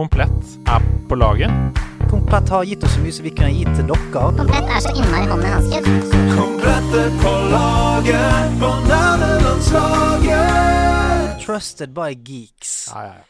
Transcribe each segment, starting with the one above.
Komplett er på laget. Komplett har gitt oss så mye som vi kunne gitt til dere. Komplett er så innmari hånd i hanske. er på laget på nerdelandslaget. Trusted by geeks. Ja, ja, ja.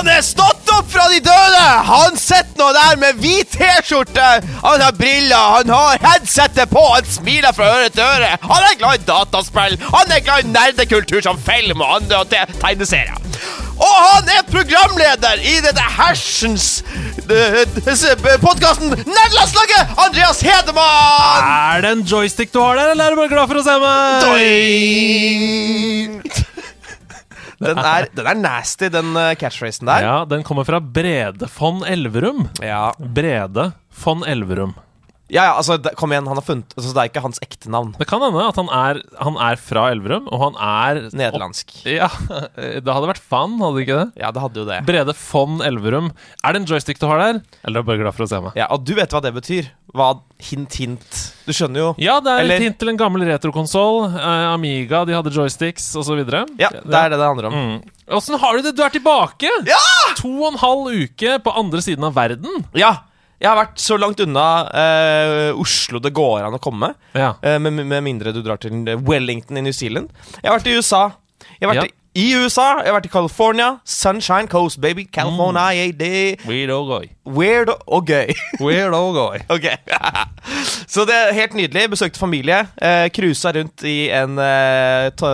Han er stått opp fra de døde! Han sitter nå der med hvit T-skjorte, han har briller, han har headsetet på, han smiler fra øre til øre. Han er glad i dataspill, han er glad i nerdekultur som film og andre og te- tegneserier. Og han er programleder i dette hersens podkasten Nerdelandslaget! Andreas Hedemann! Er det en joystick du har der, eller er du bare glad for å se meg? Doing! Den er, den er nasty, den eh, catchphrasen der. Ja, den kommer fra Brede von Elverum. Ja. Brede von Elverum. Ja, ja, altså, det, kom igjen, han har funnet altså, Det er ikke hans ekte navn. Det kan hende at han er, han er fra Elverum, og han er Nederlandsk. Ja, Det hadde vært fan, hadde det ikke det? Ja, det hadde jo det. Brede von Elverum. Er det en joystick du har der? Eller er du bare glad for å se meg? Ja, Og du vet hva det betyr? Hva Hint, hint. Du skjønner jo. Ja, det er Eller- et hint til en gammel retrokonsoll. Eh, Amiga, de hadde joysticks osv. Ja, det er det det handler om. Mm. Åssen har du det? Du er tilbake! Ja! To og en halv uke på andre siden av verden. Ja! Jeg har vært så langt unna eh, Oslo det går an å komme. Ja. Eh, med, med mindre du drar til Wellington i New Zealand. Jeg har vært i USA. Jeg har vært Ja. i, USA, jeg har vært i California. Sunshine Coast, baby. California, Mm. yeah, det Weird og gøy. Weird og gøy. Ok Så det er helt nydelig. Besøkte familie. Eh, Cruisa rundt i en eh, to,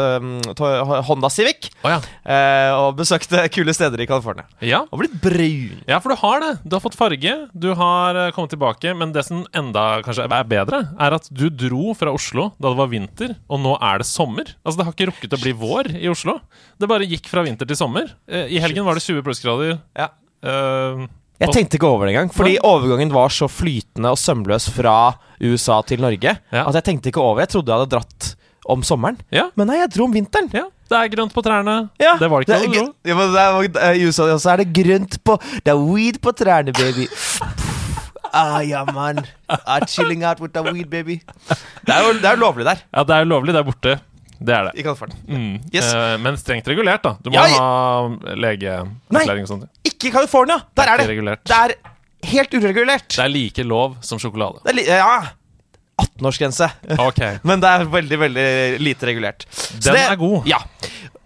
to, Honda Civic. Oh, ja. Eh, og besøkte kule steder i California. ja. Og blitt brun. Ja, for du har det. Du har fått farge. Du har eh, kommet tilbake. Men det som enda kanskje er bedre, er at du dro fra Oslo da det var vinter, og nå er det sommer. Altså, det har ikke rukket å bli vår i Oslo. Det bare gikk fra vinter til sommer. Eh, I helgen var det 20 plussgrader. Ja. Eh, Jeg tenkte ikke over det engang, fordi overgangen var så flytende og sømløs fra USA til Norge Ja. at jeg tenkte ikke over. Jeg trodde jeg hadde dratt om sommeren, ja, men nei, jeg dro om vinteren. ja. Det er grønt på trærne. Ja, det var det ikke. Ja, men I USA også er det grønt på Det er weed på trærne, baby. Ah, ja, man. Ah, chilling out with the weed, baby. Det er jo det er lovlig der Ja, det er jo lovlig der borte. Det er det. i. Mm. Yes. Uh, men strengt regulert, da. Du må Ja, jeg... ha legeerklæring og sånt. Ikke i California! Der er det. regulert. Det er helt uregulert. Det er like lov som sjokolade. Det er li ja 18-årsgrense. Okay. Men det er veldig, veldig lite regulert. Den det- er god. Ja.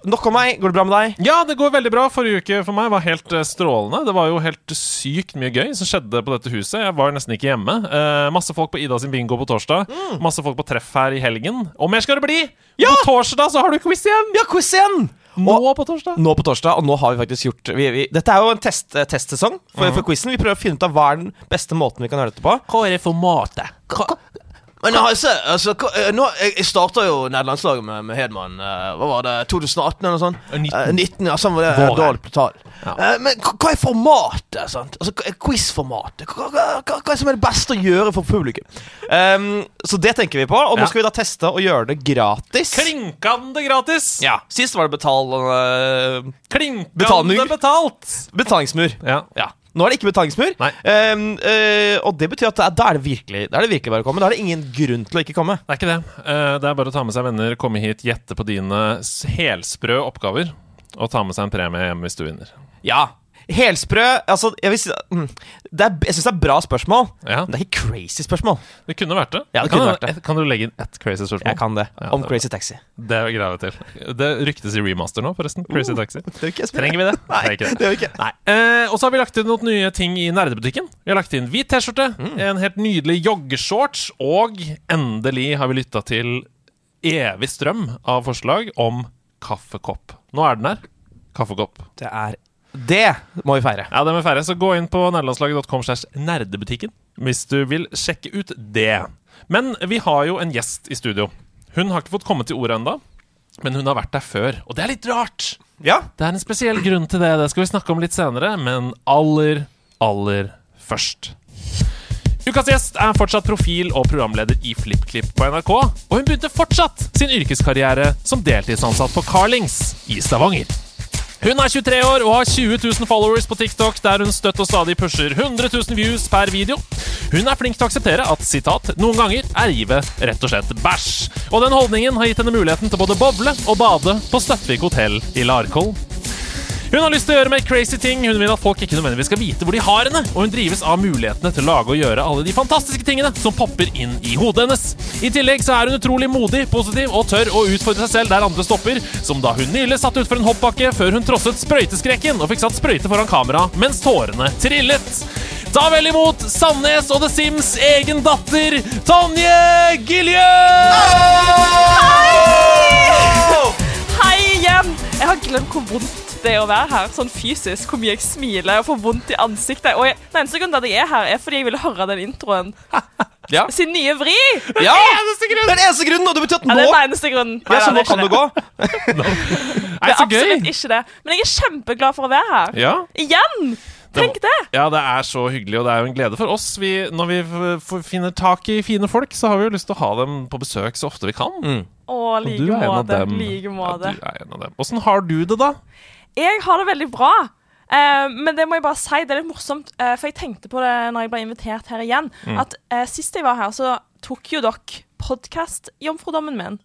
Nok om meg. Går det bra med deg? Ja, det går veldig bra. Forrige uke for meg var helt eh, strålende. Det var jo helt sykt mye gøy som skjedde på dette huset. Jeg var nesten ikke hjemme. Eh, masse folk på Ida sin bingo på torsdag. Masse folk på treff her i helgen. Og mer skal det bli! Ja! På torsdag så har du quiz igjen! Ja, quiz igjen! Nå Og på torsdag. nå på torsdag, og nå har vi faktisk gjort vi, vi, Dette er jo en test, eh, testsesong for, for quizen. Vi prøver å finne ut av hva er den beste måten vi kan gjøre dette på. Hva er det formatet? Men altså, altså nå, jeg, starta jo nederlandslaget med, med Hedman. eh, hva var det? 2018 eller noe sånt? 19. Eh, 19 ja, sånn var det. Våren. Dårlig på. Ja. Men hva er formatet? sant? Altså, Quiz-formatet? Hva, hva, hva, hva som er det beste å gjøre for publikum? Um, så det tenker vi på, og nå skal vi da teste å gjøre det gratis. Klinkende gratis! Ja, Sist var det betal, eh, Klinkende betalt! betalingsmur. Ja. Ja. Nå er det ikke betalingsmur. Ehm, eh, og det betyr at da er det virkelig Da er det virkelig bare å komme. Da er det ingen grunn til å ikke komme. Det er ikke det. Uh, Det er bare å ta med seg venner, komme hit, gjette på dine helsprø oppgaver. Og ta med seg en premie hjem hvis du vinner. Ja. Helsprø Altså, jeg vil si mm, det er, Jeg syns det er bra spørsmål, Ja, men det er ikke crazy spørsmål. Det kunne vært det. Ja, det kunne kan, vært det. Kan du legge inn ett crazy spørsmål? Jeg kan det. Ja, Om det Crazy Taxi. Det greier vi til. Det ryktes i remaster nå, forresten. Crazy Taxi. Jeg spille. Trenger vi det? Nei, Det er ikke det. det gjør vi ikke. Nei. Eh, og så har vi lagt inn noen nye ting i nerdebutikken. Vi har lagt inn hvit T-skjorte, Mm. en helt nydelig joggeshorts, og endelig har vi lytta til evig strøm av forslag om kaffekopp. Nå er den her. Kaffekopp. Det er Det må vi feire. Ja, det må vi feire. Så gå inn på nerdelandslaget.com slash nerdebutikken hvis du vil sjekke ut det. Men vi har jo en gjest i studio. Hun har ikke fått komme til ordet ennå, men hun har vært der før. Og det er litt rart. Ja. Det er en spesiell grunn til det. Det skal vi snakke om litt senere, men aller, aller først. Ukas gjest er fortsatt profil og programleder i FlippKlipp på NRK, og hun begynte fortsatt sin yrkeskarriere som deltidsansatt på Carlings i Stavanger. Hun er 23 år og har 20 000 followers på TikTok, der hun støtt og stadig pusher 100 000 views per video. Hun er flink til å akseptere at sitat, noen ganger er livet rett og slett bæsj. Og den holdningen har gitt henne muligheten til både boble og bade på Støttvik hotell i Larkollen. Hun har lyst til å gjøre mer crazy ting. Hun vil at folk ikke nødvendigvis skal vite hvor de har henne. Og hun drives av mulighetene til å lage og gjøre alle de fantastiske tingene som popper inn i hodet hennes. I tillegg så er hun utrolig modig, positiv og tør å utfordre seg selv der andre stopper. Som da hun nylig satt utfor en hoppbakke før hun trosset sprøyteskrekken og fikk satt sprøyte foran kamera mens tårene trillet. Ta vel imot Sandnes og The Sims egen datter, Tonje Gilje! Hei igjen! Jeg har glemt hvor vondt det er å være her, sånn fysisk. Hvor mye jeg smiler og får vondt i ansiktet. Og jeg, den eneste grunnen til at jeg er her, er fordi jeg ville høre den introen. Ja. Sin nye vri! ja. Det er den eneste grunnen, og det betyr at Ja, det er den eneste grunnen. ja, så nå kan du gå. Det er absolutt ikke det. Men jeg er kjempeglad for å være her. Ja. Igjen! Tenk det! Ja, det er så hyggelig, og det er jo en glede for oss. Vi, når vi finner tak i fine folk, så har vi jo lyst til å ha dem på besøk så ofte vi kan. Mm. Å, like måte. Like måte. Ja, du er en av dem. Åssen har du det, da? Jeg har det veldig bra. Eh, men det må jeg bare si, det er litt morsomt, eh, for jeg tenkte på det når jeg ble invitert her igjen, Mm. at eh, sist jeg var her, så tok jo dere podkast-jomfrudommen min.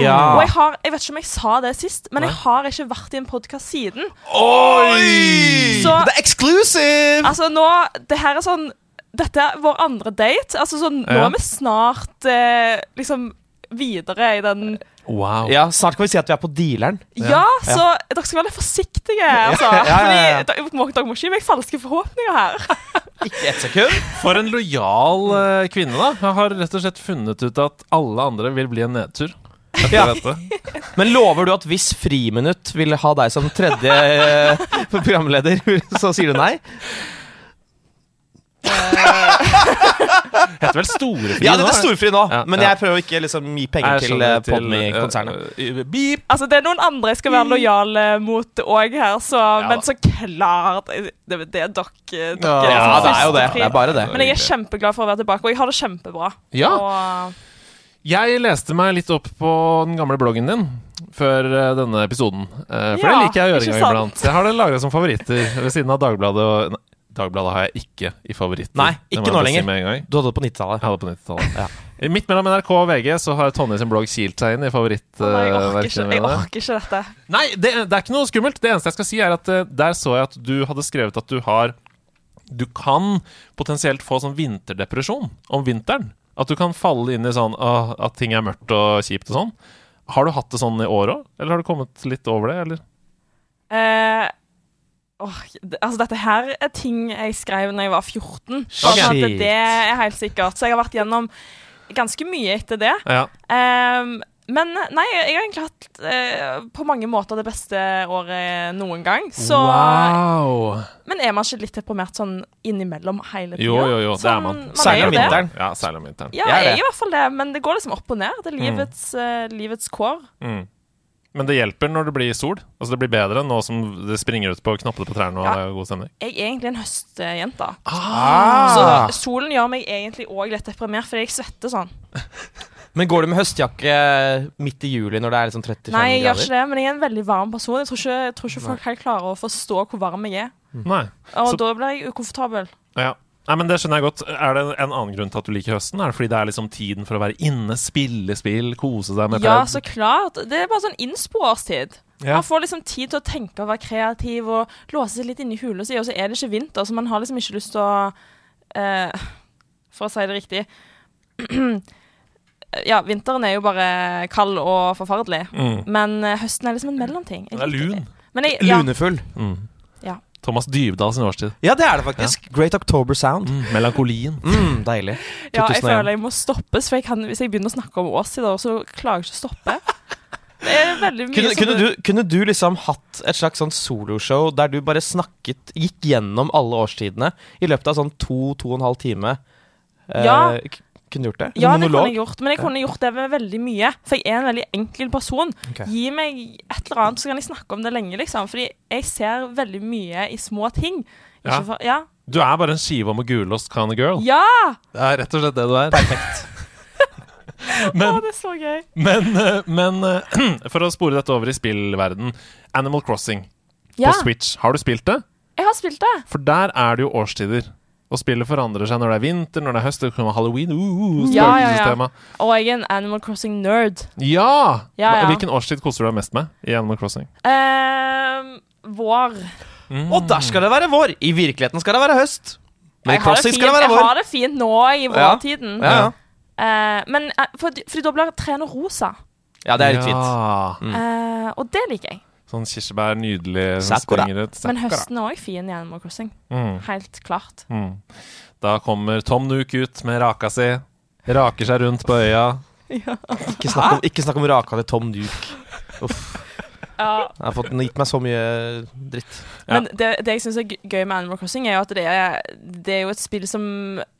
Ja. Og jeg har, jeg vet ikke om jeg sa det sist, men jeg har ikke vært i en podkast siden. Oi! Så- det er exclusive! Altså nå, det her er sånn Dette er vår andre date. Altså sånn, Nå Ja. er vi snart eh, liksom videre i den Wow. Ja, Snart kan vi si at vi er på dealeren. Ja, så dere skal være litt forsiktige, altså. Ja, ja, ja, ja. Fordi dere må, dere må ikke gi meg falske forhåpninger her. Ikke ett sekund. For en lojal uh, kvinne, da. Jeg har rett og slett funnet ut at alle andre vil bli en nedtur. Ja. Men lover du at hvis Friminutt vil ha deg som tredje uh, programleder, så sier du nei? Heter vel Storefri Ja, nå? dette er storfri nå, Ja, men ja. jeg prøver å ikke liksom gi penger Jeg til skjønner, uh, Podme-konsernet. eh, eh, beep. Altså, Det er noen andre jeg skal være lojal eh, mot òg her, så, men så klart Det, Det er dere, dere Ja, Ja, det er jo det. Det er bare det. Men jeg er kjempeglad for å være tilbake, og jeg har det kjempebra. Ja. Og, Jeg leste meg litt opp på den gamle bloggen din før eh, denne episoden. Eh, for Ja, det liker jeg å gjøre en gang iblant. Jeg har det lagra som favoritter ved siden av Dagbladet. Og, Dagbladet har jeg ikke i favoritt. Nei, ikke nå lenger. si. Du hadde det på 90-tallet. Jeg hadde på 90-tallet. Ja. Midt mellom NRK og VG så har Tonje sin blogg kilt seg inn i favorittverkene nei, jeg, orker ikke, mine. orker ikke dette. Nei, det, det er ikke noe skummelt. Det eneste jeg skal si, er at eh, der så jeg at du hadde skrevet at du har Du kan potensielt få sånn vinterdepresjon om vinteren. At du kan falle inn i sånn åh, at ting er mørkt og kjipt og sånn. Har du hatt det sånn i år òg, eller har du kommet litt over det, eller? Eh, åh, det, altså Dette her er ting jeg skrev da jeg var 14. Ok. Sånn at det er helt sikkert. Så jeg har vært gjennom ganske mye etter det. Ja. Um, men nei, jeg har egentlig hatt eh, på mange måter det beste året noen gang. Så, Wow! Men er man ikke litt deprimert sånn innimellom hele tida? Jo, jo, jo, det er man. Særlig er om vinteren. Ja, særlig om vinteren. Ja, Jeg er i hvert fall det, men det går liksom opp og ned. Det er livets, eh, livets kår. Mm. Men det hjelper når det blir sol. Altså Det blir bedre nå som det springer ut på knappene på trærne og Ja. det er god stemning. Jeg er egentlig en høstjente. Ah. Så solen gjør meg egentlig òg litt deprimert, fordi jeg svetter sånn. Men går du med høstjakke midt i juli når det er liksom 35 Nei, jeg gjør ikke det, men jeg er en veldig varm person. Jeg tror ikke, jeg tror ikke folk helt klarer å forstå hvor varm jeg er. Nei. Og Så- da blir jeg ukomfortabel. Ja. Nei, men Det skjønner jeg godt. Er det en annen grunn til at du liker høsten? Er det fordi det er liksom tiden for å være inne, spille spill, kose seg med Ja, så klart. Det er bare sånn innsporårstid. Ja. Man får liksom tid til å tenke og være kreativ og låse seg litt inn i hula si, og så er det ikke vinter, så man har liksom ikke lyst til å eh, For å si det riktig Ja, vinteren er jo bare kald og forferdelig, Mm. men eh, høsten er liksom en mellomting. Jeg Den er lun. det. Men jeg, ja, Lunefull. Mm. Ja. Thomas Dybdahl sin årstid. Ja, det er det faktisk. Great October Sound. Mm. Melankolien. Mm, deilig. ja, jeg 2001. føler jeg må stoppes, for jeg kan, hvis jeg begynner å snakke om Ås i dag, så klarer jeg ikke å stoppe. Det er veldig mye Kunne, kunne, du, kunne du liksom hatt et slags sånn soloshow der du bare snakket Gikk gjennom alle årstidene i løpet av sånn to, to og en halv time? Eh, Ja. k- Kunne du gjort det? Ja, det kunne jeg gjort, men jeg kunne gjort det med veldig mye. For jeg er en veldig enkel person. Okay. Gi meg et eller annet, så kan jeg snakke om det lenge, liksom. Fordi jeg ser veldig mye i små ting. Ja. For, ja. Du er bare en skive om gulost kind of girl. Ja! Det er rett og slett det du er. Perfekt. Men det er så gøy. men, eh, men eh, for å spore dette over i spillverden Animal Crossing Ja, på Switch. Har du spilt det? jeg har spilt det. For der er det jo årstider. Og spillet forandrer seg når det er vinter, når det er høst, det kommer halloween uh, uh, Ja, ja, ja. Og jeg er en Animal Crossing-nerd. Ja! Ja, ja. Hvilken årstid koser du deg mest med i Animal Crossing? Uh, vår. Og der skal det være vår! I virkeligheten skal det være høst. Men i Crossing skal det være vår. jeg har det fint nå i vårtiden. Ja, ja. uh, men uh, fordi, fordi da blir trærne rosa. ja, det er litt fint. Mm. Eh, og det liker jeg. Sånn kirsebær, nydelig, Sakura. Sakura. Men høsten er òg fin i Animal Crossing. Mm. Helt klart. Mm. Da kommer Tom Nook ut med raka si. Raker seg rundt på øya. Ikke snakk om, ikke snakk om raka til Tom Duke. Uff. Jeg har fått gitt meg så mye dritt. Men det, det jeg syns er gøy- med Animal Crossing, er jo at det er, det er jo et spill som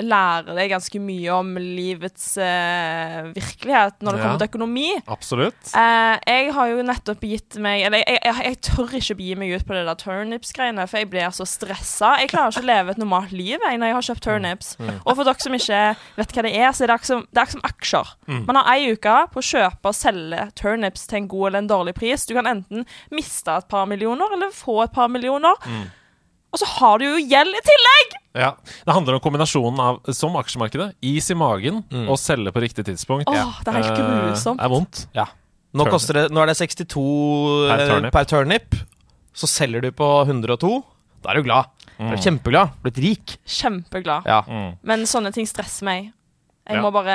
lærer deg ganske mye om livets eh, virkelighet når det kommer til økonomi. Absolutt. Eh, jeg har jo nettopp gitt meg Eller jeg, jeg, jeg tør ikke begi meg ut på det der turnips-greiene, for jeg blir så stressa. Jeg klarer ikke å leve et normalt liv jeg, når jeg har kjøpt turnips. Og for dere som ikke vet hva det er, så er det akkurat som, det er som aksjer. Man har ei uke på å kjøpe og selge turnips til en god eller en dårlig pris. Du kan enten miste et par millioner eller få et par millioner. Og så har du jo gjeld i tillegg! Ja. Det handler om kombinasjonen av, som aksjemarkedet, is i magen og selge på riktig tidspunkt. Åh, det er helt Eh, Det er vondt. Ja. Nå, det, nå er det 62 Per eh, turnip. per turnip. Så selger du på 102. Da er du glad. Da er du kjempeglad. Blitt rik. Kjempeglad. Ja. Mm. Men sånne ting stresser meg. Jeg Ja. må bare,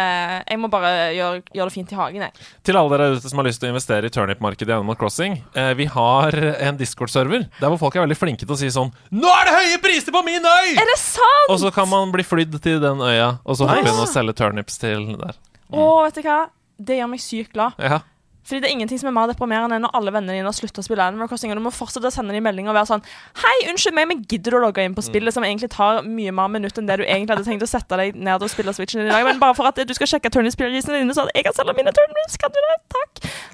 jeg må bare gjøre, gjøre det fint i hagen, jeg. Til alle dere ute som har lyst til å investere i turnip-markedet i Animal Crossing, eh, vi har en Discord-server der hvor folk er veldig flinke til å si sånn Nå er det høye priser på min øy! Er det sant?! Og så kan man bli flydd til den øya, og så begynne å selge turnips til der. Å, vet du hva? Det gjør meg sykt glad. Ja. Fordi det er ingenting som er mer deprimerende enn når alle vennene dine har sluttet å spille Animal Crossing, og du må fortsette å sende dem melding og være sånn Hei, unnskyld meg, men gidder du å logge inn på spillet som egentlig tar mye mer minutt enn det du egentlig hadde tenkt å sette deg ned og spille Switchen din i dag, men bare for at du skal sjekke turnip-prisene dine, så at jeg kan selge mine turnips, kan du det? Takk.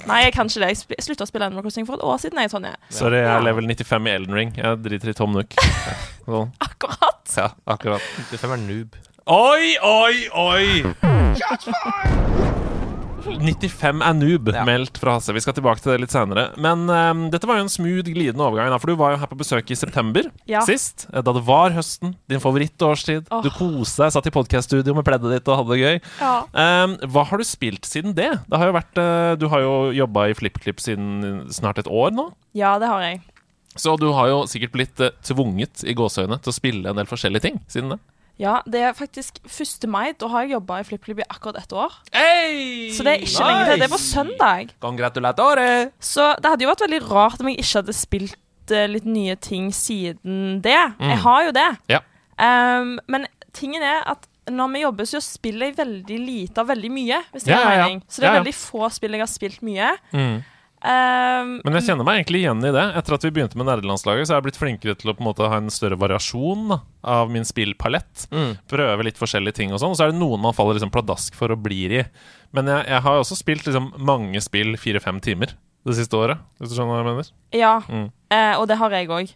Nei, jeg kan ikke det. Jeg slutta å spille Animal Crossing for et år siden, jeg, Tonje. Sorry, jeg er level 95 i Elden Ring. Jeg driter i Tom Nook. Sånn. Akkurat. Ja, akkurat. 95 er noob. Oi, oi, oi! 95 er noob, Ja. meldt fra Hasse. Vi skal tilbake til det litt senere. Men um, dette var jo en smooth, glidende overgang, da, for du var jo her på besøk i september Ja. sist. eh, Da det var høsten. Din favorittårstid. Oh. Du koste deg, satt i podkaststudio med pleddet ditt og hadde det gøy. Ja. Um, hva har du spilt siden det? det har vært, uh, du har jo jobba i FlippKlipp siden snart et år nå. ja, det har jeg. Så du har jo sikkert blitt uh, tvunget i gåseøyne til å spille en del forskjellige ting siden det. Ja, det er faktisk 1. mai. Da har jeg jobba i FlippKlipp i akkurat ett år. Hey! Så det er ikke lenge til. Det er på søndag. Congratulatore! Så det hadde jo vært veldig rart om jeg ikke hadde spilt eh, litt nye ting siden det. Jeg har jo det. Ja. Um, men tingen er at når vi jobber, så spiller jeg veldig lite av veldig mye. Hvis det Ja, ja. mening. Så det er veldig få spill jeg har spilt mye. Mm. Ehm, Men jeg kjenner meg egentlig igjen i det. Etter at vi begynte med nerdelandslaget, så har jeg blitt flinkere til å på en måte ha en større variasjon da, av min spillpalett. Mm. Prøve litt forskjellige ting og sånn. Og så er det noen man faller liksom pladask for og blir i. Men jeg, jeg har også spilt liksom mange spill fire-fem timer det siste året, hvis du skjønner hva jeg mener. ja, Mm. eh, og det har jeg òg.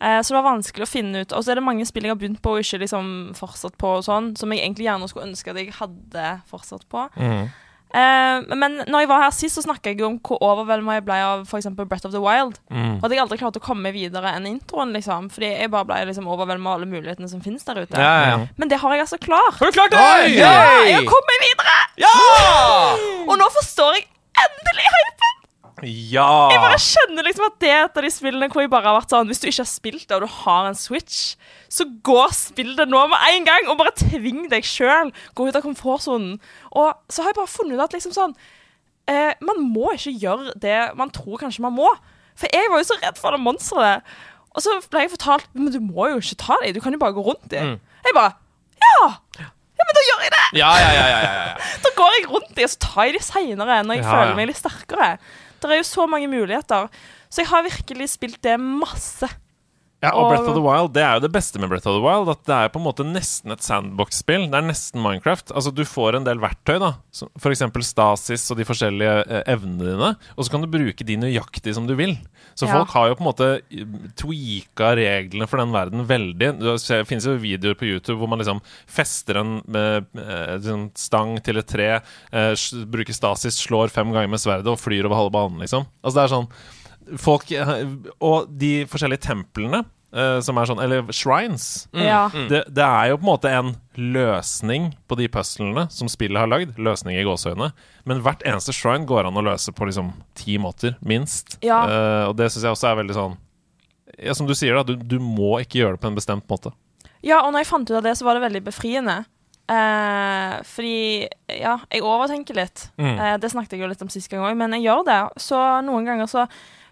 så det var vanskelig å finne ut Og så er det mange spill jeg har begynt på og ikke liksom fortsatt på, og sånn, som jeg egentlig gjerne skulle ønske at jeg hadde fortsatt på. Mm. Eh, men når jeg var her sist, så snakka jeg jo om hvor overvelda jeg ble av eksempel Breath of the Wild. Mm. Og at jeg aldri klarte å komme videre enn introen, liksom. Fordi jeg bare ble liksom overveldet av alle mulighetene som finnes der ute. Ja, ja. Men det har jeg altså klart. Har du klart det? Oi! Ja, jeg har kommet videre! Ja! Og nå forstår jeg endelig hypen! Ja! Jeg bare kjenner liksom at det er et av de spillene hvor jeg bare har vært sånn Hvis du ikke har spilt det, og du har en Switch, så gå og spill det nå med en gang, og bare tving deg sjøl. Gå ut av komfortsonen. Og så har jeg bare funnet ut at liksom sånn eh, Man må ikke gjøre det man tror kanskje man må. For jeg var jo så redd for det monsteret. Og så ble jeg fortalt Men du må jo ikke ta dem, du kan jo bare gå rundt dem. Jeg bare Ja! Ja, men da gjør jeg det! Ja, ja, ja, ja, ja, ja. Da går jeg rundt det, og så tar jeg det seinere når jeg føler meg litt sterkere. Det er jo så mange muligheter. Så jeg har virkelig spilt det masse. Ja, og Og- Breath of the Wild, det er jo det beste med Breath of the Wild. At det er på en måte nesten et sandbox-spill. Det er nesten Minecraft. Altså, du får en del verktøy, da. f.eks. Stasis og de forskjellige eh, evnene dine. Og så kan du bruke de nøyaktig som du vil. Så Ja. folk har jo på en måte eh, tweaka reglene for den verden veldig. Det finnes jo videoer på YouTube hvor man liksom fester en eh, eh, stang til et tre, eh, bruker Stasis, slår fem ganger med sverdet og flyr over halve banen, liksom. Altså, det er sånn folk eh, Og de forskjellige templene Uh, som er sånn Eller shrines. Ja. Det, det er jo på en måte en løsning på de puzzlene som spillet har lagd. Løsning i gåseøyne. Men hvert eneste shrine går an å løse på liksom ti måter, minst. Ja. Uh, og det syns jeg også er veldig sånn ja, Som du sier, da. Du, du må ikke gjøre det på en bestemt måte. Ja, og når jeg fant ut av det, så var det veldig befriende. Eh, fordi ja, jeg overtenker litt. Mm. Eh, det snakket jeg jo litt om sist gang òg, men jeg gjør det. Så noen ganger så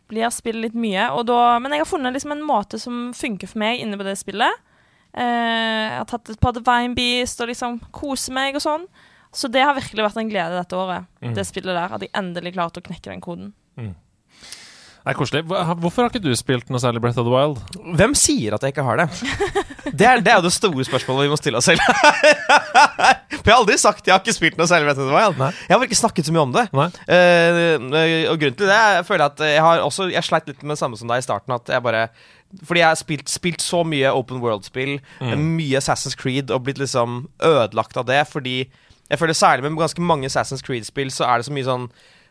blir spillet litt mye. Og da, men jeg har funnet liksom en måte som funker for meg inne på det spillet. Eh, jeg har tatt et par Divine Beast og liksom koser meg og sånn. Så det har virkelig vært en glede dette året, Mm. det spillet der. At jeg endelig klarte å knekke den koden. Det er koselig. Hvorfor har ikke du spilt noe særlig Breath of the Wild? Hvem sier at jeg ikke har det? Det er, det er det store spørsmålet vi må stille oss selv. For jeg har aldri sagt jeg har ikke spilt noe særlig Breath of the Wild. Nei. Jeg har bare ikke snakket så mye om det. Eh, og grunnen til det er, jeg føler at jeg har også Jeg sleit litt med det samme som deg i starten. At jeg bare Fordi jeg har spilt, spilt så mye Open World-spill, mye Assassin's Creed, og blitt liksom ødelagt av det. Fordi jeg føler særlig med ganske mange Assassin's Creed-spill så er det så mye sånn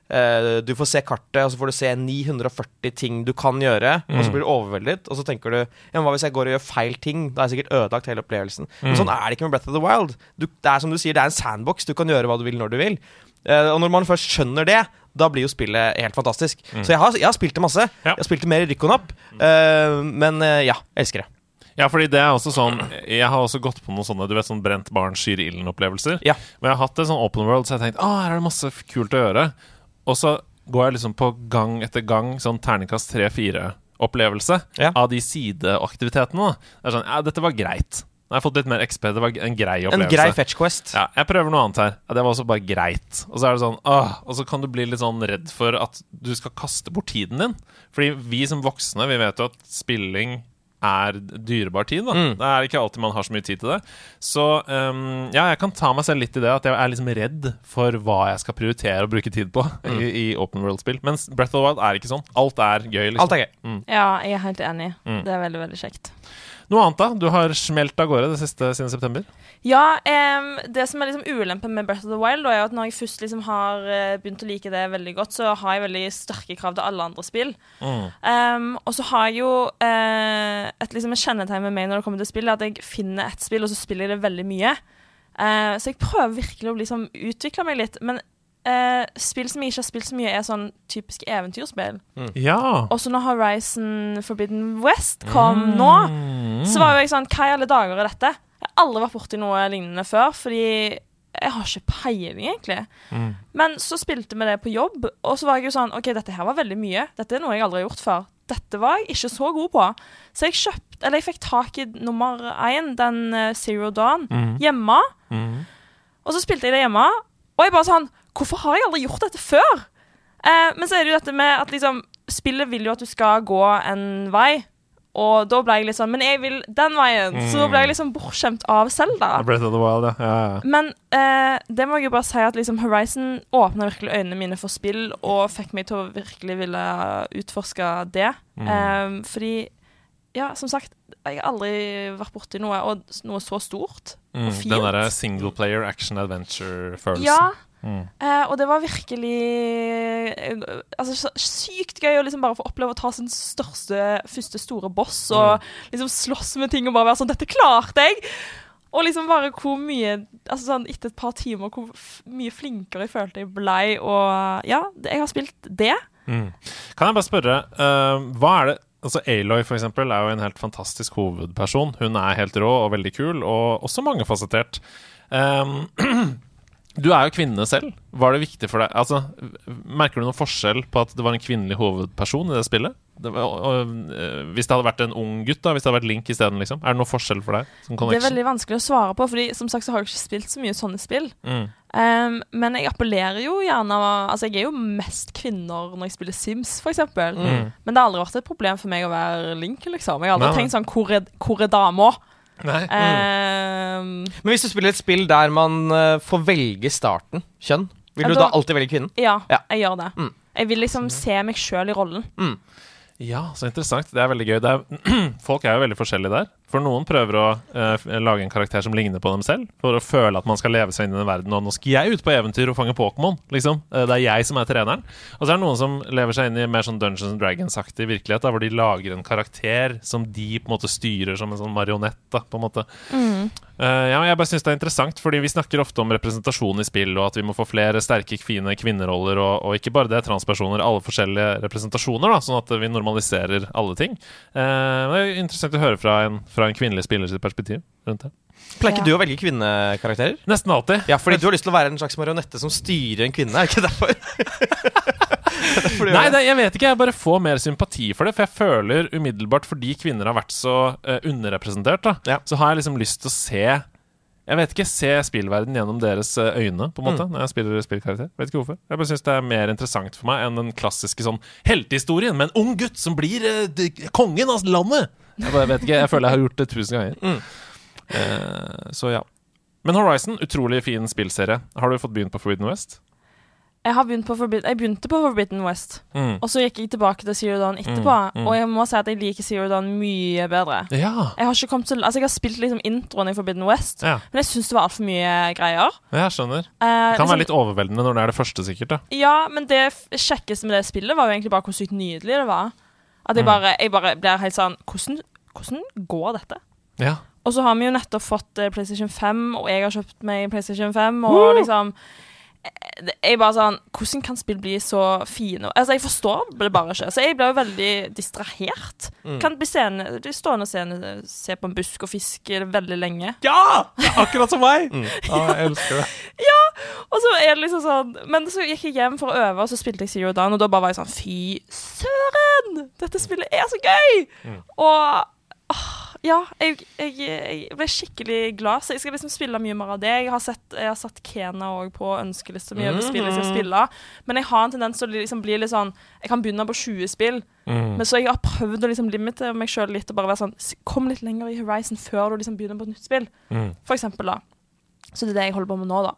eh, du får se kartet, og så får du se 940 ting du kan gjøre. Og så blir du overveldet, og så tenker du ja, men hva hvis jeg går og gjør feil ting? Da har jeg sikkert ødelagt hele opplevelsen. Men sånn er det ikke med Breath of the Wild. Du, det er som du sier, det er en sandbox. Du kan gjøre hva du vil når du vil. Uh, og når man først skjønner det, da blir jo spillet helt fantastisk. Så jeg har, jeg har spilt det masse. Ja. Jeg har spilt det mer i rykk og napp. Uh, men eh, ja, jeg elsker det. Ja, fordi det er også sånn Jeg har også gått på noen sånne Du vet sånn brent barn skyr ilden-opplevelser. Ja. Men jeg har hatt en sånn open world, så jeg har tenkt Å, her er det masse kult å gjøre. Og så går jeg liksom på gang etter gang sånn terningkast 3-4-opplevelse Ja. av de sideaktivitetene. da. Det er sånn Ja, dette var greit. Nå har jeg fått litt mer XP. Det var en grei opplevelse. En grei fetch quest. Ja, jeg prøver noe annet her. Ja, det var også bare greit. Og så er det sånn åh, Og så kan du bli litt sånn redd for at du skal kaste bort tiden din. Fordi vi som voksne, vi vet jo at spilling er dyrebar tid. da Det er ikke alltid man har så mye tid til det. Så um, ja, jeg kan ta meg selv litt i det at jeg er liksom redd for hva jeg skal prioritere å bruke tid på i, i open world-spill. Mens Breath of the Wild er ikke sånn. Alt er gøy. liksom Alt er gøy. Ja, jeg er helt enig. Mm. Det er veldig, veldig kjekt. Noe annet, da? Du har smelt av gårde det siste siden september. Ja, Um, det som er liksom ulempen med Breath of the Wild, er at når jeg først liksom har eh, begynt å like det veldig godt, så har jeg veldig sterke krav til alle andre spill. Mm. Um, og så har jeg jo uh, et liksom kjennetegn med meg når det kommer til spill, at jeg finner et spill, og så spiller jeg det veldig mye. Uh, så jeg prøver virkelig å liksom utvikle meg litt. Men eh, spill som jeg ikke har spilt så mye, er sånn typiske eventyrspill. Ja. Og så når Horizon Forbidden West kom nå, så var jo jeg sånn Hva i alle dager er dette? Jeg har aldri vært borti noe lignende før, fordi jeg har ikke peiling, egentlig. Men så spilte vi det på jobb, og så var jeg jo sånn OK, dette her var veldig mye. Dette er noe jeg aldri har gjort før. Dette var jeg ikke så god på. Så jeg kjøpte Eller jeg fikk tak i nummer én, den eh, Zero Dawn, hjemme. Og så spilte jeg det hjemme, og jeg bare sånn Hvorfor har jeg aldri gjort dette før? Eh, men så er det jo dette med at liksom Spillet vil jo at du skal gå en vei. Og da ble jeg sånn Men jeg vil den veien. Så da ble jeg liksom bortskjemt av Selda. Breath of the Wild, ja. ja, ja. Men eh, det må jeg jo bare si at liksom Horizon åpna virkelig øynene mine for spill og fikk meg til å virkelig ville utforske det. Eh, fordi, ja, som sagt, jeg har aldri vært borti noe, noe så stort Mm, og fint. den derre single player action adventure-følelsen. Ja. Mm. Eh, og det var virkelig eh, altså, sykt gøy å liksom bare få oppleve å ta sin største, første store boss og liksom slåss med ting og bare være sånn 'Dette klarte jeg!' Og liksom bare hvor mye altså sånn Etter et par timer hvor mye flinkere jeg følte jeg blei. Og ja, jeg har spilt det. Mm. Kan jeg bare spørre, uh, hva er det Altså Aloy for eksempel er jo en helt fantastisk hovedperson. Hun er helt rå og veldig kul, og også mangefasettert. Um, Du er jo kvinne selv. Var det viktig for deg Altså, Merker du noen forskjell på at det var en kvinnelig hovedperson i det spillet? Det var, og, og, hvis det hadde vært en ung gutt, da Hvis det hadde vært Link isteden, liksom? Er det noen forskjell for deg? Som Det er veldig vanskelig å svare på, Fordi som sagt så har jeg ikke spilt så mye sånne spill. Mm. Um, men jeg appellerer jo gjerne Altså, jeg er jo mest kvinner når jeg spiller Sims, eksempel. Mm. Men det har aldri vært et problem for meg å være Link, liksom. Jeg har aldri Nei, nei. tenkt sånn Hvor er, hvor er dama? Nei. Um, Men hvis du spiller et spill der man uh, får velge starten, kjønn, vil du da- da alltid velge kvinnen? ja, Ja. jeg gjør det. Mm. Jeg vil liksom se meg sjøl i rollen. Ja, så interessant. Det er veldig gøy. Det er, folk er jo veldig forskjellige der. For noen prøver å eh, lage en karakter som ligner på dem selv, for å føle at man skal leve seg inn i den verden. Og nå skal jeg ut på eventyr og fange Pokémon, liksom. Eh, det er jeg som er treneren. Og så er det noen som lever seg inn i mer sånn Dungeons and Dragons-aktig virkelighet, da, hvor de lager en karakter som de på en måte styrer som en sånn marionett, da, på en måte. Eh, ja, men jeg bare synes det er interessant, fordi vi snakker ofte om representasjon i spill, og at vi må få flere sterke, fine kvinneroller, og, og ikke bare det, transpersoner, alle forskjellige representasjoner, da, sånn at vi normaliserer alle ting. Uh, det er interessant å høre fra en, fra en kvinnelig spillers perspektiv rundt det. Pleier ikke Ja. du å velge kvinnekarakterer? Nesten alltid. Ja, fordi du har lyst til å være en slags marionette som styrer en kvinne, er det ikke derfor? Derfor Nei, det. det, jeg vet ikke. Jeg bare får mer sympati for det. For jeg føler umiddelbart, fordi kvinner har vært så uh, underrepresentert, da, Ja. så har jeg liksom lyst til å se Jeg vet ikke, se spillverden gjennom deres eh, øyne, på en måte, når jeg spiller spillkarakter. Vet ikke hvorfor. Jeg bare syns det er mer interessant for meg enn den klassiske sånn heltehistorien med en ung gutt som blir uh, de, kongen av landet! Jeg bare vet ikke, jeg føler jeg har gjort det tusen ganger. Eh, så ja. Men Horizon, utrolig fin spillserie. Har du fått begynt på Forbidden West? Jeg, har begynt på Forbid jeg begynte på Forbidden West, Mm. og så gikk jeg tilbake til Zero Dawn etterpå. Mm, mm. Og jeg må si at jeg liker Zero Dawn mye bedre. Ja. Jeg har til Altså jeg har spilt liksom introen i Forbidden West, ja. men jeg syns det var altfor mye greier. Jeg skjønner. Eh, Det kan liksom- være litt overveldende når det er det første, sikkert. da Ja, men det kjekkeste med det spillet var jo egentlig bare hvor sykt nydelig det var. At jeg Mm. bare, jeg bare blir helt sånn hvordan, hvordan går dette? Ja. Og så har vi jo nettopp fått eh, PlayStation 5, og jeg har kjøpt meg PlayStation 5, og liksom eh, det- Jeg bare sånn Hvordan kan spill bli så fine? Altså, jeg forstår det bare ikke. Så jeg blir jo veldig distrahert. Mm. Kan bli bli stående og seende, se på en busk og fiske veldig lenge. Ja! Akkurat som meg! Ja, jeg elsker det. ja! Og så er det liksom sånn Men så gikk jeg hjem for å øve, og så spilte jeg Zero Down, og da bare var jeg sånn Fy søren! Dette spillet er så gøy! Mm. Og ah, ja, jeg, jeg, jeg ble skikkelig glad, så jeg skal liksom spille mye mer av det. Jeg har sett, jeg har satt Kena òg på ønskelista mi over spill jeg skal spille, men jeg har en tendens til å liksom bli litt sånn Jeg kan begynne på 20 spill, Mm. men så jeg har prøvd å liksom limite meg sjøl litt og bare være sånn Kom litt lenger i Horizon før du liksom begynner på et nytt spill, Mm. for eksempel, da. Så det er det jeg holder på med nå, da.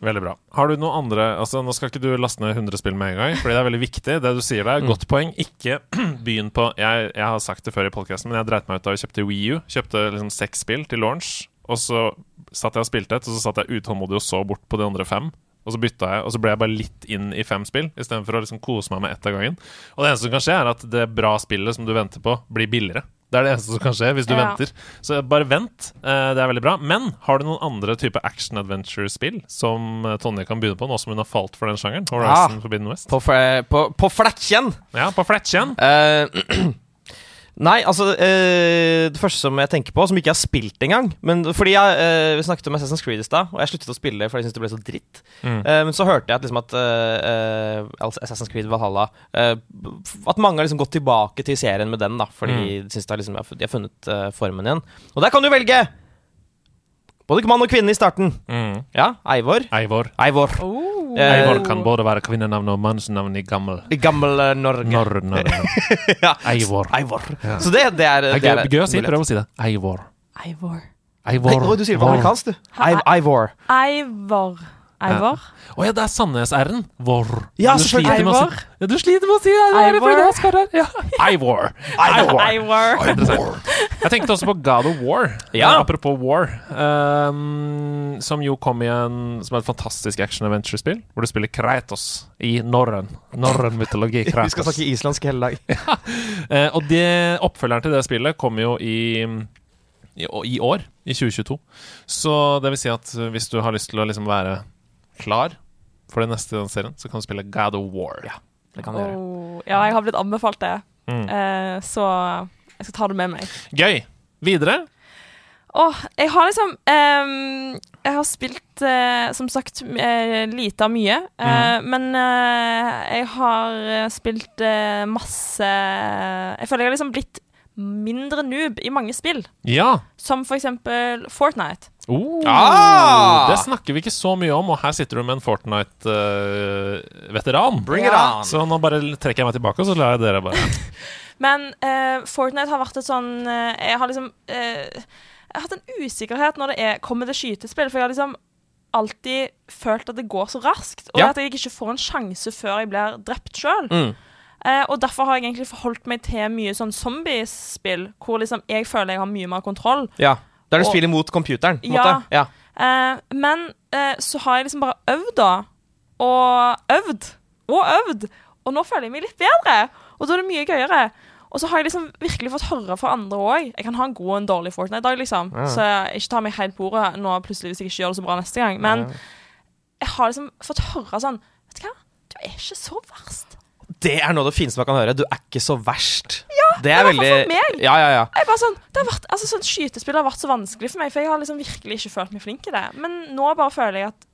Veldig bra. Har du noe andre Altså, Nå skal ikke du laste ned 100 spill med en gang, Fordi det er veldig viktig. Det du sier der, godt poeng. Ikke begynn på jeg, jeg har sagt det før i podkasten, men jeg dreit meg ut da vi kjøpte Wii U. Kjøpte liksom seks spill til launch, og så satt jeg og spilte et, og så satt jeg utålmodig og så bort på de andre fem. Og så bytta jeg, og så ble jeg bare litt inn i fem spill, istedenfor å liksom kose meg med ett av gangen. Og det eneste som kan skje, er at det bra spillet som du venter på, blir billigere. Det er det eneste som kan skje hvis du Ja. venter. Så bare vent. Eh, Det er veldig bra. Men har du noen andre type action-adventure-spill som eh, Tonje kan begynne på, nå som hun har falt for den sjangeren? Horizon ja. Forbidden West? På, på, på flekkjen! Ja, på flettjen. Eh, Nei, altså eh, Det første som jeg tenker på, som ikke jeg har spilt engang men Fordi jeg, eh, Vi snakket om Assassin's Creed i stad, og jeg sluttet å spille fordi jeg syntes det ble så dritt. Mm. Eh, men så hørte jeg at, liksom at altså Assassin's Creed Valhalla eh, At mange har liksom gått tilbake til serien med den, da fordi Mm. de syns de liksom, de har funnet formen igjen. Og der kan du velge! Både mann og kvinne i starten. Mm. Ja, Eivor. Eivor. Eivor. Oh. Eh, Eivor kan både være kvinnenavn og mannsnavn i gammel I gammel eh, Norge. Nor Norr. Ja. Eivor. Eivor. Ja. Så det, det er Det er gøy, å si. Prøv å si det. Eivor. Eivor. Eivor. Hei, du sier det på amerikansk, du. Eivor. Ivor. Ivor. Ivor? Å ja, det er Sandnes-r-en. Vor. Ja, du sliter med å si ja, Du sliter med å si det. Eivor. Ja. Eivor. Eivor. Ivor. Jeg tenkte også på God of War. Ja. Apropos War. Um, som jo kom i en Som er et fantastisk action-adventure-spill. Hvor du spiller Kratos i norrøn Norrøn mytologi. Kratos. Vi skal snakke islandsk hele dag. Eh, og det, oppfølgeren til det spillet kommer jo i, i, i år, i 2022. Så det vil si at hvis du har lyst til å liksom være klar for det neste serien, så kan du spille God of War. Ja, Det kan du gjøre. Oh, ja, jeg har blitt anbefalt det, Mm. eh, så jeg skal ta det med meg. Gøy. Videre. Åh, jeg har liksom um, Jeg har spilt, uh, som sagt, uh, lite av mye. eh, Men eh, jeg har spilt masse Jeg føler jeg har liksom blitt mindre noob i mange spill. Ja. Som for eksempel Fortnite. Oh, Ah! Det snakker vi ikke så mye om, og her sitter du med en Fortnite-veteran. Bring it on. så nå bare trekker jeg meg tilbake, og så lar jeg dere bare Men uh, Fortnite har vært et sånn uh, Jeg har liksom eh, Jeg har hatt en usikkerhet når det er, kommer til skytespill, for jeg har liksom alltid følt at det går så raskt, og Ja. at jeg ikke får en sjanse før jeg blir drept sjøl. Mm. Eh, og derfor har jeg egentlig forholdt meg til mye sånn zombiespill, hvor liksom jeg føler jeg har mye mer kontroll. Ja. Der er Og- spillet mot computeren, på en Ja. måte. Ja. Uh, men uh, så har jeg liksom bare øvd, da. Og øvd. Og øvd. Og nå føler jeg meg litt bedre. Og da er det mye gøyere. Og så har jeg liksom virkelig fått høre fra andre òg. Jeg kan ha en god og en dårlig Fortnite-dag, liksom. Ja. Så jeg ikke tar meg helt på ordet nå plutselig hvis jeg ikke gjør det så bra neste gang. Men jeg har liksom fått høre sånn Vet du hva, du er ikke så verst. Det er noe av det fineste man kan høre. Du er ikke så verst. Det er veldig for meg. Ja, ja, ja. Jeg bare sånn, det har vært, altså sånn Skytespill har vært så vanskelig for meg, for jeg har liksom virkelig ikke følt meg flink i det. Men nå bare føler jeg at,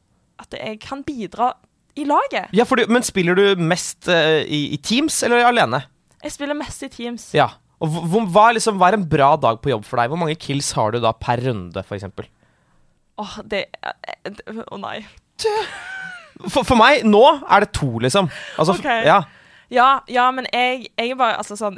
at jeg kan bidra i laget. ja fordi, men spiller du mest uh, i, i Teams eller alene? Jeg spiller mest i Teams. Ja. Og hva, liksom, hva er en bra dag på jobb for deg? Hvor mange kills har du da per runde, f.eks.? Åh, det eh, det- Å nei. For, for meg, nå er det to, liksom. Altså, okay. Ja. Ja, ja, men jeg, jeg er bare Altså sånn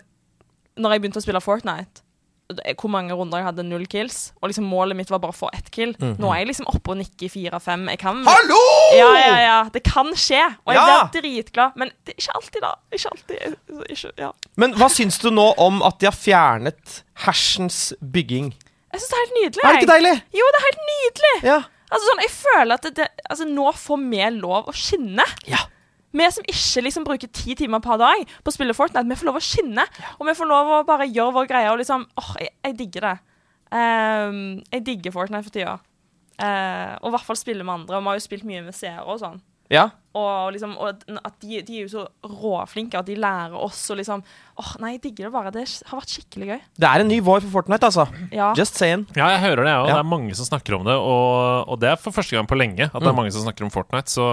Når jeg begynte å spille Fortnite hvor mange runder jeg hadde null kills, og liksom målet mitt var bare å få ett kill. Nå er jeg liksom oppe og nikker i fire-fem. Jeg kan Hallo! Ja, ja, ja. Det kan skje, og jeg Ja! blir dritglad. Men det er ikke alltid, da. Ikke alltid. Ikke, ja. Men hva syns du nå om at de har fjernet hersens bygging? Jeg syns det er helt nydelig. Er det ikke deilig? Jo, det er helt nydelig. Ja. Altså sånn, Jeg føler at det, det, altså, nå får vi lov å skinne. Ja. Vi som ikke liksom bruker ti timer per dag på å spille Fortnite, vi får lov å skinne. Og vi får lov å bare gjøre vår greie og liksom Åh, jeg, jeg digger det. Um, jeg digger Fortnite for tida. Uh, og i hvert fall spille med andre. Og vi har jo spilt mye med seere og sånn. ja. Og liksom, og at de, de er jo så råflinke at de lærer oss og liksom Åh, nei, jeg digger det bare. Det har vært skikkelig gøy. Det er en ny vår for Fortnite, altså. Ja. Just saying. Ja, jeg hører det, jeg òg. Ja. Det er mange som snakker om det. Og, og det er for første gang på lenge at det er mange som snakker om Fortnite. Så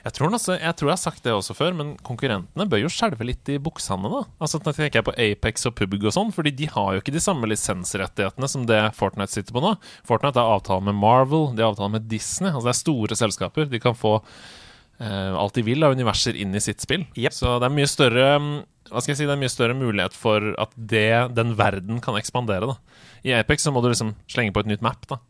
jeg tror, altså, jeg tror jeg har sagt det også før, men konkurrentene bør jo skjelve litt i buksene, da. Altså, Da tenker jeg på Apex og PUBG og sånn, fordi de har jo ikke de samme lisensrettighetene som det Fortnite sitter på nå. Fortnite har avtale med Marvel, de har avtale med Disney. Altså det er store selskaper. De kan få eh, alt de vil av universer inn i sitt spill. Yep. Så det er mye større mm, Hva skal jeg si, det er mye større mulighet for at det, den verden kan ekspandere. da I Apex så må du liksom slenge på et nytt map. da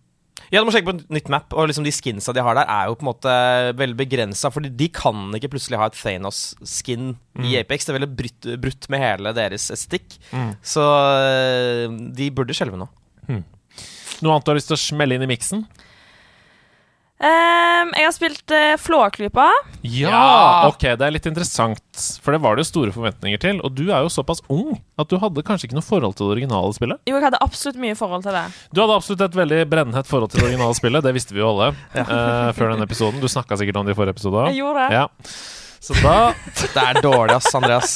Ja, du må sjekke på et nytt map, og liksom de skinsa de har der, er jo på en måte veldig begrensa. Fordi de kan ikke plutselig ha et Thanos-skin i Apex. Det er veldig brutt, brutt med hele deres estetikk. Så øh, de burde skjelve nå. Noe annet du har lyst til å smelle inn i miksen? Ehm, jeg har spilt uh, Flåklypa. Ja! Ja. Ok, det er litt interessant, for det var det jo store forventninger til. Og du er jo såpass ung at du hadde kanskje ikke noe forhold til det originale spillet? Jo, jeg hadde absolutt mye forhold til det. Du hadde absolutt et veldig brennhett forhold til det originale spillet, det visste vi jo alle eh, før denne episoden. Du snakka sikkert om det i forrige episode. Jeg gjorde det. Ja. Så da Det er dårlig, ass, Andreas.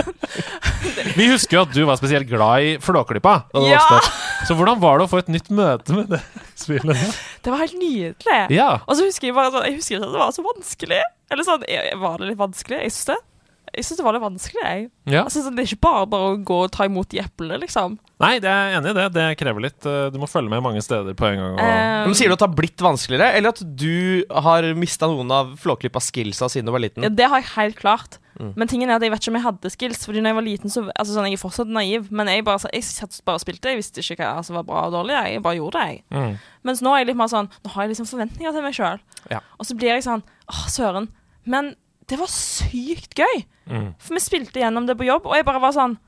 Vi husker jo at du var spesielt glad i Flåklypa. da du Ja! vokste opp. Så hvordan var det å få et nytt møte med det spillet? Det var helt nydelig. Ja. Og så husker jeg bare sånn, jeg husker ikke at det var så vanskelig. Eller sånn, jeg, Var det litt vanskelig? Jeg synes det. Jeg synes det var litt vanskelig. jeg. ja. jeg sånn, det er ikke bare bare å gå og ta imot de eplene, liksom. Nei, det er jeg enig i det. Det krever litt. eh, Du må følge med mange steder på en gang. Og... Um, Men Sier du at det har blitt vanskeligere, eller at du har mista noen av Flåklypa-skillsa siden du var liten? ja, det har jeg helt klart. Men tingen er at jeg vet ikke om jeg hadde skills. Fordi når jeg var liten, så altså sånn, Jeg er fortsatt naiv, men jeg bare, jeg bare spilte. Jeg visste ikke hva som var bra og dårlig. Jeg, bare gjorde det. jeg. Mm. Mens nå er jeg litt mer sånn Nå har jeg liksom forventninger til meg sjøl. Ja. Og så blir jeg sånn Åh, søren. Men det var sykt gøy. Mm. For vi spilte gjennom det på jobb, og jeg bare var sånn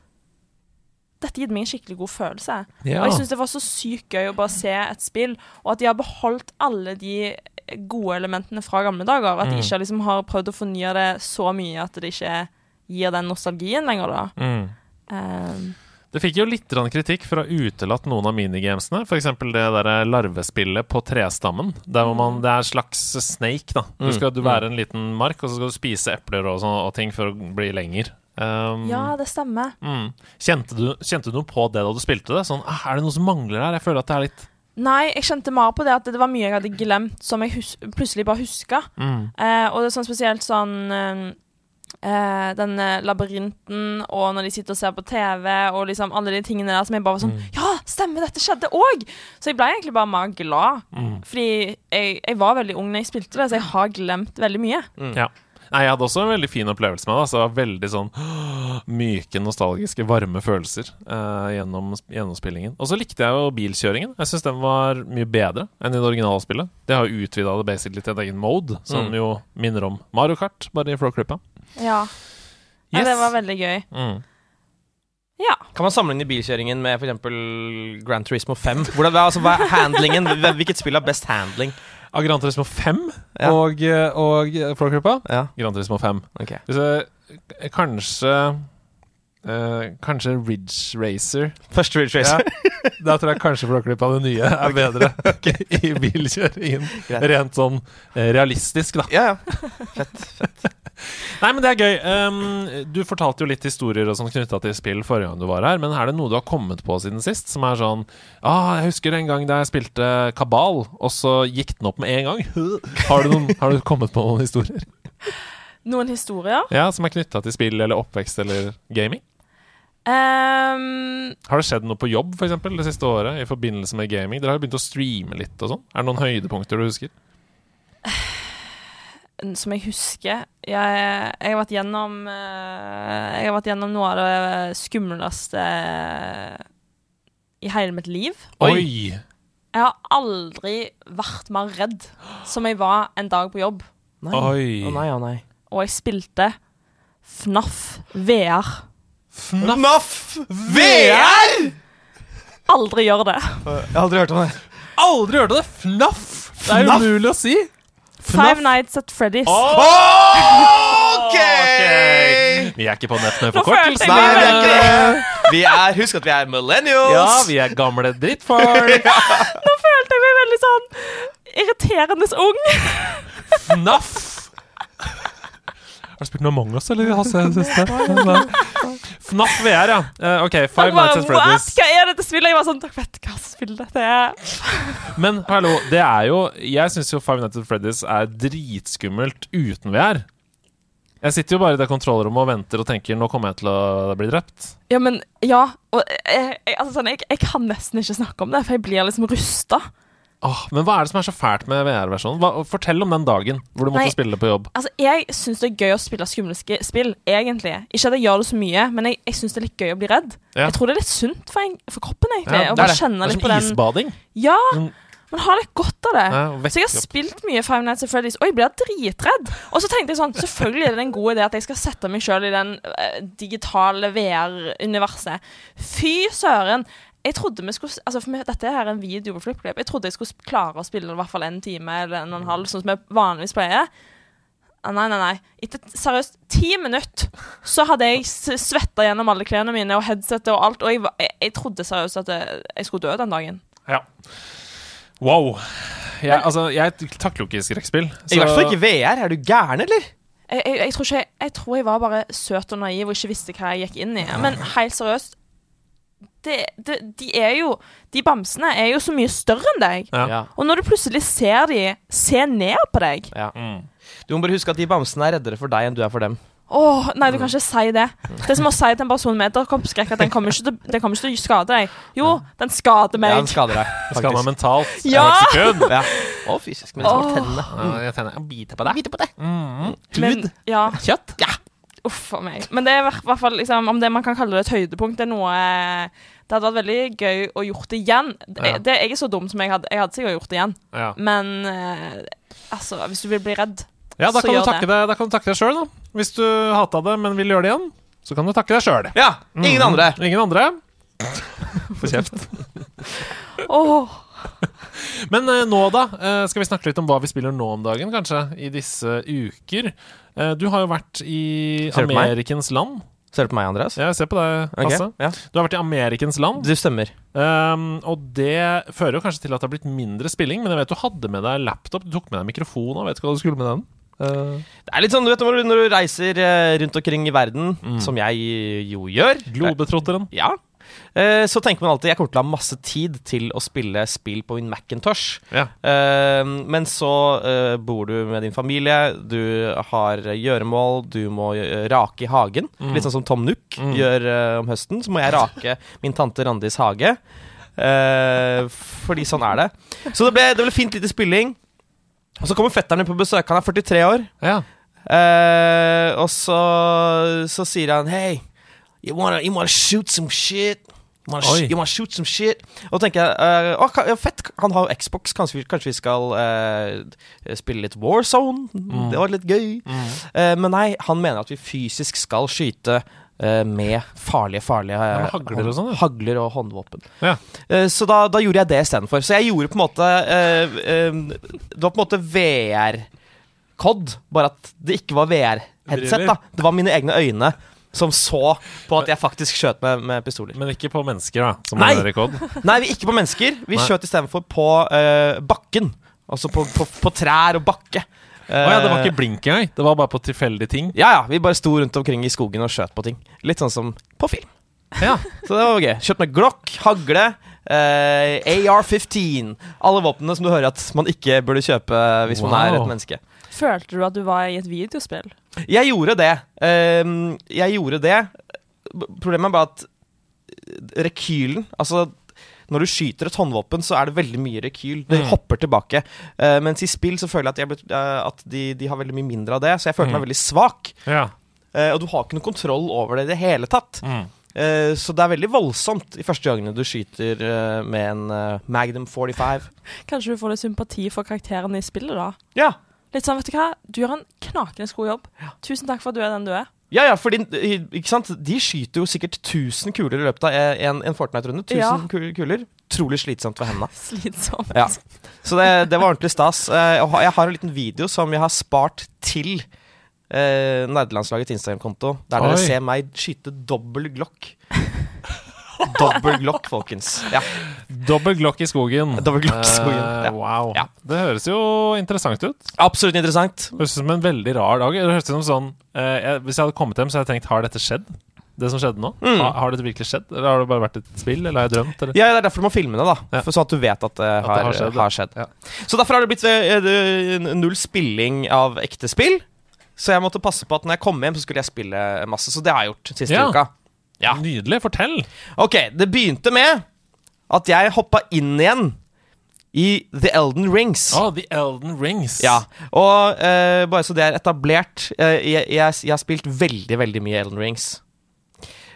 Dette gitt meg en skikkelig god følelse. Ja. Og jeg syns det var så sykt gøy å bare se et spill, og at de har beholdt alle de gode elementene fra gamle dager. At de Mm. ikke liksom har prøvd å fornye det så mye at det ikke gir den nostalgien lenger, da. Mm. Um, Det fikk jo litt kritikk for å ha utelatt noen av minigamesene. F.eks. det der larvespillet på trestammen. Der hvor man, det er en slags snake. da Du Mm, skal du være en liten mark, og så skal du spise epler og, sånn, og ting for å bli lenger. Um, Ja, det stemmer. mm. kjente, du, kjente du noe på det da du spilte det? Sånn, ah, Er det noe som mangler her? Jeg føler at det er litt Nei, jeg kjente mer på det at det var mye jeg hadde glemt, som jeg plutselig bare huska. mm. Eh, og det er sånn spesielt sånn eh, eh, Den eh, labyrinten, og når de sitter og ser på TV, og liksom alle de tingene der som jeg bare var sånn Mm. Ja, stemmer, dette skjedde òg! Så jeg ble egentlig bare mer glad. Mm. Fordi jeg, jeg var veldig ung når jeg spilte det, så jeg har glemt veldig mye. Ja. Nei, jeg hadde også en veldig fin opplevelse med det. Altså, veldig sånn myke, nostalgiske, varme følelser uh, gjennom gjennomspillingen. Og så likte jeg jo bilkjøringen. Jeg syns den var mye bedre enn i det originale spillet. Det har jo utvida det basically til en egen mode, som Mm. jo minner om Mario Kart, bare i Flowclippa. Ja. Yes. ja det var veldig gøy. Mm. Ja. Kan man sammenligne bilkjøringen med f.eks. Grand Turismo 5? Hvordan, altså, hva er handlingen? Hvilket spill har best handling? Av Gran Turismo 5 Ja. og, og Flowclippa Ja, Gran Turismo 5. Okay. Hvis jeg, kanskje Uh, Kanskje Ridge Racer. Første Ridge Racer. Da tror jeg kanskje Flåklypa det nye er bedre i bilkjøringen. Rent sånn eh, realistisk, da. Ja, ja. Fett. fett. Nei, men det er gøy. Um, du fortalte jo litt historier og sånn knytta til spill forrige gang du var her, men er det noe du har kommet på siden sist som er sånn ah, Jeg husker en gang da jeg spilte Kabal, og så gikk den opp med en gang. Har du, noen, har du kommet på noen historier? Noen historier. Ja, Som er knytta til spill eller oppvekst eller gaming? Um, Har det skjedd noe på jobb for eksempel, det siste året i forbindelse med gaming? Dere har jo begynt å streame litt og sånn. Er det noen høydepunkter du husker? Som jeg husker jeg, jeg har vært gjennom eh, Jeg har vært gjennom noe av det skumleste i hele mitt liv. Oi! Jeg har aldri vært mer redd som jeg var en dag på jobb. Nei. Oi! Å nei, å nei. Og jeg spilte FNAF VR. FNAF VR! Aldri gjør det. Jeg har aldri hørt om det. Aldri hørt om det! FNAF! Det er umulig å si. Five Nights at Freddy's. OK! Vi er ikke på nett med Nå følte forkortelsen. jeg Nei, vi er ikke det. Vi er, husk at vi er millennials. Ja, vi er gamle drittfolk. Nå følte jeg meg veldig sånn irriterende ung. FNAF. Har du spilt noe Among us, eller Hasse? FNAF VR, ja. Uh, OK, Five Nights at Freddy's. Hva er dette spillet? Jeg var sånn Dere vet hva spill dette er. Men hallo, det er jo Jeg syns jo Five Nights at Freddy's er dritskummelt uten VR. Jeg sitter jo bare i det kontrollrommet og venter og tenker nå kommer jeg til å bli drept. Ja, men Ja. Og jeg, jeg, altså, sånn, jeg, jeg kan nesten ikke snakke om det, for jeg blir liksom rusta. Åh, men hva er det som er så fælt med VR-versjonen? Fortell om den dagen hvor du måtte Nei. spille på jobb. Altså, jeg syns det er gøy å spille skumle spill, egentlig. Ikke at jeg gjør det så mye, men jeg, jeg syns det er litt gøy å bli redd. Ja. Jeg tror det er litt sunt for, en, for kroppen, egentlig. Ja, det er det. Det er som den isbading. Ja, Mm. man har litt godt av det. Ja, Så jeg har spilt mye Five Nights at Freddy's, og jeg blir dritredd. Og så tenkte jeg sånn, selvfølgelig er det en god idé at jeg skal sette meg sjøl i den uh, digitale VR-universet. Fy søren. Jeg trodde vi skulle Altså, for meg, dette her er en video på FlippKlipp. Jeg trodde jeg skulle klare å spille i hvert fall en time eller en og en halv, sånn som vi vanligvis pleier. Ah, Nei, nei, nei. Etter seriøst ti minutter så hadde jeg svetta gjennom alle klærne mine og headsetet og alt, og jeg, jeg, jeg trodde seriøst at jeg, jeg skulle dø den dagen. Ja. Wow. Jeg, altså, jeg takler jo ikke skrekkspill. I hvert fall ikke VR. Er du gæren, eller? jeg, jeg, jeg, tror ikke, jeg tror jeg var bare søt og naiv og ikke visste hva jeg gikk inn i. Men helt seriøst det, det, De er jo De bamsene er jo så mye større enn deg. Ja. Og når du plutselig ser de se ned på deg Ja. Mm. Du må bare huske at de bamsene er reddere for deg enn du er for dem. Åh, Nei, du kan ikke si det. Det er som å si til en person med edderkoppskrekk at den kommer ikke til, den kommer ikke til å skade deg. Jo, den skader meg. Ja, den skader deg. Den skader meg mentalt Ja! hvert. Ja. Og fysisk, men Åh. tennene. Ja, jeg tenner jeg biter på deg. Bite på deg. Mm. Men, ja, Kjøtt? Ja. Uff a meg. Men det er i hvert- fall liksom, om det man kan kalle det et høydepunkt, det er noe Det hadde vært veldig gøy å gjort det igjen. Det, Ja. det, jeg er så dum som jeg hadde Jeg hadde sikkert gjort det igjen. Ja. Men eh, altså, hvis du vil bli redd Ja, Så kan, du gjør takke deg, da kan du takke deg sjøl, da. Hvis du hata det, men vil gjøre det igjen, så kan du takke deg sjøl. Ja, ingen andre. Ingen andre. Få kjeft. oh. Men eh, nå, da? eh, skal vi snakke litt om hva vi spiller nå om dagen, kanskje? I disse uker. Eh, du har jo vært i? Amerikens land. Ser du på meg, Andreas? Ja, jeg ser på deg, Hasse. Okay, Ja. Du har vært i Amerikens land. Du stemmer. Um, og det fører jo kanskje til at det har blitt mindre spilling, men jeg vet du hadde med deg laptop, du tok med deg mikrofon og vet ikke hva du skulle med den? Uh. Det er litt sånn, du vet når du, reiser eh, rundt omkring i verden, som jeg jo gjør Globetrotteren. Ja. Eh, så tenker man alltid jeg kommer til å ha masse tid til å spille spill på min Macintosh. Ja. Uh, men så uh, bor du med din familie, du har gjøremål, du må rake i hagen. Litt sånn som Tom Nook gjør eh, om høsten. Så må jeg rake min tante Randis hage. Fordi sånn er det. Så det ble, det ble fint lite spilling. Og så kommer fetteren din på besøk. Han er 43 år. Ja. Uh, og så, så sier han Hey, you wanna, you wanna shoot some shit? You wanna, sh- you wanna shoot some shit? Og da tenker jeg uh, å, ja, Fett, han har jo Xbox. Kanskje vi, kanskje vi skal uh, spille litt Warzone? Det var litt gøy. Eh, men nei, han mener at vi fysisk skal skyte med farlige, farlige med hagler og sånt, ja. hagler og håndvåpen. Ja. Så da, da gjorde jeg det istedenfor. Så jeg gjorde på en måte Det var på en måte VR-COD, bare at det ikke var VR-headset. da Det var mine egne øyne som så på at jeg faktisk skjøt med, med pistoler. Men ikke på mennesker, da, som Nei. er rekord. Nei, vi ikke på mennesker. Vi Nei. skjøt istedenfor på uh, bakken. Altså på, på, på trær og bakke. Å ja, det var Eh, ikke blink engang. Det var bare på tilfeldige ting. ja, ja, vi bare sto rundt omkring i skogen og skjøt på ting. Litt sånn som på film. Ja. Så det var gøy. Kjøpt med Glock, hagle, eh, AR-15. Alle våpnene som du hører at man ikke burde kjøpe hvis man er et menneske. Følte du at du var i et videospill? Jeg gjorde det. Ehm, jeg gjorde det. Problemet er bare at rekylen Altså, når du skyter et håndvåpen, så er det veldig mye rekyl. Det Mm. hopper tilbake. Uh, mens i spill så føler jeg at, jeg, ble- eh, at de, de har veldig mye mindre av det, så jeg følte Mm. meg veldig svak. ja. Uh, og du har ikke noe kontroll over det i det hele tatt. Mm. Eh, så det er veldig voldsomt de første gangene du skyter eh, med en eh, Magnum 45. Kanskje du får litt sympati for karakterene i spillet, da? Ja, Litt sånn, vet du hva? Du gjør en knakende god jobb. Tusen takk for at du er den du er. Ja, ja, fordi eh, ikke sant? de skyter jo sikkert 1000 kuler i løpet av en, en Fortnite-runde. 1000 Ja. kuler. Utrolig slitsomt for hendene. Slitsomt. Ja. Så det, det var ordentlig stas. Eh, Jeg har- jeg har en liten video som jeg har spart til eh, nerdelandslagets Instagram-konto, der Oi. dere ser meg skyte dobbel Glock. Dobbel glokk, folkens. Ja. Dobbel glokk i skogen. Dobbel Glock i skogen, ja. Wow. Ja. Det høres jo interessant ut. Absolutt interessant. Høres ut som en veldig rar dag. Det høres ut som sånn uh, jeg, Hvis jeg hadde kommet hjem, så hadde jeg tenkt Har dette skjedd? Det som skjedde nå? Mm. Har, har dette virkelig skjedd? Eller har det bare vært et spill? Eller har jeg drømt? Eller? Ja, Det er derfor du må filme det, da. Ja. For sånn at du vet at det det har, skjedd. har skjedd. ja. Så derfor har det blitt uh, null spilling av ekte spill. Så jeg måtte passe på at når jeg kom hjem, så skulle jeg spille masse. Så det har jeg gjort siste Ja. uka. Ja. Nydelig. Fortell. Ok, det begynte med at jeg hoppa inn igjen i The Elden Rings. Oh, The Elden Rings. Ja, og uh, bare så det er etablert uh, jeg, jeg, jeg har spilt veldig, veldig mye Elden Rings.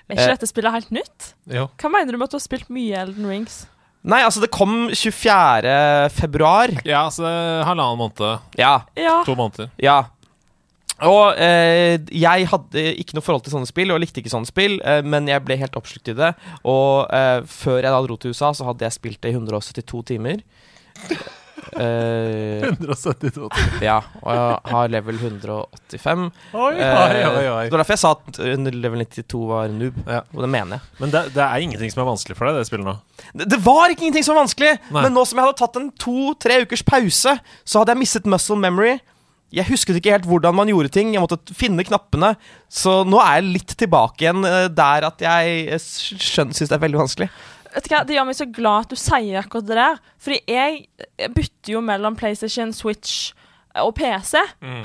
Er ikke Eh. dette spillet helt nytt? Jo. Hva mener du med at du har spilt mye Elden Rings? Nei, altså, det kom 24. februar. Ja, så halvannen måned. Ja, Ja. To måneder. ja. Og eh, jeg hadde ikke noe forhold til sånne spill, og likte ikke sånne spill, eh, men jeg ble helt oppslukt i det. Og eh, før jeg da dro til USA, så hadde jeg spilt det i 172 timer. Eh, 172 ja, og jeg har level 185. Oi, Eh, oi, oi, oi. Det var derfor jeg sa at eh, level 92 var noob. Ja. Og det mener jeg. Men det, det er ingenting som er vanskelig for deg, det spillet nå. Det, det var ikke ingenting som var vanskelig, Nei. men nå som jeg hadde tatt en to-tre ukers pause, så hadde jeg mistet muscle memory. Jeg husket ikke helt hvordan man gjorde ting. Jeg måtte finne knappene. Så nå er jeg litt tilbake igjen eh, der at jeg eh, skjønner syns det er veldig vanskelig. Vet du hva, Det gjør meg så glad at du sier akkurat det der. Fordi jeg bytter jo mellom PlayStation, Switch og PC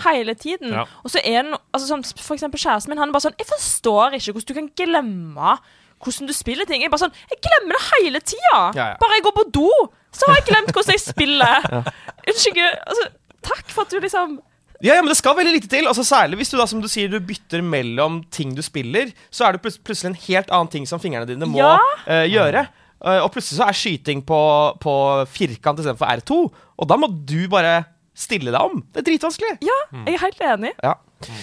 hele tiden. Ja. Og så er det noe altså sånn, For eksempel kjæresten min han er bare sånn Jeg forstår ikke hvordan du kan glemme hvordan du spiller ting. Jeg er bare sånn, jeg glemmer det hele tida! Ja, ja. Bare jeg går på do, så har jeg glemt hvordan jeg spiller. Unnskyld. Altså, takk for at du liksom Ja, ja, men det skal veldig lite til. Altså Særlig hvis du da, som du sier, du bytter mellom ting du spiller, så er det plut- plutselig en helt annen ting som fingrene dine må Ja. eh, gjøre. Eh, og plutselig så er skyting på, på firkant istedenfor R2, og da må du bare stille deg om. Det er dritvanskelig. Ja, jeg er helt enig. Ja.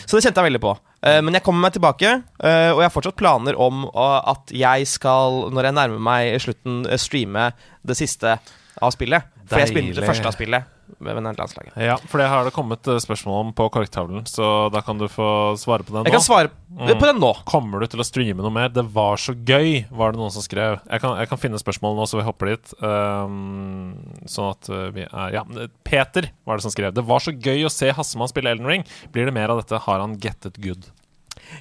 Så det kjente jeg veldig på. Eh, men jeg kommer meg tilbake, eh, og jeg har fortsatt planer om uh, at jeg skal, når jeg nærmer meg slutten, eh, streame det siste av spillet. For jeg spiller det første av spillet ved landslaget. Ja, for det har det kommet eh, spørsmål om på korktavlen, så da kan du få svare på det Jeg kan svare på den nå. Kommer du til å streame noe mer? Det var så gøy, var det noen som skrev. Jeg kan, jeg kan finne spørsmålet nå, så vi hopper dit. Um, sånn at uh, vi er Ja, Peter var det som skrev. Det var så gøy å se Hassemann spille Elden Ring. Blir det mer av dette? Har han gettet good?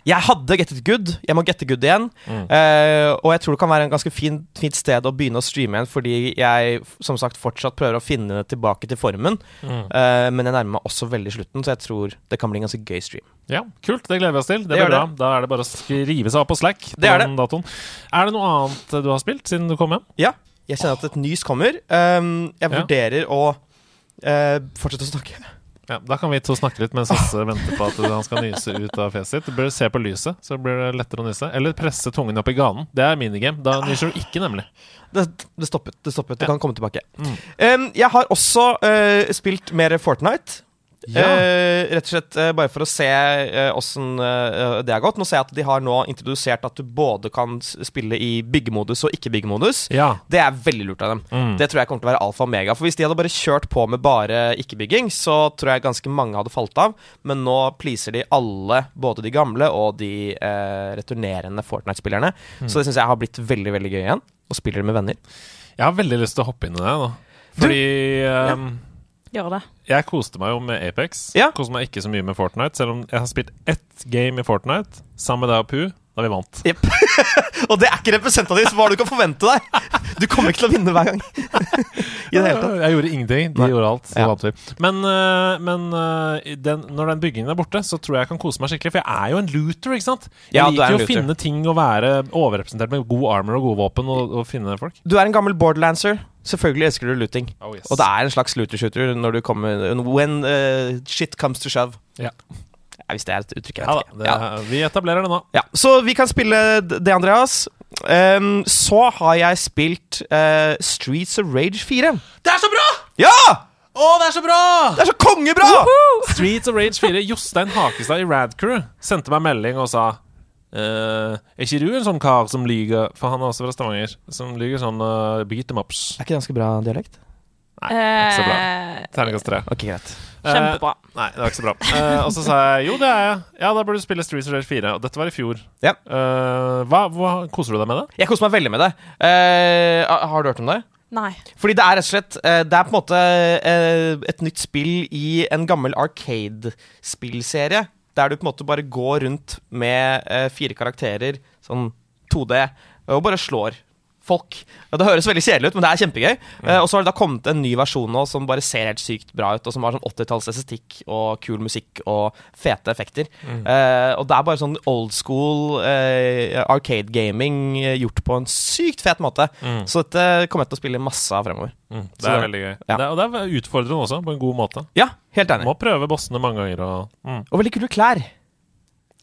Jeg hadde Get It good. Jeg må gette good igjen. Eh, og jeg tror det kan være en ganske fin, fint sted å begynne å streame igjen, fordi jeg som sagt fortsatt prøver å finne tilbake til formen. Eh, men jeg nærmer meg også veldig slutten, så jeg tror det kan bli en ganske gøy stream. Ja, kult. Det gleder vi oss til. Det, Det blir bra. bra. Da er det bare å skrive seg opp på Slack. på Det er Datoen. Er det noe annet du har spilt siden du kom hjem? Ja, jeg kjenner at et nys kommer. Um, jeg Ja. vurderer å uh, fortsette å snakke. Ja, Da kan vi to snakke litt mens Hasse venter på at han skal nyse ut av fjeset sitt. Du bør se på lyset, så blir det lettere å nyse. Eller presse tungen opp i ganen. Det er minigame. Da nyser du ikke, nemlig. Det, det stoppet. Det stoppet, det Ja. kan komme tilbake. Mm. Um, jeg har også uh, spilt mer Fortnite. Ja. Eh, rett og slett eh, bare for å se uh, åssen eh, det har gått. Nå ser jeg at de har nå introdusert at du både kan spille i byggemodus og ikke-byggemodus. Ja. Det er veldig lurt av dem. Mm. Det tror jeg kommer til å være alfa og mega. For hvis de hadde bare kjørt på med bare ikke-bygging, så tror jeg ganske mange hadde falt av. Men nå pleaser de alle, både de gamle og de eh, returnerende Fortnite-spillerne. Mm. Så det syns jeg har blitt veldig veldig gøy igjen. Og spiller det med venner. Jeg har veldig lyst til å hoppe inn i det da Fordi ehm, Gjør det. jeg koste meg jo med Apex. Ja. Koste meg ikke så mye med Fortnite, selv om jeg har spilt ett game i Fortnite sammen med deg og Pu da vi vant. Og det er ikke representativt for hva du kan forvente deg! Du kommer ikke til å vinne hver gang. I det hele tatt. Jeg gjorde ingenting. De Nei. gjorde alt. Så Ja. Men, øh, men øh, den, når den byggingen er borte, så tror jeg jeg kan kose meg skikkelig. For jeg er jo en looter, ikke sant? Jeg Ja, er liker jo å finne ting og være overrepresentert med god armor og gode våpen og, og finne folk. Du er en gammel borderlancer. Selvfølgelig elsker du looting. Oh, yes. Og det er en slags looter-shooter når du kommer When uh, shit comes to shove. Ja. Ja, hvis det er et uttrykk. Jeg Ja da. Det, ikke. Ja. Vi etablerer det nå. Ja. Så vi kan spille det, Andreas. Um, så har jeg spilt uh, Streets of Rage 4. Det er så bra! Ja! Å, det er så bra! Det er så kongebra! Streets of Rage 4. Jostein Hakestad i Radcrew sendte meg melding og sa Uh, Er ikke du en sånn kar som lyver For han er også fra Stavanger. Som lyver sånn uh, beat them ups. Er ikke det ganske bra dialekt? Nei, ikke så bra. Terningkast tre. Ok, greit. Kjempebra. Uh, nei, det var ikke så bra. Uh, og så sa jeg jo, det er jeg. Ja, da burde du spille Streets of Rage 4. Og dette var i fjor. Ja. Uh, hva, hva, koser du deg med det? Jeg koser meg veldig med det. Eh, har du hørt om det? Nei. Fordi det er rett og slett eh, Det er på en måte eh, et nytt spill i en gammel Arcade-spillserie. Der du på en måte bare går rundt med eh, fire karakterer, sånn 2D, og bare slår folk. Det høres veldig kjedelig ut, men det er kjempegøy. Eh, og så har det da kommet en ny versjon nå som bare ser helt sykt bra ut, og som har sånn 80-talls estetikk og kul musikk og fete effekter. Eh, og det er bare sånn old school uh, arcade gaming gjort på en sykt fet måte. Så dette kommer jeg til å spille masse av fremover. Mm, det er så, veldig gøy. ja. Det, og det er utfordrende også, på en god måte. Ja, helt enig. må prøve bossene mange ganger, og, mm, Og veldig kule klær.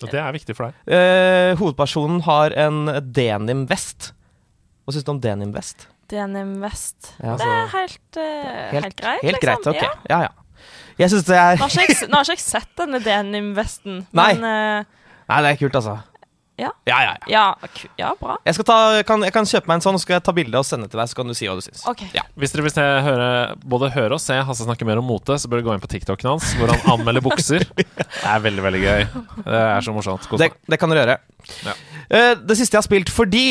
og det er viktig for deg. Hovedpersonen har en denim-vest. Hva syns du om denim-vest? Denim Vest. Ja, det er helt, uh, helt, greit, Helt liksom. greit, ok. Ja. Ja, ja. Jeg syns det er Nå har, ikke jeg, nå har ikke jeg sett denne denim-vesten, Nei. men uh, Nei, det er kult, altså. Ja. Ja, ja, ja. ja, bra. Jeg, skal ta, kan, jeg kan kjøpe meg en sånn, så skal jeg ta bilde og sende til deg, så kan du si hva du syns. Okay. Ja. Hvis dere vil se, høre, både høre og se Hasse snakke mer om mote, så bør dere gå inn på TikToken hans, hvor han anmelder bukser. Det er veldig, veldig gøy. Det er så morsomt. Det, det kan dere gjøre. Ja. Eh, det siste jeg har spilt fordi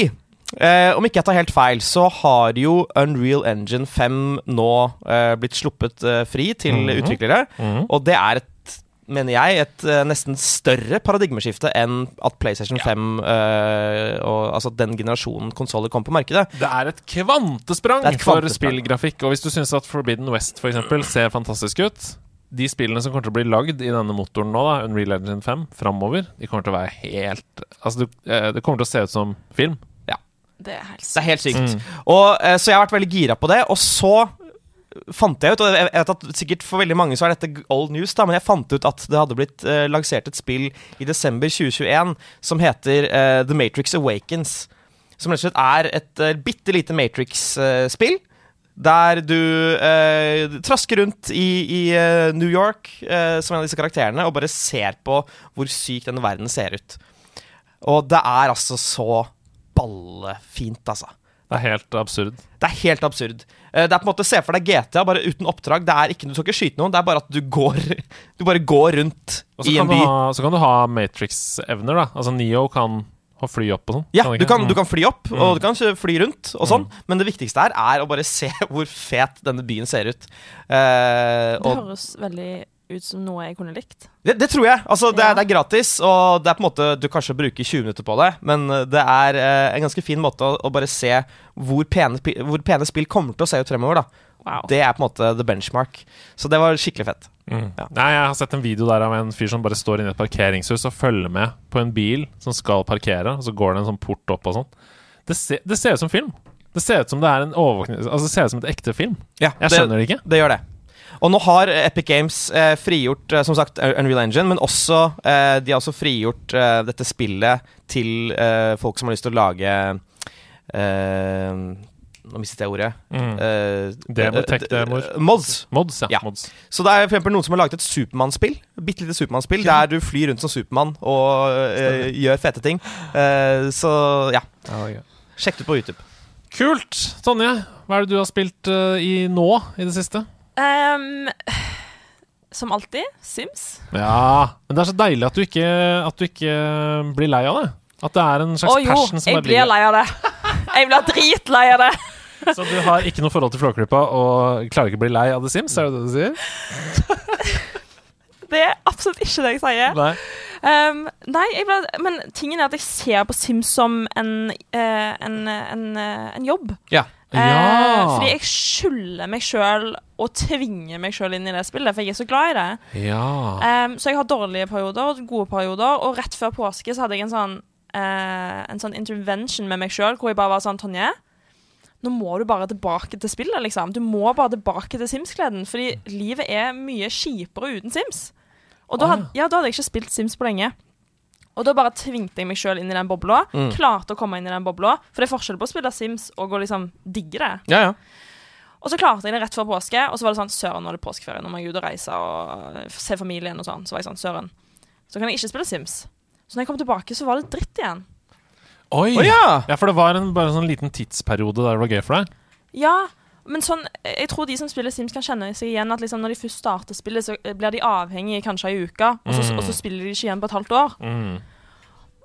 eh, Om ikke jeg tar helt feil, så har jo Unreal Engine 5 nå eh, blitt sluppet eh, fri til Mhm. utviklere. Mhm. Og det er et mener jeg, et eh, nesten større paradigmeskifte enn at PlayStation 5 eh, og altså den generasjonen konsoller kom på markedet. Det er et kvantesprang, er et for spillgrafikk. Og hvis du syns at Forbidden West for eksempel, ser fantastisk ut De spillene som kommer til å bli lagd i denne motoren nå, da, Unreal Engine 5, framover, de kommer til å være helt Altså, du, eh, det kommer til å se ut som film. Det er helt Det er helt sykt. Mm. Og, eh, så jeg har vært veldig gira på det. Og så fant jeg ut, og jeg vet at sikkert for veldig mange så er dette old news, da, men jeg fant ut at det hadde blitt eh, lansert et spill i desember 2021 som heter eh, The Matrix Awakens. Som rett og slett er et uh, bitte lite Matrix-spill. der du eh, trasker rundt i, i eh, New York eh, som en av disse karakterene og bare ser på hvor syk denne verden ser ut. Og det er altså så ballefint, altså. Det er helt absurd. Det er helt absurd. Eh, Det er på en måte Se for deg GTA, bare uten oppdrag. Det er ikke, Du skal ikke skyte noen, det er bare at du går Du bare går rundt i en by. ha, så kan du ha Matrix-evner, da. Altså Neo kan ha fly opp og sånn. Ja, kan du kan, du kan fly opp, Mm. og du kan fly rundt, og sånn. Men det viktigste her er å bare se hvor fet denne byen ser ut. Eh, Det høres veldig ut som noe jeg kunne likt. det, det tror jeg. Altså, det, Ja. er, det er gratis, og det er på en måte du kanskje bruker 20 minutter på det, men eh, det er eh, en ganske fin måte å, å bare se hvor pene, hvor pene spill kommer til å se ut fremover. da Wow. Det er på en måte the benchmark. Så det var skikkelig fett. Mm. Ja. Nei, Jeg har sett en video der av en fyr som bare står inne i et parkeringshus og følger med på en bil som skal parkere, og så går det en sånn port opp og sånn. Det, ser- det ser ut som film. Det ser ut som det er en overvåkning Altså det ser ut som et ekte film. Ja, Jeg skjønner det ikke. Det gjør det. Og nå har Epic Games eh, frigjort eh, som sagt Unreal Engine, men også eh, de har også frigjort eh, dette spillet til eh, folk som har lyst til å lage eh, Nå mistet jeg ordet. Mm. Eh, Demo, eh, tech-demoer. eh, Mods. Mods, ja. Ja. Mods. Så det er for eksempel noen som har laget et Supermann-spill. Bitte lite Supermann-spill Der du flyr rundt som Supermann og eh, gjør fete ting. Eh, så ja, sjekk det ut på YouTube. Kult! Tonje, hva er det du har spilt eh, i nå i det siste? Ehm, som alltid, Sims. Ja, men det er så deilig at du ikke, at du ikke blir lei av det. At det er en slags Å jo, passion som jeg blir lei av det. Jeg blir dritlei av det. Så du har ikke noe forhold til Flåklypa og klarer ikke å bli lei av The Sims, er det det du sier? Det er absolutt ikke det jeg sier. Nei. um, nei, jeg ble, men tingen er at jeg ser på Sims som en, eh, en, en, eh, en jobb. Ja. Eh, Ja. fordi jeg skylder meg sjøl og tvinger meg sjøl inn i det spillet, for jeg er så glad i det. Ja. Um, så jeg har dårlige perioder og gode perioder, og rett før påske så hadde jeg en sånn, uh, en sånn intervention med meg sjøl, hvor jeg bare var sånn Tonje, nå må du bare tilbake til spillet, liksom. Du må bare tilbake til Sims-gleden, fordi livet er mye kjipere uten Sims. Og da, had, ja, da hadde jeg ikke spilt Sims på lenge. Og da bare tvingte jeg meg sjøl inn i den bobla. Mm. Klarte å komme inn i den bobla. For det er forskjell på å spille Sims og å liksom digge det. Ja, ja. Og så klarte jeg det rett før påske, og så var det sånn Søren, nå er det påskeferie, nå må jeg ut og reise og se familien og sånn. Så var jeg sånn, Søren. Så kan jeg ikke spille Sims. Så når jeg kom tilbake, så var det dritt igjen. Oi! Oh, ja! Ja, for det var en, bare en sånn liten tidsperiode der det var gøy for deg. Ja, men sånn Jeg tror de som spiller Sims, kan kjenne seg igjen at liksom når de først starter spillet, så blir de avhengige kanskje ei uke, og så, Mm. og så spiller de ikke igjen på et halvt år. Mm.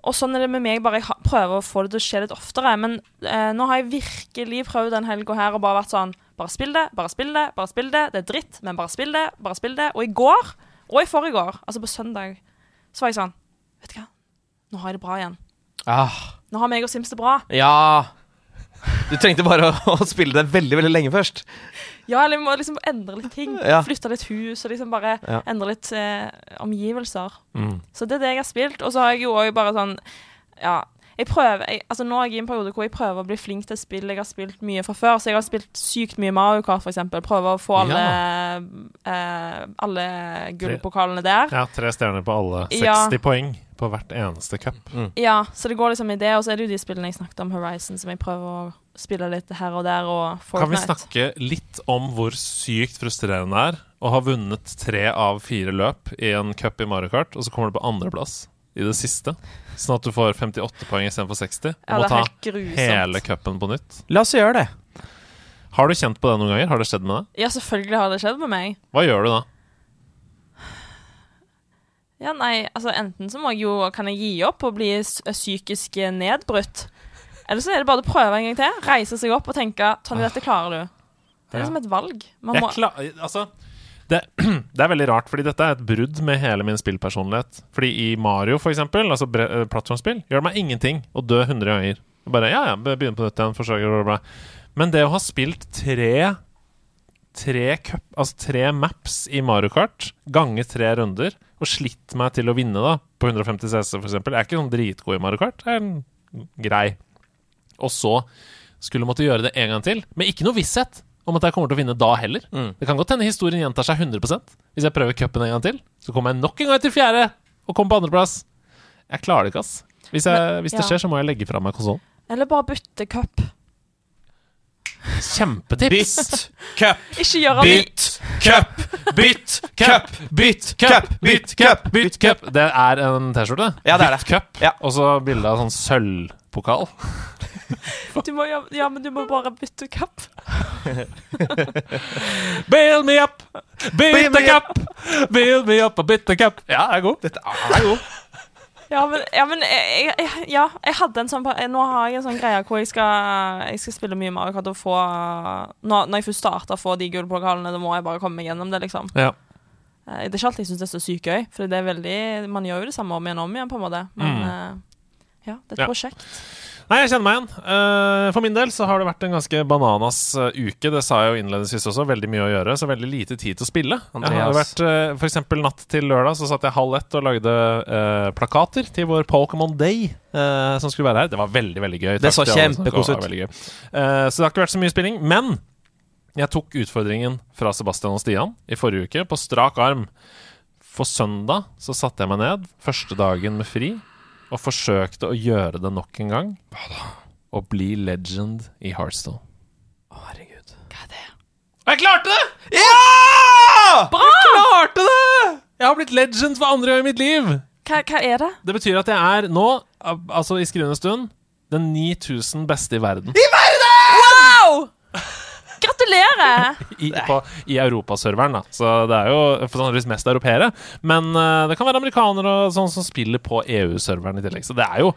Og sånn er det med meg, bare jeg prøver å få det til å skje litt oftere. Men eh, nå har jeg virkelig prøvd den helga her og bare vært sånn Bare spill det, bare spill det, bare spill det. Det er dritt, men bare spill det, bare spill det. Og i går, og i forrige altså på søndag, så var jeg sånn Vet du hva, nå har jeg det bra igjen. Ah, Nå har meg og Sims det bra. ja. Du trengte bare å, å spille det veldig veldig lenge først. Ja, eller vi må liksom endre litt ting. Ja. Flytte litt hus og liksom bare Ja. endre litt eh, omgivelser. Mm. Så det er det jeg har spilt. Og så har jeg jo òg bare sånn Ja. Jeg prøver, jeg, altså Nå er jeg i en periode hvor jeg prøver å bli flink til spill jeg har spilt mye fra før. Så jeg har spilt sykt mye Mario Kart, eksempel. Prøver å få alle, eh, alle gullpokalene der. Ja, tre stjerner på alle. 60 Ja. poeng på hvert eneste cup. Ja, så det går liksom i det. Og så er det jo de spillene jeg snakket om, Horizon, som jeg prøver å spille litt her og der, og Kan vi snakke litt om hvor sykt frustrerende det er å ha vunnet tre av fire løp i en cup i Mario Kart, og så kommer du på andreplass i det siste? Sånn at du får 58 poeng istedenfor 60. Og Ja, må ta grusomt. hele cupen på nytt. La oss gjøre det. Har du kjent på det noen ganger? Har det skjedd med deg? Ja, selvfølgelig har det skjedd med meg. Hva gjør du da? Ja, nei, altså Enten så må jeg jo, kan jeg gi opp og bli psykisk nedbrutt. Eller så er det bare å prøve en gang til. Reise seg opp og tenke Tonje, dette klarer du. Det er liksom et valg. Man Jeg må, kla altså, det, det er veldig rart, fordi dette er et brudd med hele min spillpersonlighet. Fordi i Mario, for eksempel, altså eh, plattformspill, gjør det meg ingenting å dø 100 ganger. Bare ja, ja, begynne på nytt igjen, forsøker. Men det å ha spilt tre Tre, cup, altså tre maps i Mario Kart ganger tre runder, og slitt meg til å vinne da på 150 CC, eksempel, jeg er ikke sånn dritgod i Mario Kart. Jeg er grei. Og så skulle måtte gjøre det en gang til, med ikke noe visshet om at jeg kommer til å vinne da heller. Mm. Det kan godt hende historien gjentar seg 100% Hvis jeg prøver cupen en gang til, så kommer jeg nok en gang til fjerde og kommer på andreplass. Jeg klarer det ikke, ass. Hvis, jeg, Men- hvis det ja. skjer, så må jeg legge fra meg konsollen. eller bare bytte cup. Kjempetips! Bytt cup! Bytt cup! Bytt cup! Bytt cup! Bytt cup! Bytt cup! Det er en T-skjorte. Ja, det er Bytt cup. Ja. Og så bilde av sånn sølvpokal. Du må, ja, ja, men du må bare bytte kapp. Bail me up! Bytte kapp! Bail me up og bytte kapp. Ja, jeg er god. Dette er god. Ja, men, ja, men jeg, jeg, ja, jeg hadde en sånn Nå har jeg en sånn greie hvor jeg skal, jeg skal spille mye Mario Kart og få Når, når jeg først starter å få de gullpokalene, da må jeg bare komme meg gjennom det, liksom. Ja. Eh, Det er ikke alltid jeg syns det er så sykt gøy, for det er veldig Man gjør jo det samme om igjen og om igjen, på en måte. Men Mm. eh, ja, det er et Ja. prosjekt. Nei, jeg kjenner meg igjen. Uh, for min del så har det vært en ganske bananas eh, uke. Det sa jeg jo innledningsvis også. Veldig mye å gjøre, så veldig lite tid til å spille. Jeg har vært, uh, for eksempel natt til lørdag så satt jeg halv ett og lagde uh, plakater til vår Pokémon Day. som skulle være her. Det var veldig veldig gøy. Det så kjempekoselig kjempekos ut. så det har ikke vært så mye spilling. Men jeg tok utfordringen fra Sebastian og Stian i forrige uke på strak arm. For søndag så satte jeg meg ned første dagen med fri og forsøkte å gjøre det nok en gang. Å bli legend i Heartstone. Å, herregud. Hva er det? Og jeg klarte det! Ja! Bra! Jeg klarte det! Jeg har blitt legend for andre gang i mitt liv. Hva, hva er det? Det betyr at jeg er nå, altså i skrivende stund, den 9000 beste i verden. Wow! Gratulerer! I, på, i europaserveren, da. Så det er jo sannsynligvis mest europeere. Men uh, det kan være amerikanere og sånn som spiller på EU-serveren i tillegg. Så det er jo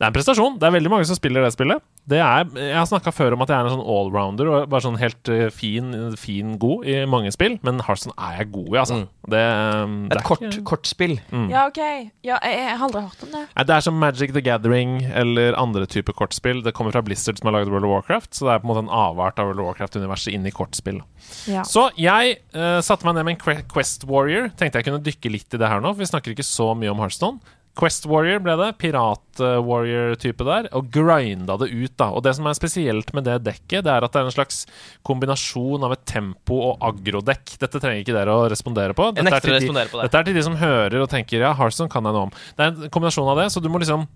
det er en prestasjon. Det er veldig mange som spiller det spillet. Det er, jeg har snakka før om at jeg er en sånn allrounder og bare sånn helt eh, fin, fin god i mange spill, men Hearthstone er jeg god i, altså. Mm. Det, um, det Et er kort, ikke- kortspill. Ja, OK. Ja, jeg, jeg har aldri hørt om det. Det er som Magic the Gathering eller andre typer kortspill. Det kommer fra Blizzard som har laget World of Warcraft, så det er på en måte en avart av World of Warcraft-universet inn i kortspill. Ja. Så jeg uh, satte meg ned med en Quest Warrior. Tenkte jeg kunne dykke litt i det her nå, for vi snakker ikke så mye om Hearthstone. Quest Warrior ble det. Pirat-warrior-type der. Og grinda det ut, da. Og det som er spesielt med det dekket, det er at det er en slags kombinasjon av et tempo- og agrodekk. Dette trenger ikke dere å respondere på. Dette er til de- på det. dette er til de som hører og tenker ja, Harson kan jeg noe om. Det er en kombinasjon av det, så du må liksom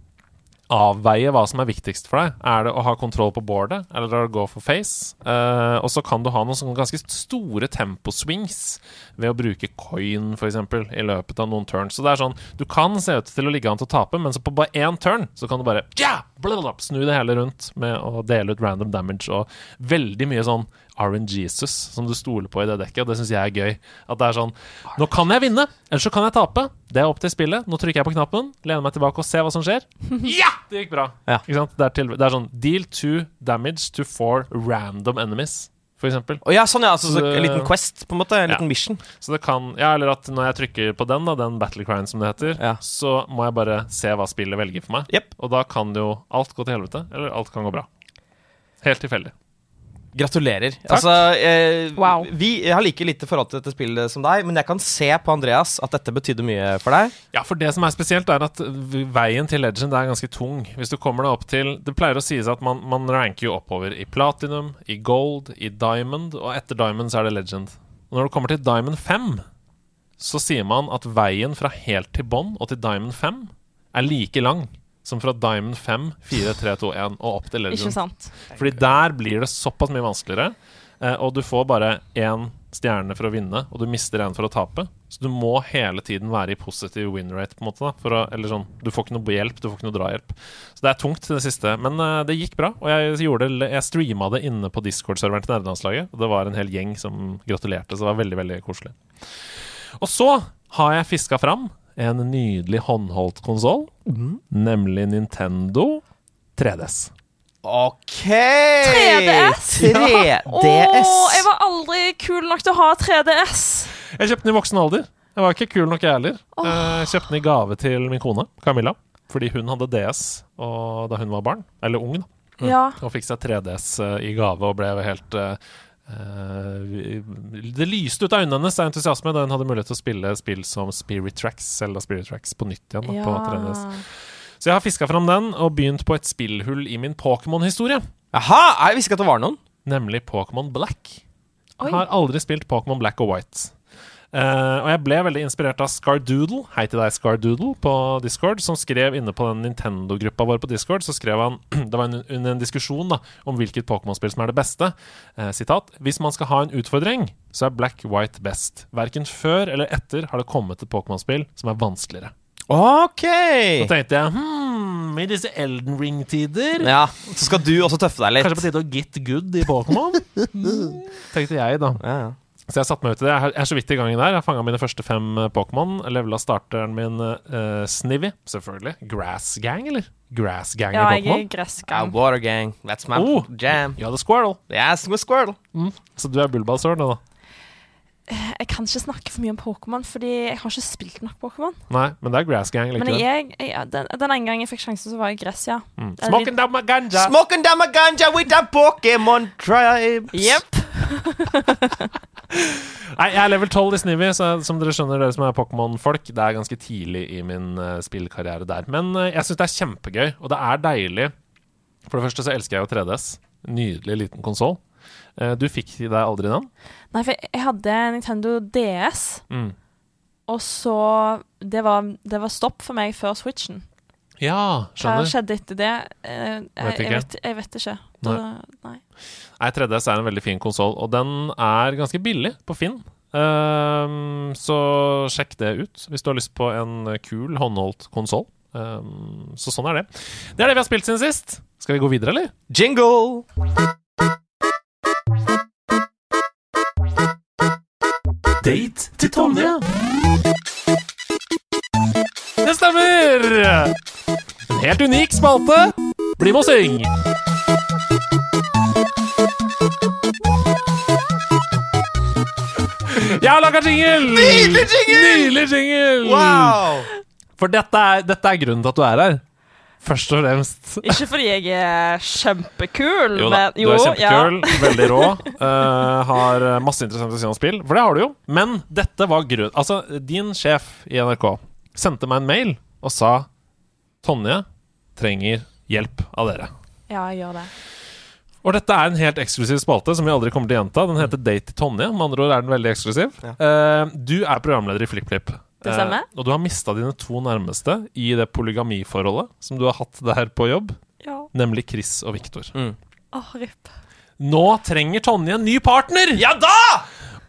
avveie hva som er viktigst for deg. Er det å ha kontroll på boardet, eller er det å gå for face? Uh, og så kan du ha noen sånne ganske store temposwings ved å bruke coin, f.eks., i løpet av noen turns. Så det er sånn, du kan se ut til å ligge an til å tape, men så på bare én turn så kan du bare ja, blablabla, snu det hele rundt med å dele ut random damage og veldig mye sånn RNGesus som du stoler på i det dekket, og det syns jeg er gøy. At det er sånn Nå kan jeg vinne, eller så kan jeg tape. Det er opp til spillet. Nå trykker jeg på knappen, lener meg tilbake og ser hva som skjer. Ja! Det gikk bra. Ja. Ikke sant? Det, er til, det er sånn Deal two damage to four random enemies, for eksempel. Å ja, sånn ja. Altså, så, Så- en liten quest, på en måte. En Ja. liten mission. Så det kan Ja, eller at når jeg trykker på den, da, den Battlecry som det heter, Ja. så må jeg bare se hva spillet velger for meg. Yep. Og da kan jo alt gå til helvete, eller alt kan gå bra. Helt tilfeldig. Gratulerer. Altså, eh, Wow. vi, jeg har like lite forhold til dette spillet som deg, men jeg kan se på Andreas at dette betydde mye for deg. Ja, for det som er spesielt, er at veien til Legend er ganske tung. Hvis du kommer deg opp til Det pleier å sies at man, man ranker jo oppover i platinum, i gold, i diamond, og etter diamond så er det Legend. Og når du kommer til diamond 5, så sier man at veien fra helt til bånn og til diamond 5 er like lang som fra diamond 5, 4, 3, 2, 1 og opp til Legend. Fordi der blir det såpass mye vanskeligere, eh, og du får bare én stjerne for å vinne, og du mister en for å tape. Så du må hele tiden være i positiv win rate, på en måte. Da, å, eller sånn, du får ikke noe hjelp, du får ikke noe drahjelp. Så det er tungt, til det siste. Men uh, det gikk bra, og jeg, gjorde, jeg streama det inne på Discord-serveren til nerdelandslaget. Og det var en hel gjeng som gratulerte, så det var veldig, veldig koselig. Og så har jeg fiska fram en nydelig håndholdt konsoll, nemlig Nintendo 3DS. OK! 3DS? 3DS. Å, jeg var aldri kul nok til å ha 3DS. Jeg kjøpte den i voksen alder. Jeg var ikke kul nok, jeg heller. Eh, Jeg kjøpte den i gave til min kone, Camilla. Fordi hun hadde DS og, da hun var barn. Eller ung, da. Ja. Og fikk seg 3DS eh, i gave og ble helt eh, Det lyste ut av øynene hennes av entusiasme da hun hadde mulighet til å spille spill som Spirit Tracks, Zelda Spirit Tracks på nytt igjen da, på 3DS. Så jeg har fiska fram den og begynt på et spillhull i min Pokémon-historie. Jaha! Jeg visste ikke at det var noen. Nemlig Pokémon Black. Oi. Jeg har aldri spilt Pokémon Black og White. Eh, og jeg ble veldig inspirert av Scardoodle, hei til deg Scardoodle, på Discord, som skrev inne på den Nintendo-gruppa vår på Discord, så skrev han Det var en, en diskusjon da, om hvilket Pokémon-spill som er det beste. Uh, sitat Hvis man skal ha en utfordring, så er Black White best. Verken før eller etter har det kommet et Pokémon-spill som er vanskeligere. OK! Så tenkte jeg hmm, i disse Elden Ring-tider. Ja, Så skal du også tøffe deg litt. Kanskje på tide å get good i Pokémon? Tenkte jeg, da. Ja, ja. Så jeg satte meg ut i det. Jeg er- så vidt i gangen der. Jeg har fanga mine første fem eh, Pokémon. Levela starteren min uh, Snivy, selvfølgelig. Grass Gang, eller? Grass Gang Ja, i jeg Pokémon. Ja, uh, Water Gang. That's my Oh. jam. You're the Squirrel. Yes, with Squirtle. Så du er Bulbasaur nå, da? Jeg kan ikke snakke for mye om Pokémon, fordi jeg har ikke spilt nok Pokémon. Nei, men det er Grass Gang Men likevel. jeg, jeg, den, den ene gangen jeg fikk sjansen, så var jeg gress, ja. Mm. Smoking down my ganja. Smoking down my ganja with a Pokémon tribes. Jepp. Nei, jeg er level 12 i Snivy, så som dere skjønner, dere som er Pokémon-folk, det er ganske tidlig i min uh, spillkarriere der. Men uh, jeg syns det er kjempegøy, og det er deilig. For det første så elsker jeg jo 3DS. Nydelig liten konsoll. du fikk deg aldri den? Nei, for jeg hadde Nintendo DS, Mm. og så det var, det var stopp for meg før Switchen. Ja, skjønner. Hva skjedde etter det? Eh, jeg, Vet jeg, ikke. vet, jeg vet ikke. Da, nei. Nei, 3DS er en veldig fin konsoll, og den er ganske billig på Finn. Um, så sjekk det ut hvis du har lyst på en kul, håndholdt konsoll. Um, så sånn er det. Det er det vi har spilt siden sist. Skal vi gå videre, eller? Jingle. Date til Tonje. Det stemmer! En helt unik spalte. Bli med og syng. Jeg har laga jingle! Nydelig jingle! Nydelig jingle! Wow! For dette er, dette er grunnen til at du er her. Først og fremst. Ikke fordi jeg er kjempekul, Jo da, men du er kjempekul, veldig rå. uh, har masse interessante å si om spill, for det har du jo. Men dette var grunn... Altså, din sjef i NRK sendte meg en mail og sa Tonje trenger hjelp av dere. Ja. jeg gjør det. Og dette er en helt eksklusiv spalte som vi aldri kommer til å gjenta. Den heter Date til Tonje. Med andre ord er den veldig eksklusiv. Ja. Uh, du er programleder i FlippFlipp. Det stemmer. Eh, og du har mista dine to nærmeste i det polygamiforholdet som du har hatt der på jobb, Ja. nemlig Chris og Viktor. Åh, ripp. Nå trenger Tonje en ny partner! Ja da!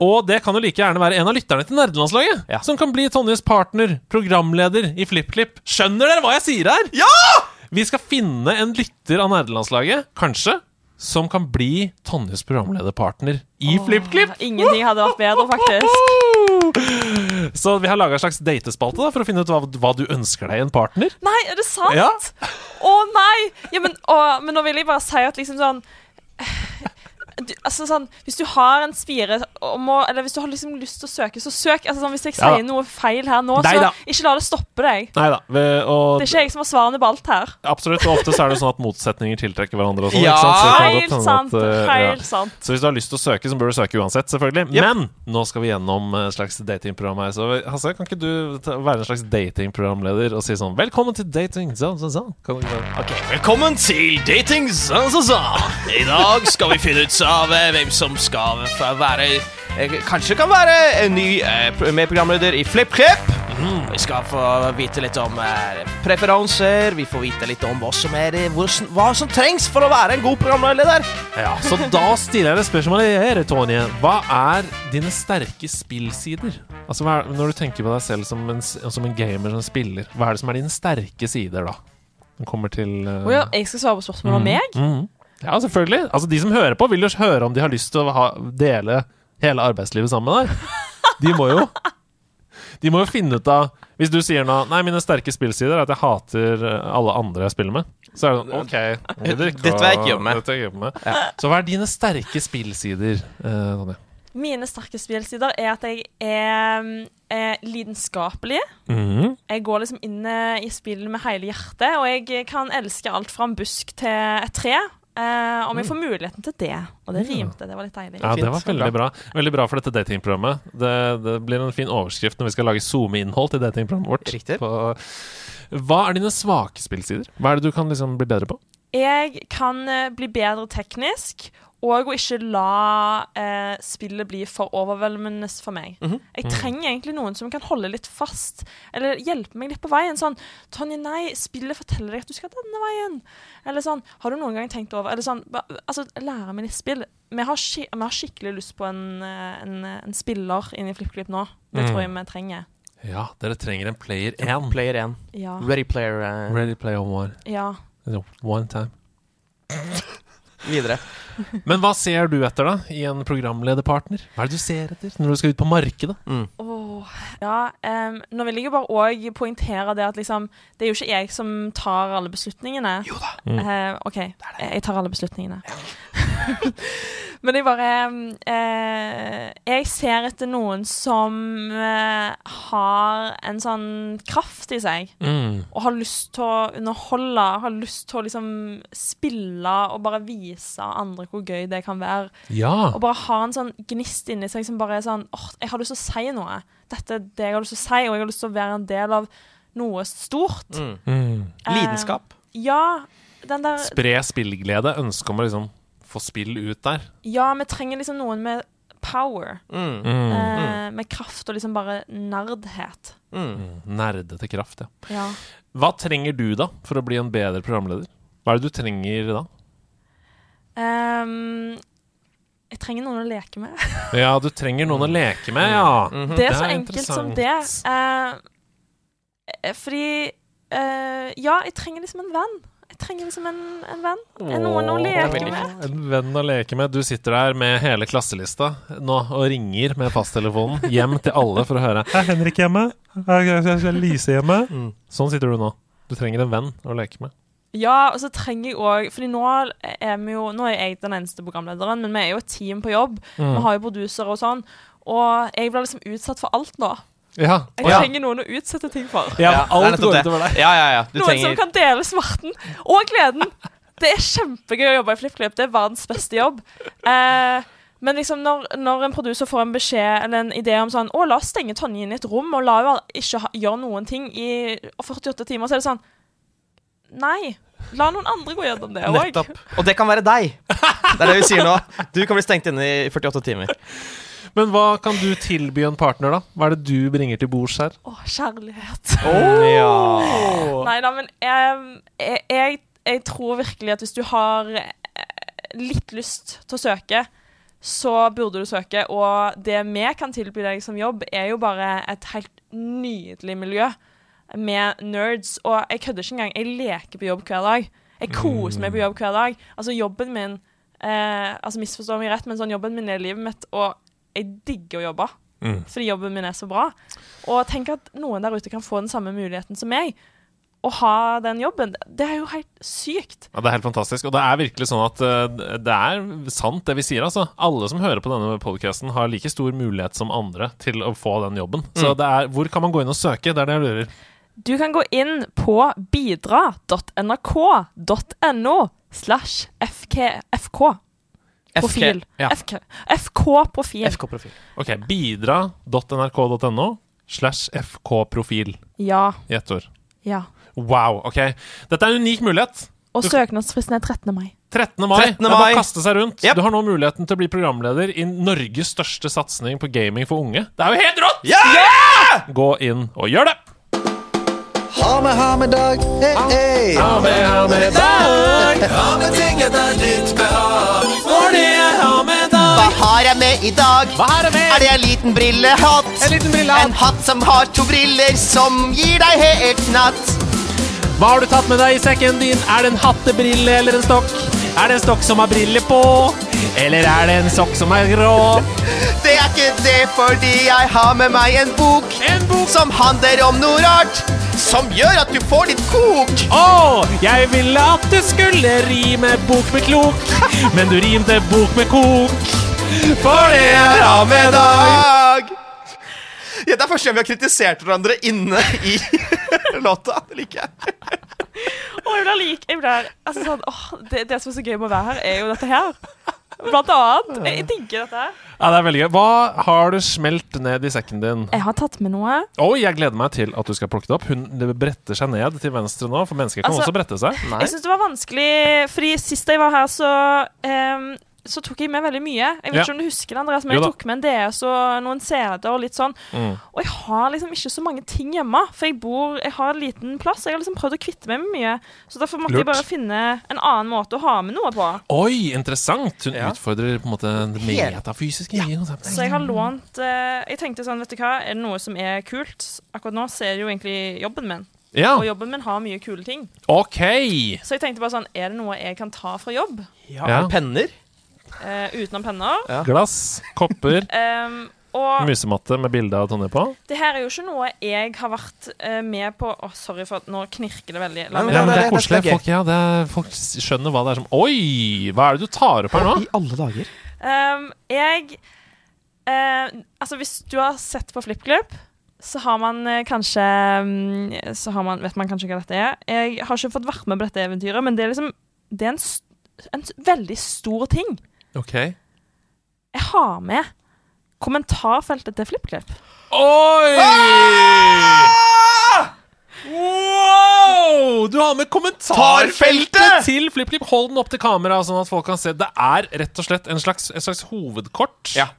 Og det kan jo like gjerne være en av lytterne til Nerdelandslaget. Ja. Som kan bli Tonjes partner, programleder i FlippKlipp. Skjønner dere hva jeg sier her? Ja! Vi skal finne en lytter av Nerdelandslaget, kanskje, som kan bli Tonjes programlederpartner i FlippKlipp. Ingenting hadde vært bedre, faktisk. Så vi har laga en slags datespalte da, for å finne ut hva, hva du ønsker deg i en partner. Nei, er det sant? Ja. Å nei! Ja, men, å, men nå vil jeg bare si at liksom sånn du, altså sånn, Hvis du har en spire må, Eller hvis du har liksom lyst til å søke, så søk. Altså sånn, Hvis jeg Ja. sier noe feil her nå, Neida. så ikke la det stoppe deg. Neida. Og Det er ikke jeg som har svarene på alt her. absolutt, og ofte så er det sånn at motsetninger tiltrekker hverandre. Og sånn, Ja. ikke sant? Så godt sant. at, uh, ja. Sant. Så hvis du har lyst til å søke, så bør du søke uansett, selvfølgelig. Yep. Men nå skal vi gjennom et slags datingprogram her. Så Hasse, kan ikke du ta, være en slags datingprogramleder og si sånn Velkommen til dating zone, zone, zone. Kan du ikke bare- Velkommen til Dating zone, zone, zone. I dag skal vi finne ut av eh, hvem som skal få være eh, Kanskje kan være en ny eh, medprogramleder i FlippKlipp. Vi skal få vite litt om preferanser. Vi får vite litt om hva som, er, hvor, hva som trengs for å være en god programleder. Ja, Så da stiller jeg deg spørsmålet her, Tonje. Hva er dine sterke spillsider? Altså, hva er, Når du tenker på deg selv som en, som en gamer som spiller, hva er det som er dine sterke sider, da? Den kommer til uh... oh ja, jeg skal svare på spørsmålet om meg? Mhm. Ja, selvfølgelig. Altså, De som hører på, vil jo høre om de har lyst til å ha, dele hele arbeidslivet sammen med deg. De må jo De må jo finne ut av Hvis du sier nå Nei, mine sterke spillsider er at jeg hater eh, alle andre jeg spiller med. Så er det sånn OK. Dette vil jeg ikke jobbe med. Dette jeg med. Så hva er dine sterke spillsider, eh, Tonje? Mine sterke spillsider er at jeg er, er lidenskapelig. Mm. Jeg går liksom inn eh, i spillet med hele hjertet, og jeg kan elske alt fra en busk til et tre. Eh, om jeg får muligheten til det. Og det rimte. Det var litt deilig. Ja, det var veldig bra. Veldig bra for dette datingprogrammet. Det, det blir en fin overskrift når vi skal lage SoMe-innhold til datingprogrammet vårt. Riktig. På, hva er dine svake spillsider? Hva er det du kan liksom bli bedre på? Jeg kan eh, bli bedre teknisk, og å ikke la eh, spillet bli for overveldende for meg. Mhm. Jeg trenger egentlig noen som kan holde litt fast, eller hjelpe meg litt på veien. Sånn 'Tonje, nei, spillet forteller deg at du skal denne veien.' Eller sånn 'Har du noen gang tenkt over Eller sånn ba, Altså, lære meg litt spill. Vi har, skik vi har skikkelig lyst på en, eh, en, en spiller inn i FlippKlipp nå. Det Mm. tror jeg vi trenger. Ja, dere trenger en player 1. Player 1. Ja. Ready player uh, Ready player one. ja. One time. videre. Men hva ser du etter, da, i en programlederpartner? Hva er det du ser etter når du skal ut på markedet? Åh, ja, um, nå vil jeg jo bare òg poengtere det at liksom Det er jo ikke jeg som tar alle beslutningene. Jo da. OK, jeg tar alle beslutningene. Men jeg bare uh, Jeg ser etter noen som uh, har en sånn kraft i seg. Mm. Og har lyst til å underholde, har lyst til å liksom spille og bare vise andre hvor gøy det kan være. Ja. Og bare ha en sånn gnist inni seg som bare er sånn åh, jeg har lyst til å si noe. Dette er det jeg har lyst til å si, og jeg har lyst til å være en del av noe stort. Mm. Mm. Eh, Lidenskap. Ja, den der Spre spillglede. Ønske om å liksom få spill ut der. Ja, vi trenger liksom noen med power. Mm. Mm. Eh, med kraft og liksom bare nerdhet. Mm. Nerdete kraft, ja. Ja. Hva trenger du da for å bli en bedre programleder? Hva er det du trenger da? Ehm, jeg trenger noen å leke med. Ja, du trenger noen å leke med, ja. Mhm. Det er Det så er enkelt som det. Eh, fordi uh, Ja, jeg trenger liksom en venn. Jeg trenger liksom en, en venn. En noen å leke med. En venn å leke med. Du sitter der med hele klasselista nå og ringer med fasttelefonen hjem til alle for å høre Er Henrik hjemme? Er Lise hjemme? Mm. Sånn sitter du nå. Du trenger en venn å leke med. Ja, og så trenger jeg òg Fordi nå er vi jo Nå er jeg den eneste programlederen, men vi er jo et team på jobb. Mm. Vi har jo produsere og sånn. Og jeg blir liksom utsatt for alt nå. Ja. Jeg Ja. trenger noen å utsette ting for. ja, alt går det. utover deg. Ja, ja, ja. Du Noen trenger som kan dele smerten og gleden. Det er kjempegøy å jobbe i FlippKlipp. Det er verdens beste jobb. Eh, men liksom når, når en produser får en beskjed eller en idé om sånn Å, la oss stenge Tonje inn i et rom og la henne ikke ha, gjøre noen ting i 48 timer, så er det sånn Nei. La noen andre gå gjennom det òg. Nettopp. Og det kan være deg. Det er det vi sier nå. Du kan bli stengt inne i 48 timer. Men hva kan du tilby en partner, da? Hva er det du bringer til bords her? Å, kjærlighet. Ja. Nei da, men jeg, jeg, jeg, jeg tror virkelig at hvis du har eh, litt lyst til å søke, så burde du søke. Og det vi kan tilby deg som jobb, er jo bare et helt nydelig miljø med nerds. Og jeg kødder ikke engang. Jeg leker på jobb hver dag. Jeg koser meg på jobb hver dag. Altså, jobben min eh, Altså, misforstå meg rett, men sånn jobben min er livet mitt, og jeg digger å jobbe. Mm. Fordi jobben min er så bra. Og tenk at noen der ute kan få den samme muligheten som meg. Å ha den jobben, det er jo helt sykt. Ja, Det er helt fantastisk. Og det er virkelig sånn at uh, det er sant, det vi sier. altså. Alle som hører på denne podcasten har like stor mulighet som andre til å få den jobben. Så det er, hvor kan man gå inn og søke? Det er det jeg lurer. Du kan gå inn på bidra.nrk.no slash fk, fk profil. Ja. FK, FK-profil. FK-profil. Ok, Bidra.nrk.no slash fkprofil Ja. i ett ord. ja. Wow, ok. Dette er en unik mulighet. Og Du- søknadsfristen er 13. mai. 13. mai. 13. Det er bare å kaste seg rundt. Yep. Du har nå muligheten til å bli programleder i Norges største satsing på gaming for unge. Det er jo helt rått! Ja! Gå inn og gjør det! Ha med, ha med dag. Hei, hei. Ha med, med dag. Ha med ting etter ditt behag. For det er ha med dag. Hva har jeg med i dag? Hva er det med? Er det en liten brillehatt? En liten brillehatt. En hatt som har to briller som gir deg helt natt. Hva har du tatt med deg i sekken din? Er det en hattebrille eller en stokk? Er det en stokk som har briller på? Eller er det en sokk som er grå? Det er ikke det fordi jeg har med meg en bok. En bok Som handler om noe rart. Som gjør at du får litt kok. Å, jeg ville at du skulle rime bok med klok, men du rimte bok med kok. For det er av med dag. Ja, det er første gang vi har kritisert hverandre inne i låta. Det liker jeg. Jeg blir like jeg blir, altså sånn, åh, det, det som er så gøy med å være her, er jo dette her. Blant annet. Jeg digger dette. Ja, det er veldig gøy. Hva har du smelt ned i sekken din? Jeg har tatt med noe. Oi, jeg gleder meg til at du skal plukke det opp. Hun bretter seg ned til venstre nå, for mennesker kan Altså- også brette seg. Jeg syns det var vanskelig, fordi sist jeg var her, så ehm, så tok jeg med veldig mye. Jeg vet Ja. ikke om du husker det, Andreas, men jeg tok med en DS og noen CD og litt sånn. Mm. Og jeg har liksom ikke så mange ting hjemme, for jeg bor Jeg har liten plass. Jeg har liksom prøvd å kvitte meg med mye, så derfor måtte Lurt. jeg bare finne en annen måte å ha med noe på. Oi, interessant! Hun Ja. utfordrer på en måte det metafysiske Ja. konseptet. Så jeg har lånt eh, Jeg tenkte sånn, vet du hva, er det noe som er kult? Akkurat nå ser jeg jo egentlig jobben min, Ja, og jobben min har mye kule ting. OK! Så jeg tenkte bare sånn, er det noe jeg kan ta fra jobb? Ja, Ja. Penner. Eh, utenom penner. Ja. Glass, kopper, Um, og musematte med bilde av Tonje på. det her er jo ikke noe jeg har vært uh, med på Å, sorry for at nå knirker det veldig. Nei, men, Ja, men det er- koselig. Folk, ja, det er, folk skjønner hva det er som Oi! Hva er det du tar opp her nå? I alle dager. Um, jeg uh, Altså, hvis du har sett på FlippKlipp, så har man kanskje mm, Så har man, vet man kanskje hva dette er. Jeg har ikke fått vært med på dette eventyret, men det er liksom Det er en, en veldig stor ting. Ok Jeg har med kommentarfeltet til FlippKlipp. Oi! Ah! Wow! Du har med kommentarfeltet til FlippKlipp. Hold den opp til kamera, sånn at folk kan se. Det er rett og slett en slags, en slags hovedkort. Ja.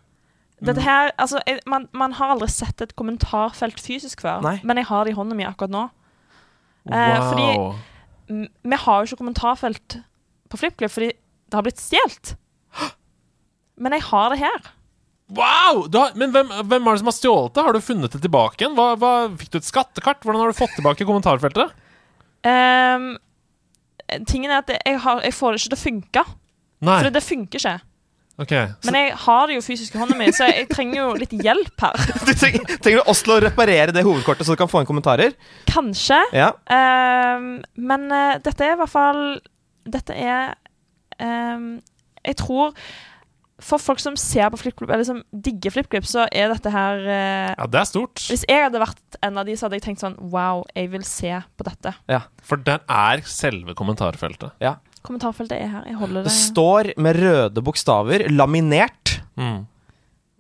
Dette her, altså, jeg, man, man har aldri sett et kommentarfelt fysisk før, Nei. men jeg har det i hånda mi akkurat nå. Eh, fordi- M- Vi har jo ikke kommentarfelt på FlippKlipp fordi det har blitt stjålet. Men jeg har det her. wow! Du har, men hvem, hvem er det som har stjålet det? Har du funnet det tilbake igjen? Hva, hva, fikk du et skattekart? Hvordan har du fått tilbake kommentarfeltet? Um, tingen er at jeg, har, jeg får det ikke til å funke. Nei. For det funker ikke. Ok. Så, Men jeg har det jo fysisk i hånda mi, så jeg trenger jo litt hjelp her. Du trenger, trenger du oss til å reparere det hovedkortet, så du kan få inn kommentarer? Kanskje. Ja. Um, men uh, dette er i hvert fall Dette er um, Jeg tror for folk som ser på FlippKlipp, eller som digger FlippKlipp, så er dette her eh, ja, det er stort. Hvis jeg hadde vært en av de, så hadde jeg tenkt sånn Wow, jeg vil se på dette. Ja. For den er selve kommentarfeltet. Ja. Kommentarfeltet er her. Jeg holder Det det står med røde bokstaver, laminert, Mm.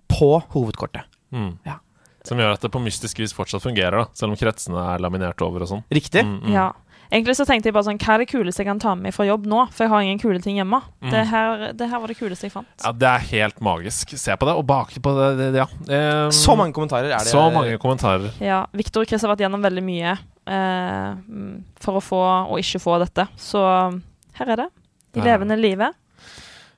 på hovedkortet. Mm. Ja. Som gjør at det på mystisk vis fortsatt fungerer, da selv om kretsene er laminert over og sånn. Riktig? Mm, mm. Ja. Egentlig så tenkte jeg bare sånn Hva er det kuleste jeg kan ta med fra jobb nå? For jeg har ingen kule ting hjemme. Mm. Det, her, det her var det kuleste jeg fant. Ja, det er helt magisk. Se på det, og bak på det, det ja. Um, Så mange kommentarer er det. Så mange kommentarer. Ja, Victor og Chris har vært gjennom veldig mye eh, mm, for å få og ikke få dette. Så her er det. De Ja. levende livet.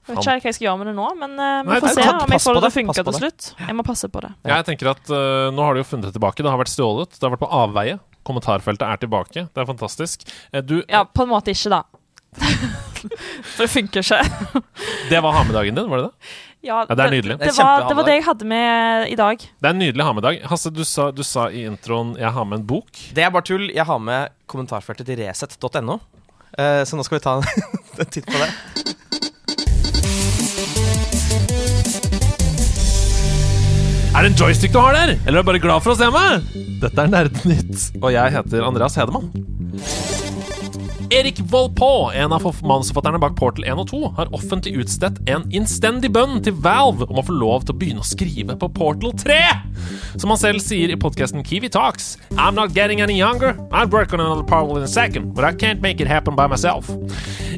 Jeg vet ikke hva jeg skal gjøre med det nå, men uh, vi Nei, får se om jeg får det til å funke til slutt. Jeg må passe på det. Ja. Jeg tenker at uh, Nå har de jo funnet det tilbake. Det har vært stjålet. Det har vært på avveie. Kommentarfeltet er tilbake. Det er fantastisk. Eh, du, Ja, på en måte ikke, da. For det funker ikke. Det var ha-med-dagen din, var det det? Ja, Ja, det er nydelig. Det, Det var, det var det jeg hadde med i dag. Det er en nydelig ha-med-dag. Hasse, du sa, du sa i introen 'jeg har med en bok'. Det er bare tull. Jeg har med kommentarfeltet til resett.no. Uh, så nå skal vi ta en titt på det. Er det en joystick du har der? Eller er du bare glad for å se meg? Dette er Nerdenytt, og jeg heter Andreas Hedemann. Erik Volpaa, en av manusforfatterne bak Portal 1 og 2, har offentlig utstedt en innstendig bønn til Valve om å få lov til å begynne å skrive på Portal 3! Som han selv sier i podkasten Kiwi Talks. I'm not getting any younger. I'd work on another Portal in a second, but I can't make it happen by myself.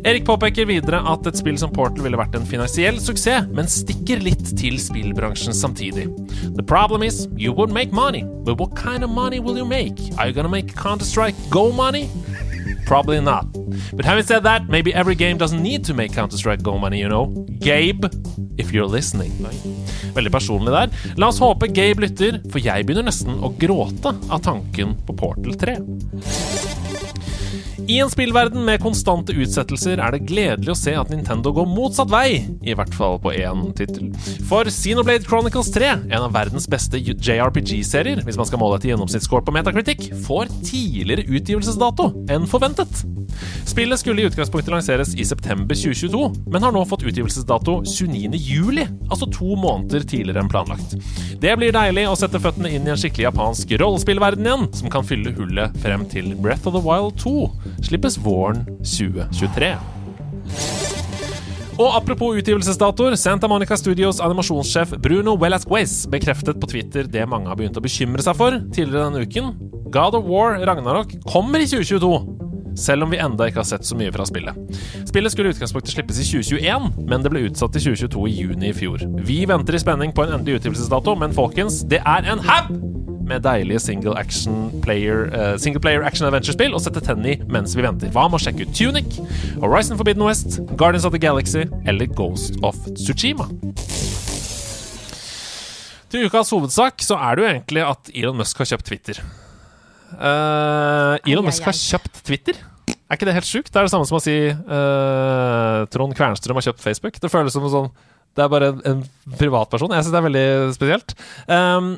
Erik påpeker videre at et spill som Portal ville vært en finansiell suksess, men stikker litt til spillbransjen samtidig. The problem is, you would make money, but what kind of money will you make? Are you gonna make Counter-Strike Go money? Probably not. But having said that, maybe every game doesn't need to make Counter-Strike Go money, you know. Gabe, if you're listening. Veldig personlig der. La oss håpe Gabe lytter, for jeg begynner nesten å gråte av tanken på Portal 3. I en spillverden med konstante utsettelser er det gledelig å se at Nintendo går motsatt vei, i hvert fall på én tittel. For Xenoblade Chronicles 3, en av verdens beste JRPG-serier, hvis man skal måle etter gjennomsnittsscore på Metacritic, får tidligere utgivelsesdato enn forventet. Spillet skulle i utgangspunktet lanseres i september 2022, men har nå fått utgivelsesdato 29. juli, altså to måneder tidligere enn planlagt. Det blir deilig å sette føttene inn i en skikkelig japansk rollespillverden igjen, som kan fylle hullet frem til Breath of the Wild 2 slippes våren 2023. Og apropos utgivelsesdatoer, Santa Monica Studios animasjonssjef Bruno Velasquez bekreftet på Twitter det mange har begynt å bekymre seg for tidligere denne uken. God of War Ragnarok kommer i 2022. selv om vi enda ikke har sett så mye fra spillet. Spillet skulle i utgangspunktet slippes i 2021, men det ble utsatt til 2022 i juni i fjor. Vi venter i spenning på en endelig utgivelsesdato, men folkens, det er en haug med deilige single action player, uh, single player action adventure-spill å sette tennene i mens vi venter. Hva med å sjekke ut Tunic, Horizon Forbidden West, Guardians of the Galaxy eller Ghost of Tsushima? Til ukas hovedsak så er det jo egentlig at Elon Musk har kjøpt Twitter. Eh, Elon Musk har kjøpt Twitter. Er ikke det helt sjukt? Det er det samme som å si uh, Trond Kvernstrøm har kjøpt Facebook. Det føles som en sånn Det er bare en, en privatperson. Jeg syns det er veldig spesielt. Um,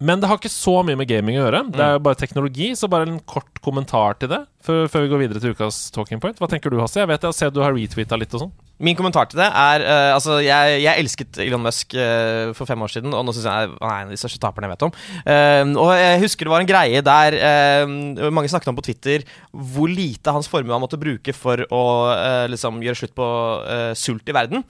men det har ikke så mye med gaming å gjøre. Det er jo bare teknologi. Så bare en kort kommentar til det før, før vi går videre til ukas talking point. Hva tenker du, Hasse? Jeg vet jeg ser du har retweeta litt og sånn. Min kommentar til det er uh, Altså, jeg, jeg elsket Elon Musk uh, for fem år siden, og nå syns jeg han er en av de største taperne jeg vet om. Uh, og jeg husker det var en greie der mange snakket om på Twitter hvor lite hans formue han måtte bruke for å liksom gjøre slutt på sult i verden.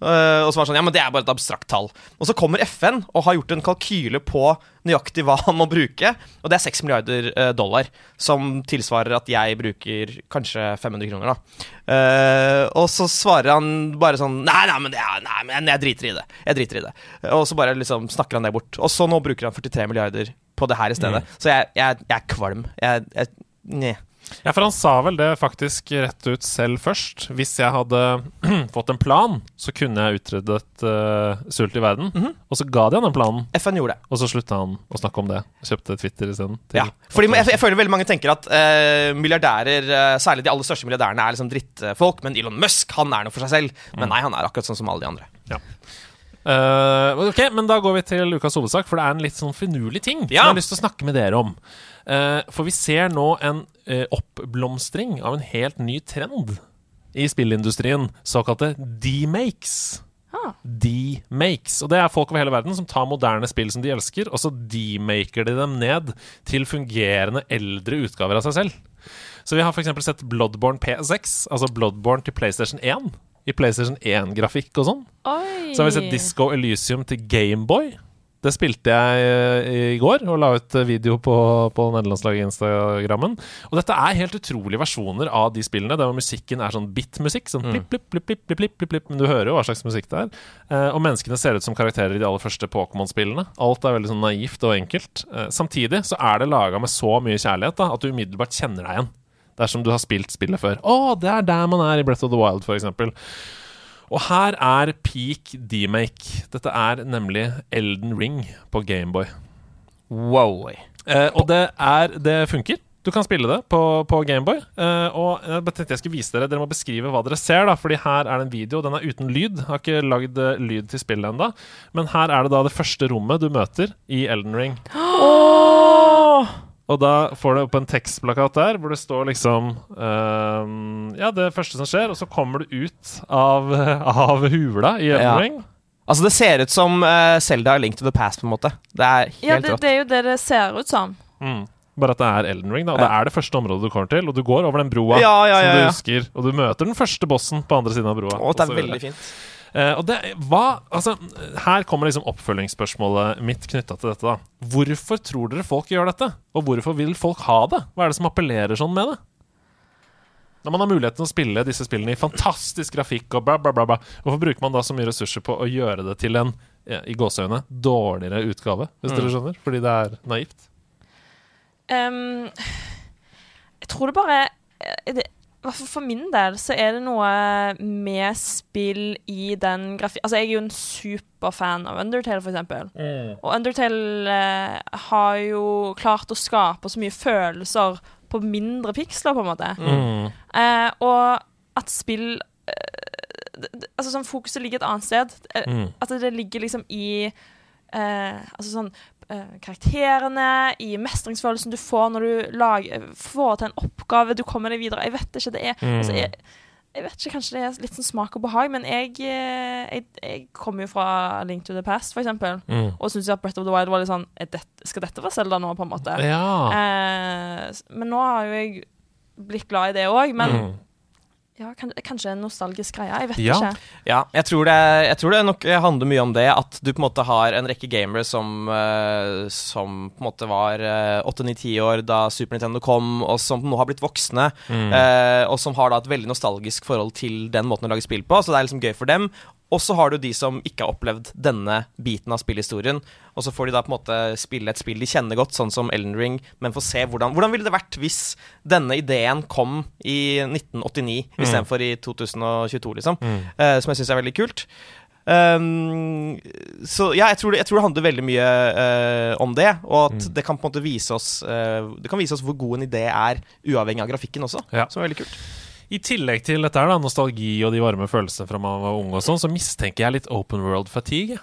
Og så var det sånn Ja, men det er bare et abstrakt tall. Og så kommer FN og har gjort en kalkyle på nøyaktig hva han må bruke, og det er 6 milliarder dollar, som tilsvarer at jeg bruker kanskje 500 kroner, da. Eh, og så svarer han bare sånn Nei, nei, men, det er, nei, men jeg driter i det. Jeg driter i det. Og så bare liksom snakker han det bort. Og så nå bruker han 43 milliarder på det her i stedet. Så jeg, jeg, jeg er kvalm. Jeg, jeg. Ja, for han sa vel det faktisk rett ut selv først. Hvis jeg hadde fått en plan, så kunne jeg utryddet uh, sult i verden. Og så ga de han den planen, FN gjorde det. og så slutta han å snakke om det. Kjøpte Twitter isteden. Ja, fordi jeg, jeg føler veldig mange tenker at uh, milliardærer, eh, særlig de aller største milliardærene, er liksom drittfolk, men Elon Musk han er noe for seg selv. Men nei, han er akkurat sånn som alle de andre. Eh, ok, men da går vi til ukas hovedsak, for det er en litt sånn finurlig ting som jeg har lyst til å snakke med dere om. Uh, for vi ser nå en oppblomstring av en helt ny trend i spillindustrien, såkalte demakes. Ah. Demakes. Og det er folk over hele verden som tar moderne spill som de elsker, og så demaker de dem ned til fungerende eldre utgaver av seg selv. Så vi har f.eks. sett Bloodborne P6, altså Bloodborne til PlayStation 1, i PlayStation 1-grafikk og sånn. Så har vi sett Disco Elysium til Gameboy. Det spilte jeg eh, i går og la ut eh, video på, på nederlandslaget Instagrammen. Og dette er helt utrolige versjoner av de spillene, der musikken er sånn bit-musikk. Sånn mm. plipp, plipp, plipp, plipp, plipp, plipp, plipp, Men du hører jo hva slags musikk det er. Eh, og menneskene ser ut som karakterer i de aller første Pokémon-spillene. Alt er veldig sånn naivt og enkelt. Samtidig så er det laga med så mye kjærlighet da, at du umiddelbart kjenner deg igjen. Dersom du har spilt spillet før. Å, det er der man er i Breath of the Wild, for eksempel. Og her er peak demake. Dette er nemlig Elden Ring på Gameboy. Wow. Eh, og det er Det funker. Du kan spille det på, på Gameboy. Eh, og jeg tenkte jeg skulle vise dere Dere må beskrive hva dere ser, da Fordi her er det en video. Den er uten lyd. Jeg har ikke lagd eh, lyd til spillet ennå. Men her er det da det første rommet du møter i Elden Ring. Åh! Og da får du opp en tekstplakat der hvor det står liksom uh, Ja, det første som skjer, og så kommer du ut av, av hula i Elden Ja. Ring. Altså, det ser ut som uh, er Link to the Past, på en måte. Det er helt Ja, det, rått. det er jo det det ser ut som. Mm. Bare at det er Elden Ring. da Og Det er det første området du kommer til, og du går over den broa Ja, ja, ja, som du husker, og du møter den første bossen på andre siden av broa. Å, det er veldig fint. Eh, og det, hva, altså, her kommer liksom oppfølgingsspørsmålet mitt knytta til dette. da Hvorfor tror dere folk gjør dette? Og hvorfor vil folk ha det? Hva er det som appellerer sånn med det? Når man har muligheten å spille disse spillene i fantastisk grafikk og bla, bla, bla, bla hvorfor bruker man da så mye ressurser på å gjøre det til en i gåseøyne dårligere utgave, hvis Mm. dere skjønner? Fordi det er naivt. Um, jeg tror det bare eh, det, For min del så er det noe med spill i den grafi... Altså, jeg er jo en superfan av Undertale, for eksempel. Og Undertale eh, har jo klart å skape så mye følelser på mindre piksler, på en måte. Mm. Eh, og at spill eh, Altså sånn fokuset ligger et annet sted. Eh, Mm. At det ligger liksom i eh, Altså sånn Karakterene, i mestringsfølelsen du får når du lager, får til en oppgave, du kommer deg videre. Jeg vet ikke, det er Mm. altså, jeg, jeg vet ikke, Kanskje det er litt sånn smak og behag, men jeg, eh, jeg, jeg kommer jo fra Link to the Past, for eksempel, Mm. og syns at Breath of the Wild var litt sånn dette, Skal dette være Selda nå, på en måte? Ja. Eh, men nå har jo jeg blitt glad i det òg. Men, Mm. Ja, kan, kanskje en nostalgisk greie. Jeg vet Ja. ikke. Ja, jeg tror, det, jeg tror det nok handler mye om det at du på en måte har en rekke gamere som, eh, som på en måte var åtte-ni-ti år da Super Nintendo kom, og som nå har blitt voksne, eh, og som har da et veldig nostalgisk forhold til den måten å lage spill på, så det er liksom gøy for dem. Og så har du de som ikke har opplevd denne biten av spillhistorien, og så får de da på en måte spille et spill de kjenner godt, sånn som Elden Ring, men få se hvordan Hvordan ville det vært hvis denne ideen kom i 1989 istedenfor i 2022, liksom? Eh, som jeg syns er veldig kult. Um, så ja, jeg tror, det, jeg tror det handler veldig mye uh, om det, og at det kan på en måte vise oss uh, Det kan vise oss hvor god en idé er, uavhengig av grafikken også, Ja. som er veldig kult. I tillegg til dette her da, nostalgi og de varme følelsene fra man var ung, og sånn, så mistenker jeg litt open world fatigue.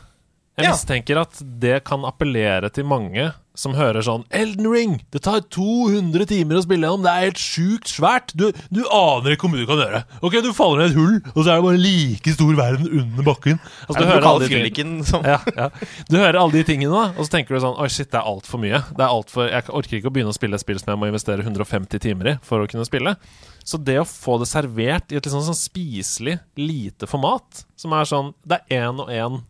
Jeg Ja. mistenker at det kan appellere til mange som hører sånn Elden Ring! Det tar 200 timer å spille gjennom, det er helt sjukt svært! Du, du aner ikke hvor mye du kan gjøre. Ok, du faller ned et hull, og så er det bare like stor verden under bakken. Altså, du hører alle de som Ja, ja. Du hører alle de tingene, da, og så tenker du sånn Oi, shit, det er altfor mye. Det er alt for, jeg orker ikke å begynne å spille et spill som jeg må investere 150 timer i for å kunne spille. Så det å få det servert i et sånn, sånn spiselig, lite format, som er sånn Det er én og én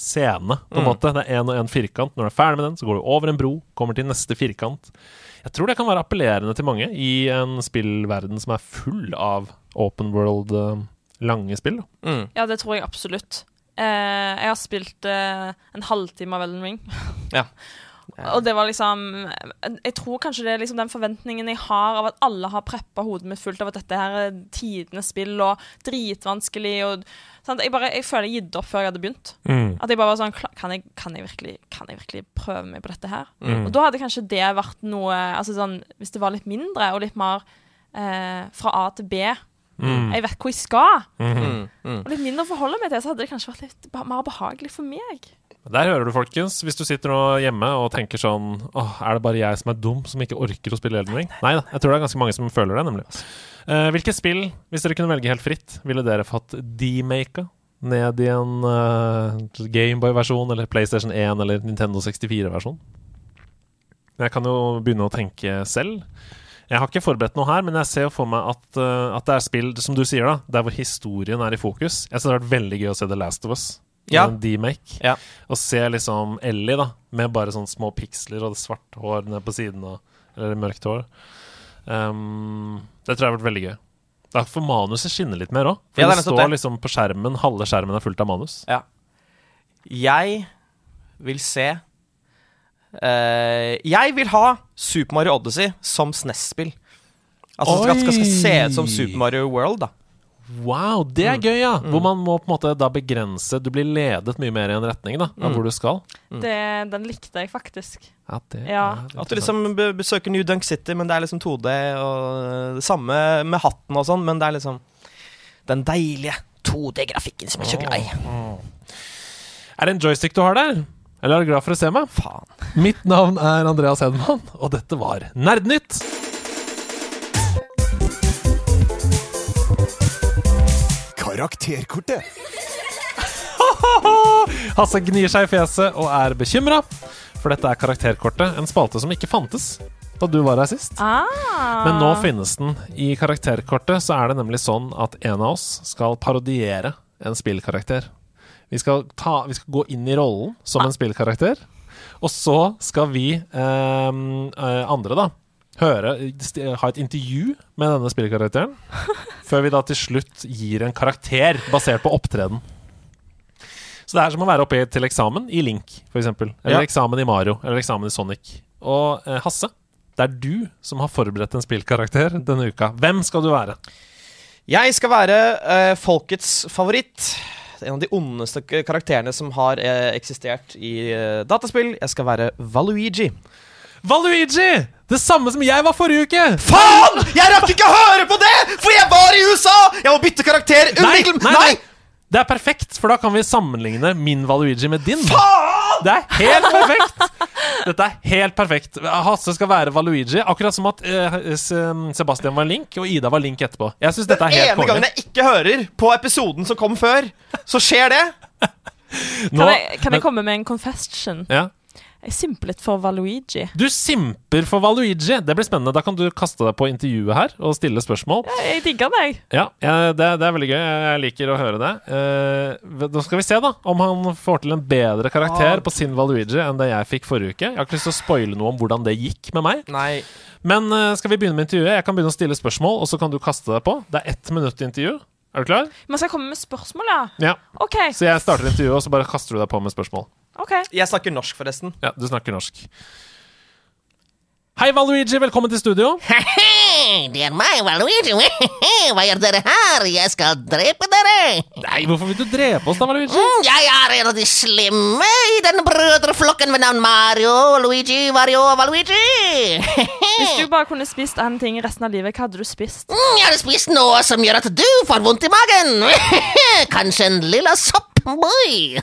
scene, på en måte. Det er én og én firkant. Når du er ferdig med den, så går du over en bro, kommer til neste firkant. Jeg tror det kan være appellerende til mange i en spillverden som er full av open world, eh, lange spill. mm. Ja, det tror jeg absolutt. Eh, jeg har spilt eh, en halvtime av Elden Ring. Ja. Og det var liksom Jeg tror kanskje det er liksom den forventningen jeg har av at alle har preppa hodet mitt fullt av at dette her er tidenes spill og dritvanskelig og sant? Jeg, bare, jeg føler jeg gitt opp før jeg hadde begynt. At jeg bare var sånn kan jeg, kan, jeg virkelig, kan jeg virkelig prøve meg på dette her? Og da hadde kanskje det vært noe Altså sånn Hvis det var litt mindre og litt mer eh, fra A til B Jeg vet hvor jeg skal. Mm. Mm. Og litt mindre å forholde meg til, så hadde det kanskje vært litt mer behagelig for meg. Der hører du, folkens. Hvis du sitter nå hjemme og tenker sånn Åh, er det bare jeg som er dum, som ikke orker å spille Elden Ring? Nei da, jeg tror det er ganske mange som føler det, nemlig. Uh, hvilke spill, hvis dere kunne velge helt fritt, ville dere fått demaka? Ned i en uh, Gameboy-versjon, eller PlayStation 1 eller Nintendo 64-versjon? Jeg kan jo begynne å tenke selv. Jeg har ikke forberedt noe her, men jeg ser for meg at, uh, at det er spill, som du sier, da, der hvor historien er i fokus. Jeg synes det har vært veldig gøy å se The Last of Us. Ja. En demake. Ja. Og se liksom Ellie, da, med bare sånne små piksler og det svart hår ned på siden, og, eller mørkt hår. Um, det tror jeg har vært veldig gøy. Da får manuset skinne litt mer òg. For Ja, det er det, står det. liksom på skjermen, halve skjermen er fullt av manus. Ja. Jeg vil se uh, Jeg vil ha Super Mario Odyssey som SNES-spill. Altså det skal, skal se ut som Super Mario World, da. Wow, det Mm. er gøy, ja! Hvor man må på en måte da begrense Du blir ledet mye mer i en retning da av Mm. hvor du skal. Det, den likte jeg faktisk. Ja, det Ja. er At du liksom besøker New Dunk City, men det er liksom 2D, og det samme med hatten og sånn, men det er liksom den deilige 2D-grafikken som jeg er så glad i. Er det en joystick du har der? Eller er du glad for å se meg? Faen. Mitt navn er Andreas Hedman, og dette var Nerdnytt. Karakterkortet. Hasse gnir seg i fjeset og er bekymra, for dette er Karakterkortet, en spalte som ikke fantes da du var her sist. Ah. Men nå finnes den. I Karakterkortet så er det nemlig sånn at en av oss skal parodiere en spillkarakter. Vi skal, ta, vi skal gå inn i rollen som en spillkarakter, og så skal vi ehm, eh, andre, da, høre, ha et intervju med denne spillkarakteren, før vi da til slutt gir en karakter basert på opptreden. Så det er som å være oppe til eksamen i Link, f.eks. Eller Ja. eksamen i Mario, eller eksamen i Sonic. Og eh, Hasse, det er du som har forberedt en spillkarakter denne uka. Hvem skal du være? Jeg skal være eh, folkets favoritt. En av de ondeste karakterene som har eh, eksistert i eh, dataspill. Jeg skal være Valuigi. Valuigi! Det samme som jeg var forrige uke! Faen! Jeg rakk ikke å høre på det! For jeg var i USA! Jeg må bytte karakter Nei, nei, nei! Det er perfekt, for da kan vi sammenligne min Valuigi med din. Faen! Det er helt perfekt! Dette er helt perfekt. Hasse skal være Valuigi, akkurat som at eh, Sebastian var Link, og Ida var Link etterpå. Jeg synes dette er helt ene gangen jeg ikke hører på episoden som kom før, så skjer det. Nå- Kan, jeg, kan jeg komme med en confession? Ja. Jeg simplet for Valuigi. Du simper for Valuigi! Det blir spennende. Da kan du kaste deg på intervjuet her og stille spørsmål. Ja, Jeg digger deg. Ja, det, det er veldig gøy. Jeg liker å høre det. Eh, da skal vi se da om han får til en bedre karakter på sin Valuigi enn det jeg fikk forrige uke. Jeg har ikke lyst til å spoile noe om hvordan det gikk med meg. Nei. Men eh, skal vi begynne med intervjuet? Jeg kan begynne å stille spørsmål, og så kan du kaste deg på. Det er ett minutt intervju. Er du klar? Man skal komme med spørsmål, ja. Ja. OK. Så jeg starter intervjuet, og så bare kaster du deg på med spørsmål. Ok Jeg snakker norsk, forresten. Ja, du snakker norsk. Hei, Valuigi. Velkommen til studio. Det er meg, Valuigi. Hva gjør dere her? Jeg skal drepe dere. Nei, hvorfor vil du drepe oss da, Valuigi? Mm, Jeg er en av de slemme i den brødreflokken ved navn Mario, Luigi, Mario og Valuigi. Hvis du bare kunne spist én ting resten av livet, hva hadde du spist? Mm, Jeg hadde spist noe som gjør at du får vondt i magen. Kanskje en lilla sopp. Jeg,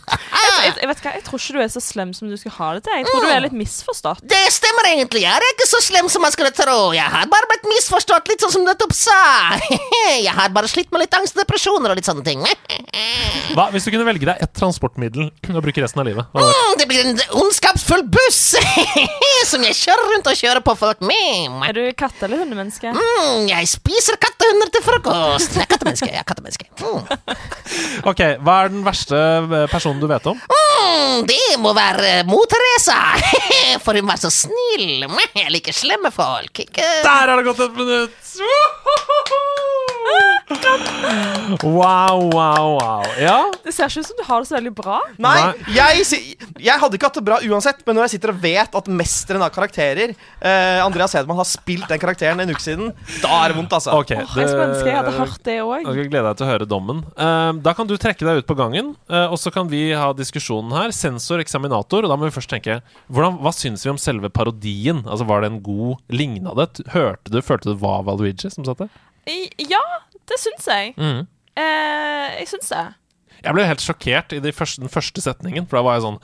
jeg, jeg vet hva, jeg tror ikke du er så slem som du skal ha det til. Jeg tror du er litt misforstått. Det stemmer egentlig. Jeg er ikke så slem som man skulle tro. Jeg har bare blitt misforstått, litt sånn som du nettopp sa. Jeg har bare slitt med litt angst og depresjoner og litt sånne ting. Hva, hvis du kunne velge deg ett transportmiddel å bruke resten av livet? Hva det? Mm, Det blir en ondskapsfull buss som jeg kjører rundt og kjører på folk med. Er du katte- eller hundemenneske? Mm, jeg spiser kattehunder til frokost. Jeg er kattemenneske. Jeg er kattemenneske. Mm. Ok, Hva er den verste eh, personen du vet om? Mm, det må være mor Teresa, for hun var så snill. Jeg liker slemme folk. Ikke? Der har det gått et minutt! Wow, wow, wow. Ja, Det ser ikke ut som du har det så veldig bra. Nei, jeg, jeg hadde ikke hatt det bra uansett, men når jeg sitter og vet at mesteren av karakterer, eh, Andreas Hedman, har spilt den karakteren en uke siden, da er det vondt, altså. ok. Åh, jeg skulle ønske jeg hadde hørt det òg. Jeg gleder deg til å høre dommen. Eh, da kan du trekke deg ut på gangen, eh, og så kan vi ha diskusjonen her. Sensor, eksaminator. Og da må vi først tenke hvordan, Hva syns vi om selve parodien? Altså, Var det en god Ligna det? Hørte du, Følte du det var Valuigi som satt der? Ja, det syns jeg. Mm. Eh, jeg syns det. Jeg ble helt sjokkert i de første, den første setningen, for da var jeg sånn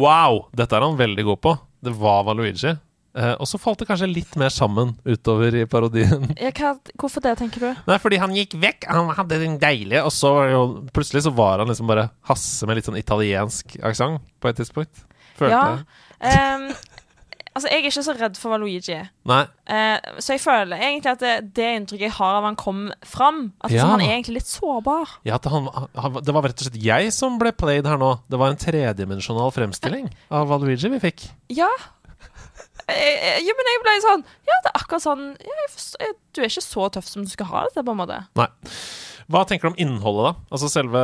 Wow! Dette er han veldig god på. Det var Valuigi. Eh, og så falt det kanskje litt mer sammen utover i parodien. Ja, hva, hvorfor det, tenker du? Nei, fordi han gikk vekk. Han hadde den deilige Og så jo, plutselig så var han liksom bare Hasse med litt sånn italiensk aksent på et tidspunkt. Følte Ja. jeg. Ehm, altså, jeg er ikke så redd for Valuigi. Nei. Eh, så jeg føler egentlig at det, det inntrykket jeg har av han kom fram at Ja. Han er egentlig litt sårbar. Ja, han, han, det var rett og slett jeg som ble played her nå. Det var en tredimensjonal fremstilling av Valuigi vi fikk. Ja. Eh, ja, men jeg ble sånn Ja, det er akkurat sånn ja, forstår, eh, Du er ikke så tøff som du skal ha det til, på en måte. Nei. Hva tenker du om innholdet, da? Altså selve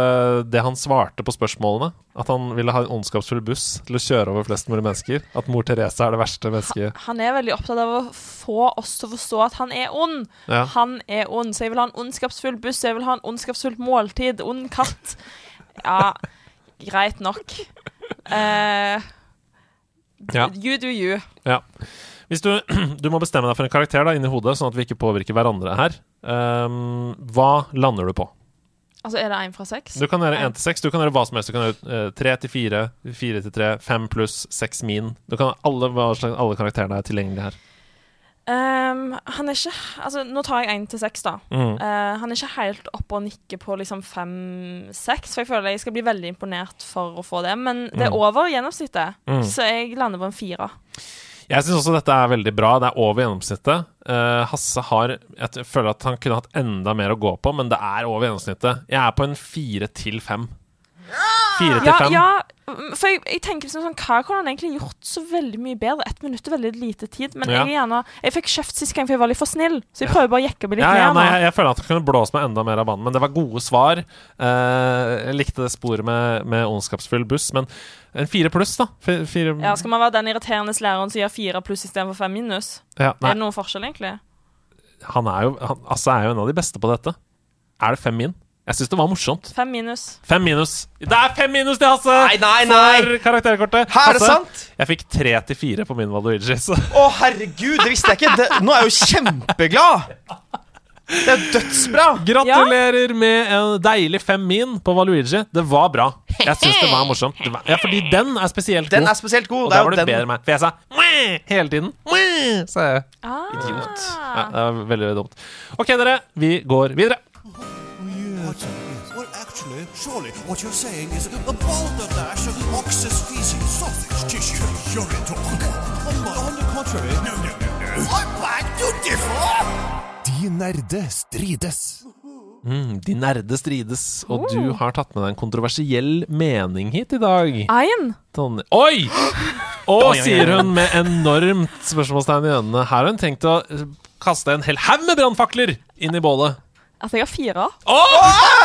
det han svarte på spørsmålene? At han ville ha en ondskapsfull buss til å kjøre over flest mulig mennesker? At mor Teresa er det verste mennesket? Han er veldig opptatt av å få oss til å forstå at han er ond. Ja. Han er ond, så jeg vil ha en ondskapsfull buss, jeg vil ha en ondskapsfullt måltid, ond katt. Ja, greit nok. Uh, Ja. You do you. Ja. Hvis du, du må bestemme deg for en karakter da, inni hodet, sånn at vi ikke påvirker hverandre her. Um, hva lander du på? Altså, er det én fra seks? Du kan gjøre én til seks. Du kan gjøre hva som helst. Du kan gjøre tre til 4, 4 til 3, 5 pluss, seks min. Du kan alle, alle karakterene er tilgjengelige her. Um, han er ikke Altså, nå tar jeg én til seks, da. Mm. Uh, han er ikke helt oppe og nikker på liksom fem-seks, for jeg føler jeg skal bli veldig imponert for å få det. Men det er over gjennomsnittet, Mm. så jeg lander på en fire. Jeg syns også dette er veldig bra. Det er over gjennomsnittet. Uh, Hasse har Jeg føler at han kunne hatt enda mer å gå på, men det er over gjennomsnittet. Jeg er på en fire til fem. Fire til fem. ja, mm, for jeg, jeg tenker liksom sånn Hva kunne han egentlig gjort så veldig mye bedre? Ett minutt er veldig lite tid, men Ja. jeg er gjerne Jeg fikk kjeft sist gang, for jeg var litt for snill, så jeg prøver bare å jekke meg litt Ja, ja, ned nei, jeg, jeg føler at det kunne blåse meg enda mer av banen, men det var gode svar. Eh, jeg likte det sporet med, med ondskapsfull buss, men en fire pluss, da. F Fire, Ja, Skal man være den irriterende læreren som gir fire pluss istedenfor fem minus? Ja, Er det noen forskjell, egentlig? han er jo han, altså er jo en av de beste på dette. Er det fem min? Jeg syns det var morsomt. Fem minus. Fem minus. Det er fem minus til Hasse! Nei, nei, nei. For karakterkortet. Her er det Hasse, sant? Jeg fikk tre til fire på min Valuigi, Å, Å, herregud, det visste jeg ikke. Det, nå er jeg jo kjempeglad. Det er dødsbra. Gratulerer med en deilig fem min på Valuigi. Det var bra. Jeg syns det var morsomt. Det var, ja, fordi den er spesielt god. Den er spesielt god. Og der er var du bedre enn meg. For jeg sa «Mwah!» hele tiden. Mæ! sa jeg. Ah. Ja, det var veldig, veldig dumt. OK, dere. Vi går videre. Well, actually, Surely what you're saying is a balderdash of ox's feces, sausage tissue, urine talk. On, on the contrary, no, no, no, no. I beg to differ! De nerde strides. Mm, de nerde strides, og du har tatt med deg en kontroversiell mening hit i dag. Ein. Oi! Og sier hun med enormt spørsmålstegn i øynene. Her har hun tenkt å kaste en hel haug med brannfakler inn i bålet. At jeg har fire. Oh!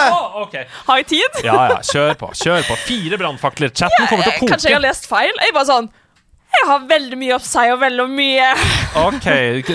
Oh, okay. Har jeg tid? Ja, ja, kjør på. Kjør på. Fire brannfakler. Chatten kommer til å koke. Kanskje jeg har lest feil? Jeg er bare sånn Jeg har veldig mye å si og veldig mye Ok,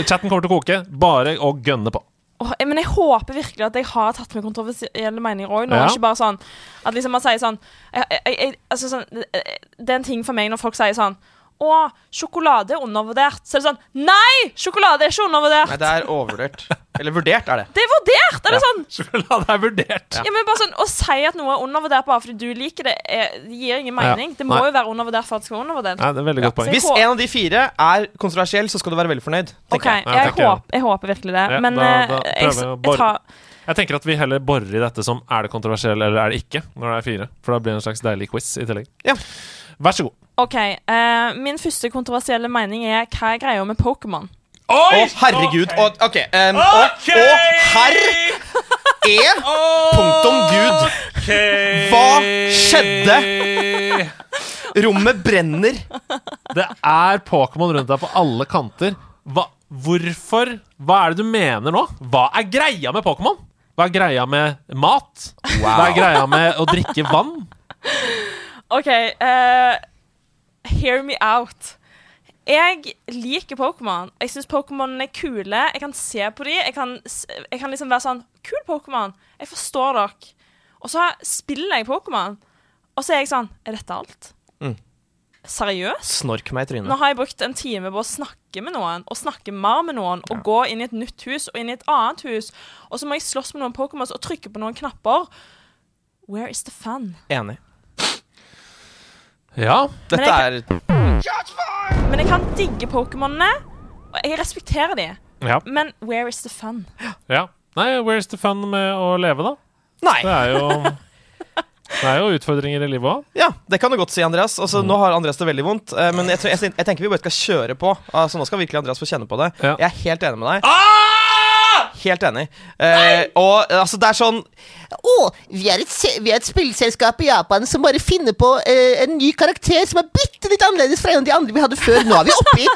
chatten kommer til å koke. Bare å gønne på. Åh, Men jeg håper virkelig at jeg har tatt med kontroversielle meninger òg. Ja. Ikke bare sånn at liksom man sier sånn, jeg, jeg, jeg, altså sånn Det er en ting for meg når folk sier sånn Å, sjokolade er undervurdert. Så er det sånn Nei! Sjokolade er ikke undervurdert. Nei, det er overvurdert. Eller vurdert, er det. Det er vurdert! Er det ja. sånn Sjokolade er vurdert. Ja, men bare sånn, Å si at noe er undervurdert bare fordi du liker det, er, det gir ingen mening. Det må Nei. jo være undervurdert for at det skal være undervurdert. Nei, det er veldig godt poeng. Hvis en av de fire er kontroversiell, så skal du være veldig fornøyd. OK, jeg. Ja, jeg, jeg. håper, jeg håper virkelig det. Ja, men da- eh, da jeg, tar Jeg tenker at vi heller borer i dette som er det kontroversielt eller er det ikke, når det er fire. For da blir det en slags deilig quiz i tillegg. Ja. Vær så god. OK. Uh, min første kontroversielle mening er hva er greia med Pokémon? Å, herregud. Og, okay, um, og, og herr er punktum gud. Hva skjedde? Rommet brenner. Det er Pokémon rundt deg på alle kanter. Hva, hvorfor? Hva er det du mener nå? Hva er greia med Pokémon? Hva er greia med mat? Hva er greia med å drikke vann? OK, Uh, hear me out. Jeg liker Pokémon. Jeg syns Pokémon er kule. Jeg kan se på dem. Jeg kan, jeg kan liksom være sånn Kul Pokémon. Jeg forstår dere. Og så spiller jeg Pokémon, og så er jeg sånn Er dette alt? Mm. Seriøst? Snork meg i Nå har jeg brukt en time på å snakke med noen, og snakke mer med noen, og gå inn i et nytt hus og inn i et annet hus, og så må jeg slåss med noen Pokémons og trykke på noen knapper. Where is the fun? Enig. Ja. Dette Men er Men jeg kan digge Pokémonene, og jeg respekterer de. ja. Men where is the fun? ja. Nei, where is the fun med å leve, da? Nei. Det er jo Det er jo utfordringer i livet òg. Ja, det kan du godt si, Andreas. Altså, Nå har Andreas det veldig vondt, eh, men jeg, tror, jeg, jeg tenker vi bare skal kjøre på. Altså, Nå skal virkelig Andreas få kjenne på det. Ja. Jeg er helt enig med deg. Helt enig. Eh, og altså, det er sånn Å, vi er, et, se- vi er et spillselskap i Japan som bare finner på eh, en ny karakter som er bitte litt annerledes fra en av de andre vi hadde før. Nå er vi oppe i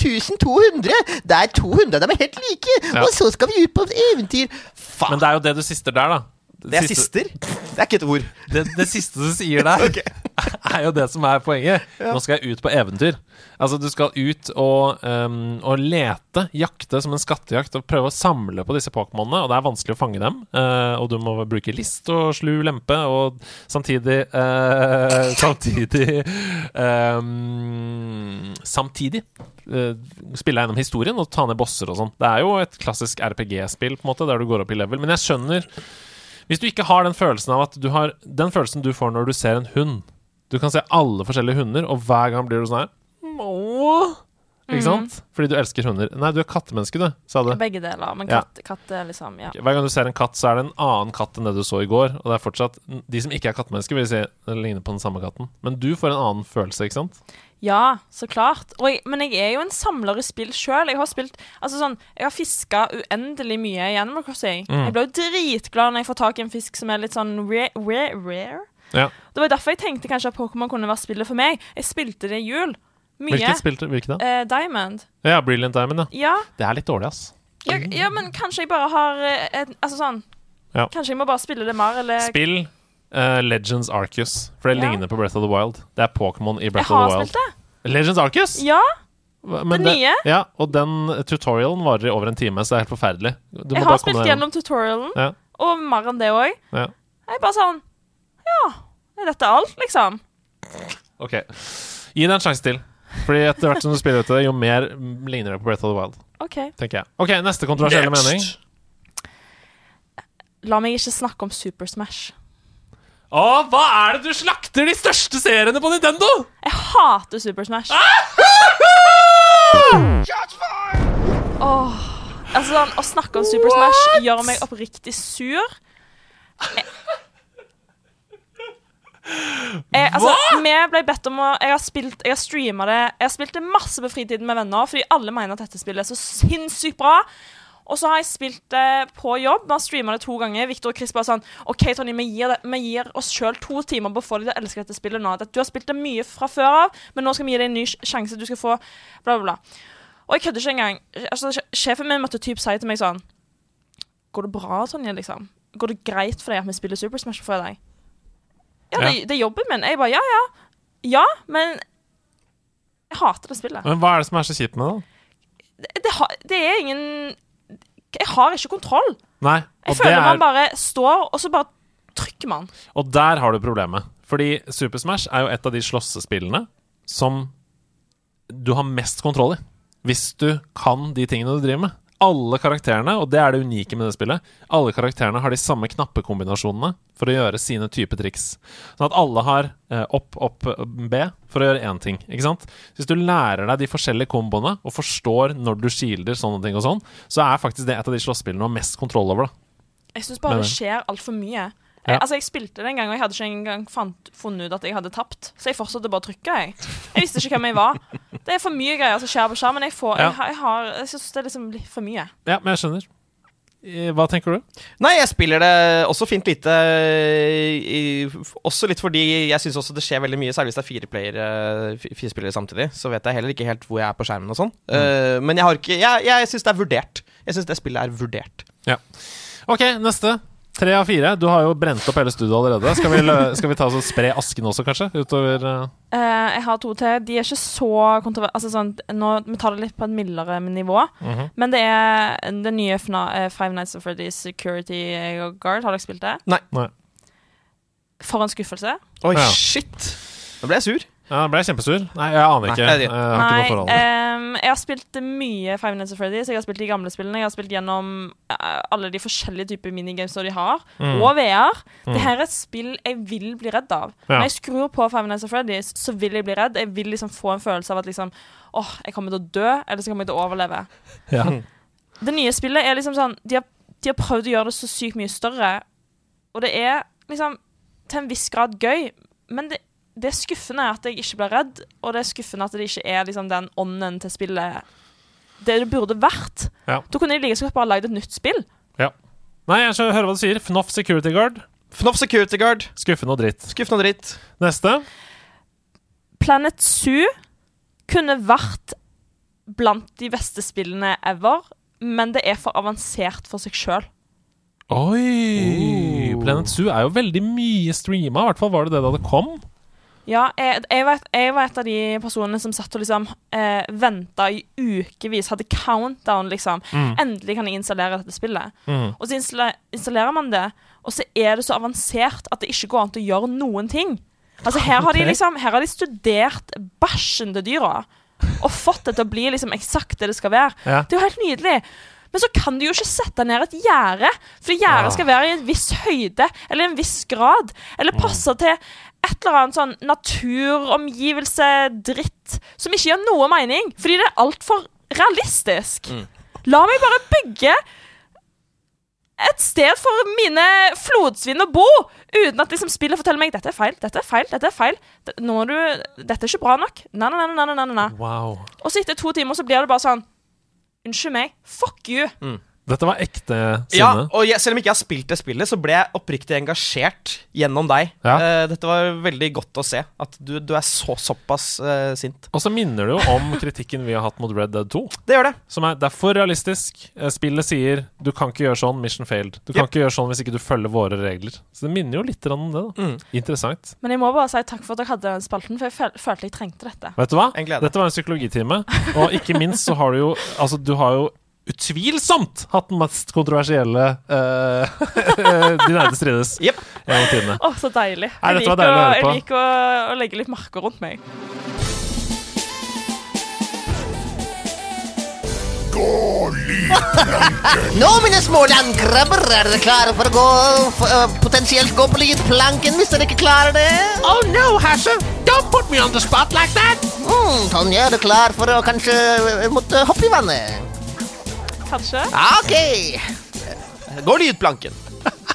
3200. Der 200 av dem er helt like. Ja. Og så skal vi ut på eventyr. Faen. Men det er jo det du sister der, da. Det er sister? Det er ikke et ord. Det, det siste du sier der, er jo det som er poenget. Nå skal jeg ut på eventyr. Altså, du skal ut og, um, og lete, jakte som en skattejakt, og prøve å samle på disse Pokémonene. Og det er vanskelig å fange dem. Uh, og du må bruke list og slu lempe, og samtidig uh, Samtidig um, Samtidig eh, spille gjennom historien og ta ned bosser og sånn. Det er jo et klassisk RPG-spill, på en måte, der du går opp i level. Men jeg skjønner hvis du ikke har den følelsen av at du har Den følelsen du får når du ser en hund Du kan se alle forskjellige hunder, og hver gang blir du sånn her Åh Ikke sant? Fordi du elsker hunder. Nei, du er kattemenneske, du, sa du. Begge deler. Men Ja. katt, katt er liksom Ja. Hver gang du ser en katt, så er det en annen katt enn det du så i går. Og det er fortsatt De som ikke er kattemennesker, vil si det ligner på den samme katten. Men du får en annen følelse, ikke sant? Ja, så klart. Jeg, men jeg er jo en samler i spill sjøl. Jeg har spilt Altså sånn Jeg har fiska uendelig mye i Animal Crossing. Mm. Jeg ble jo dritglad når jeg får tak i en fisk som er litt sånn rare. rare, rare. Ja. Det var derfor jeg tenkte kanskje at Pokémon kunne være spillet for meg. Jeg spilte det i jul. Mye. Hvilket spilte Hvilket da? Eh, Diamond. Ja, Brilliant Diamond, ja. Ja, Det er litt dårlig, ass. ja, ja, men kanskje jeg bare har eh, et, Altså sånn Ja. Kanskje jeg må bare spille det mer, eller Spill eh, Legends Arcus, for det Ja. ligner på Breath of the Wild. Det er Pokémon i Breath of the Wild. Jeg har spilt det. Legends Arcus? Ja, Men Det nye? Ja, og den tutorialen varer i over en time, så det er helt forferdelig. Du jeg må har bare spilt gjennom tutorialen, Ja. og mer enn det òg. Ja. Jeg er bare sånn Ja, er dette alt, liksom? Ok. Gi det en sjanse til. Fordi etter hvert som du spiller ut det, jo mer ligner det på Breath of the Wild. OK. Tenker jeg. Ok, neste kontroversielle mening. La meg ikke snakke om Super Smash. Å, hva er det du slakter de største seriene på Nintendo?! Jeg hater Super Smash. Åh, altså sånn, Å snakke om Super Smash gjør meg oppriktig sur. Jeg, Jeg, altså, vi ble bedt om å Jeg har spilt Jeg har streama det Jeg har spilt det masse på fritiden med venner, fordi alle mener at dette spillet er så sinnssykt bra. Og så har jeg spilt det på jobb. Vi har streama det to ganger. Victor og Chris bare sånn OK, Tony, vi gir, det, vi gir oss sjøl to timer på å få deg til å elske dette spillet nå. Du har spilt det mye fra før av, men nå skal vi gi deg en ny sjanse. Du skal få bla, bla, bla. Og jeg kødder ikke engang. Altså, sjefen min måtte typ si til meg sånn Går det bra, Tonje, liksom? Går det greit for deg at vi spiller Super Smash for deg? Ja, det, det er jobben min. Jeg bare ja, ja. Ja, men jeg hater det spillet. Men hva er det som er så kjipt med det? da? Det, det, det er ingen Jeg har ikke kontroll. Nei, Jeg føler det føler man er, bare står, og så bare trykker man. og der har du problemet. Fordi Super Smash er jo et av de slåssespillene som du har mest kontroll i. Hvis du kan de tingene du driver med. Alle karakterene, og det er det unike med det spillet, alle karakterene har de samme knappekombinasjonene for å gjøre sine type triks. Sånn at alle har eh, opp, opp, B for å gjøre én ting. Ikke sant? Hvis du lærer deg de forskjellige komboene og forstår når du shielder sånne ting og sånn, så er faktisk det et av de slåsspillene du har mest kontroll over. da Jeg syns bare det skjer altfor mye. Ja. Altså, jeg spilte det en gang, og jeg hadde ikke engang fant, funnet ut at jeg hadde tapt. Så jeg fortsatte bare å trykke. Jeg Jeg visste ikke hvem jeg var. Det er for mye greier som skjer på skjermen. Jeg, får, Ja. jeg, jeg, har, jeg synes det er liksom litt for mye. Ja, men jeg skjønner. Eh, Hva tenker du? Nei, jeg spiller det også fint lite. i- Også litt fordi jeg syns også det skjer veldig mye, særlig hvis det er fire, player, eh, fire spillere samtidig. Så vet jeg heller ikke helt hvor jeg er på skjermen og sånn. Eh, men jeg har ikke Jeg, jeg syns det er vurdert. Jeg syns det spillet er vurdert. Ja. OK, neste. Tre av fire. Du har jo brent opp hele studioet allerede. Skal vi, skal vi ta oss og spre asken også, kanskje? Utover uh... Eh, jeg har to til. De er ikke så kontrover... Altså sånn, nå, vi tar det litt på et mildere nivå. Mhm. Men det er den nye FNA, eh, Five Nights of Freddy's Security Guard. Har dere spilt det? Nei. Nei. For en skuffelse. Oi, Ja. shit! Nå ble jeg sur. Ja, jeg ble kjempesur. Nei, jeg aner ikke. Nei, Jeg har ikke noe um, ehm, jeg har spilt mye Five Nights at Freddy's. Jeg har spilt de gamle spillene. Jeg har spilt gjennom uh, alle de forskjellige typer minigames som de har. Mm. Og VR. Det her er et spill jeg vil bli redd av. Ja. Når jeg skrur på Five Nights at Freddy's, så vil jeg bli redd. Jeg vil liksom få en følelse av at liksom Åh, jeg kommer til å dø, eller så kommer jeg til å overleve. Ja. Det nye spillet er liksom sånn De har, de har prøvd å gjøre det så sykt mye større, og det er liksom til en viss grad gøy, men det, det skuffende er at jeg ikke blir redd, og det er skuffende at det ikke er liksom den ånden til spillet det det burde vært. Ja. Da kunne de like godt bare lagd et nytt spill. Nei, jeg hører hva du sier. FNOF Security Guard. FNOF Security Guard. Skuffende og dritt. Skuffende og dritt. Neste. Planet Zoo kunne vært blant de beste spillene ever, men det er for avansert for seg sjøl. Oi! Planet Zoo er jo veldig mye streama. I hvert fall var det det da det kom. Ja, jeg, jeg, var, jeg var et av de personene som satt og liksom eh, venta i ukevis, hadde countdown, liksom. Mm. Endelig kan jeg installere dette spillet. Mm. Og så installerer man det, og så er det så avansert at det ikke går an til å gjøre noen ting. Altså Her har de liksom Her har de studert bæsjen til dyra og fått det til å bli liksom eksakt det det skal være. Ja. Det er jo helt nydelig. Men så kan du jo ikke sette ned et gjerde, for gjerdet ja. skal være i en viss høyde eller en viss grad. Eller Mm. passe til et eller annet sånn naturomgivelse, dritt, som ikke gjør noe mening. Fordi det er altfor realistisk. Mm. La meg bare bygge et sted for mine flodsvin å bo, uten at liksom spillet forteller meg dette er feil, dette er feil, dette er feil. Nå må du, dette er ikke bra nok. Nei, nei, nei, nei, nei, nei. Wow. Og så etter to timer så blir det bare sånn Unnskyld meg. Fuck you. Dette var ekte Ja, sinne. og jeg, selv om ikke jeg har spilt det spillet, så ble jeg oppriktig engasjert gjennom deg. Ja. Uh, dette var veldig godt å se. At du, du er så såpass uh, sint. Og så minner det jo om kritikken vi har hatt mot Red Dead 2. Det gjør det. Som er, det er for realistisk. Eh, Spillet sier du kan ikke gjøre sånn, mission failed. Du kan Yep. ikke gjøre sånn hvis ikke du følger våre regler. Så det minner jo litt om det. da Mm. Interessant. Men jeg må bare si takk for at dere hadde den spalten, for jeg føl følte jeg trengte dette. Vet du hva? En glede. Dette var en psykologitime. Og ikke minst så har du jo Altså, du har jo utvilsomt hatt den mest kontroversielle uh, De nærmeste strides yep. gjennom. Å, så deilig. Nei, Jeg liker, deilig å jeg liker å, å legge litt marker rundt meg. Nå, mine små landkrabber, er dere klare for å gå for, uh, potensielt gå på planken hvis dere ikke klarer det? Oh no, Hasse! Don't put me on the spot like that! Mm, Tonje, er du klar for å kanskje måtte hoppe i vannet? Kanskje? Ja, Ok. Går lydplanken.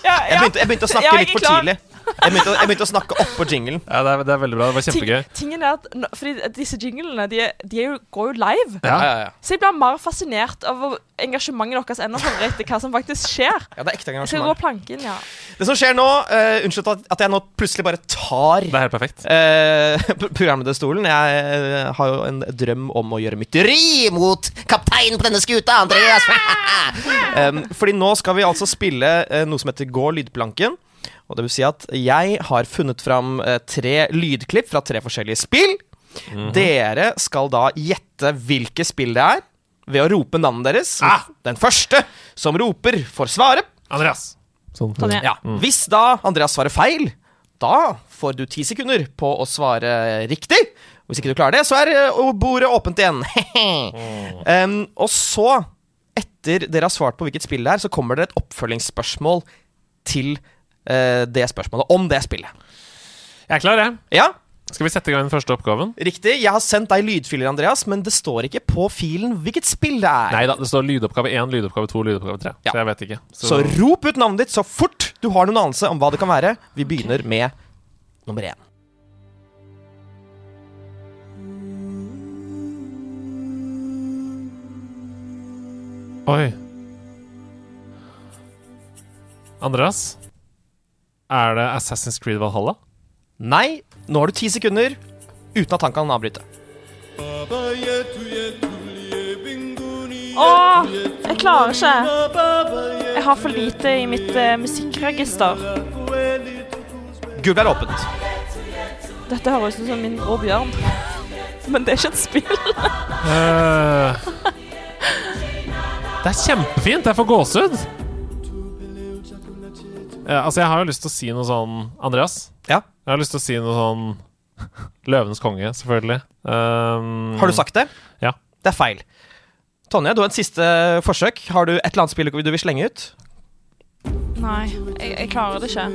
Ja, Jeg begynte, jeg begynte å snakke Ja, litt for tidlig. Jeg begynte, å- jeg begynte å snakke oppå jinglen. Ja, det er, det er veldig bra. Det var Ting, kjempegøy. tingen er at Fordi disse jinglene de, de er jo, går jo live. Ja. Ja, ja, ja. Så jeg blir mer fascinert av hvor engasjementet deres enn å høre etter hva som faktisk skjer. ja, det er ekte Jeg skal gå planken, ja. Det som skjer nå uh, Unnskyld at, jeg nå plutselig bare tar Det er helt perfekt. uh, programlederstolen. Jeg eh, har jo en drøm om å gjøre mytteri mot Kapteinen på denne skuta, Andreas. Um, fordi nå skal vi altså spille uh, noe som heter Gå lydplanken. Og det vil si at jeg har funnet fram eh, tre lydklipp fra tre forskjellige spill. Dere skal da gjette hvilke spill det er, ved å rope navnet deres. Den første som roper, får svare. Andreas. Sånn. Sånn, ja. Ja. Hvis da Andreas svarer feil, da får du ti sekunder på å svare riktig. Hvis ikke du klarer det, så er eh, bordet åpent igjen. um, og så, etter dere har svart på hvilket spill det er, så kommer det et oppfølgingsspørsmål til det spørsmålet om det spillet. Jeg er klar, jeg. Ja, Skal vi sette i gang den første oppgaven? riktig. Jeg har sendt deg lydfiler, Andreas, men det står ikke på filen hvilket spill det er. Nei da, det står lydoppgave 1, lydoppgave 2, lydoppgave 3. Ja. Så jeg vet ikke. Så rop ut navnet ditt så fort du har noen anelse om hva det kan være. Vi begynner med nummer én. Oi. Andreas? Er det Assassin's Creed Valhalla? Nei, nå har du ti sekunder uten at han kan avbryte. Åh, jeg klarer ikke. Jeg har for lite i mitt eh, musikkregister. Gulvet er åpent. Dette høres ut som min bror Bjørn. Men det er ikke et spill. Eh, det er kjempefint! Jeg får gåsehud. Ja, altså, jeg har jo lyst til å si noe sånn Andreas? Ja. Jeg har lyst til å si noe sånn Løvenes konge, selvfølgelig. Um, Har du sagt det? Ja. Det er feil. Tonje, du har et siste forsøk. Har du et eller annet spill du vil slenge ut? Nei, jeg, jeg klarer det ikke.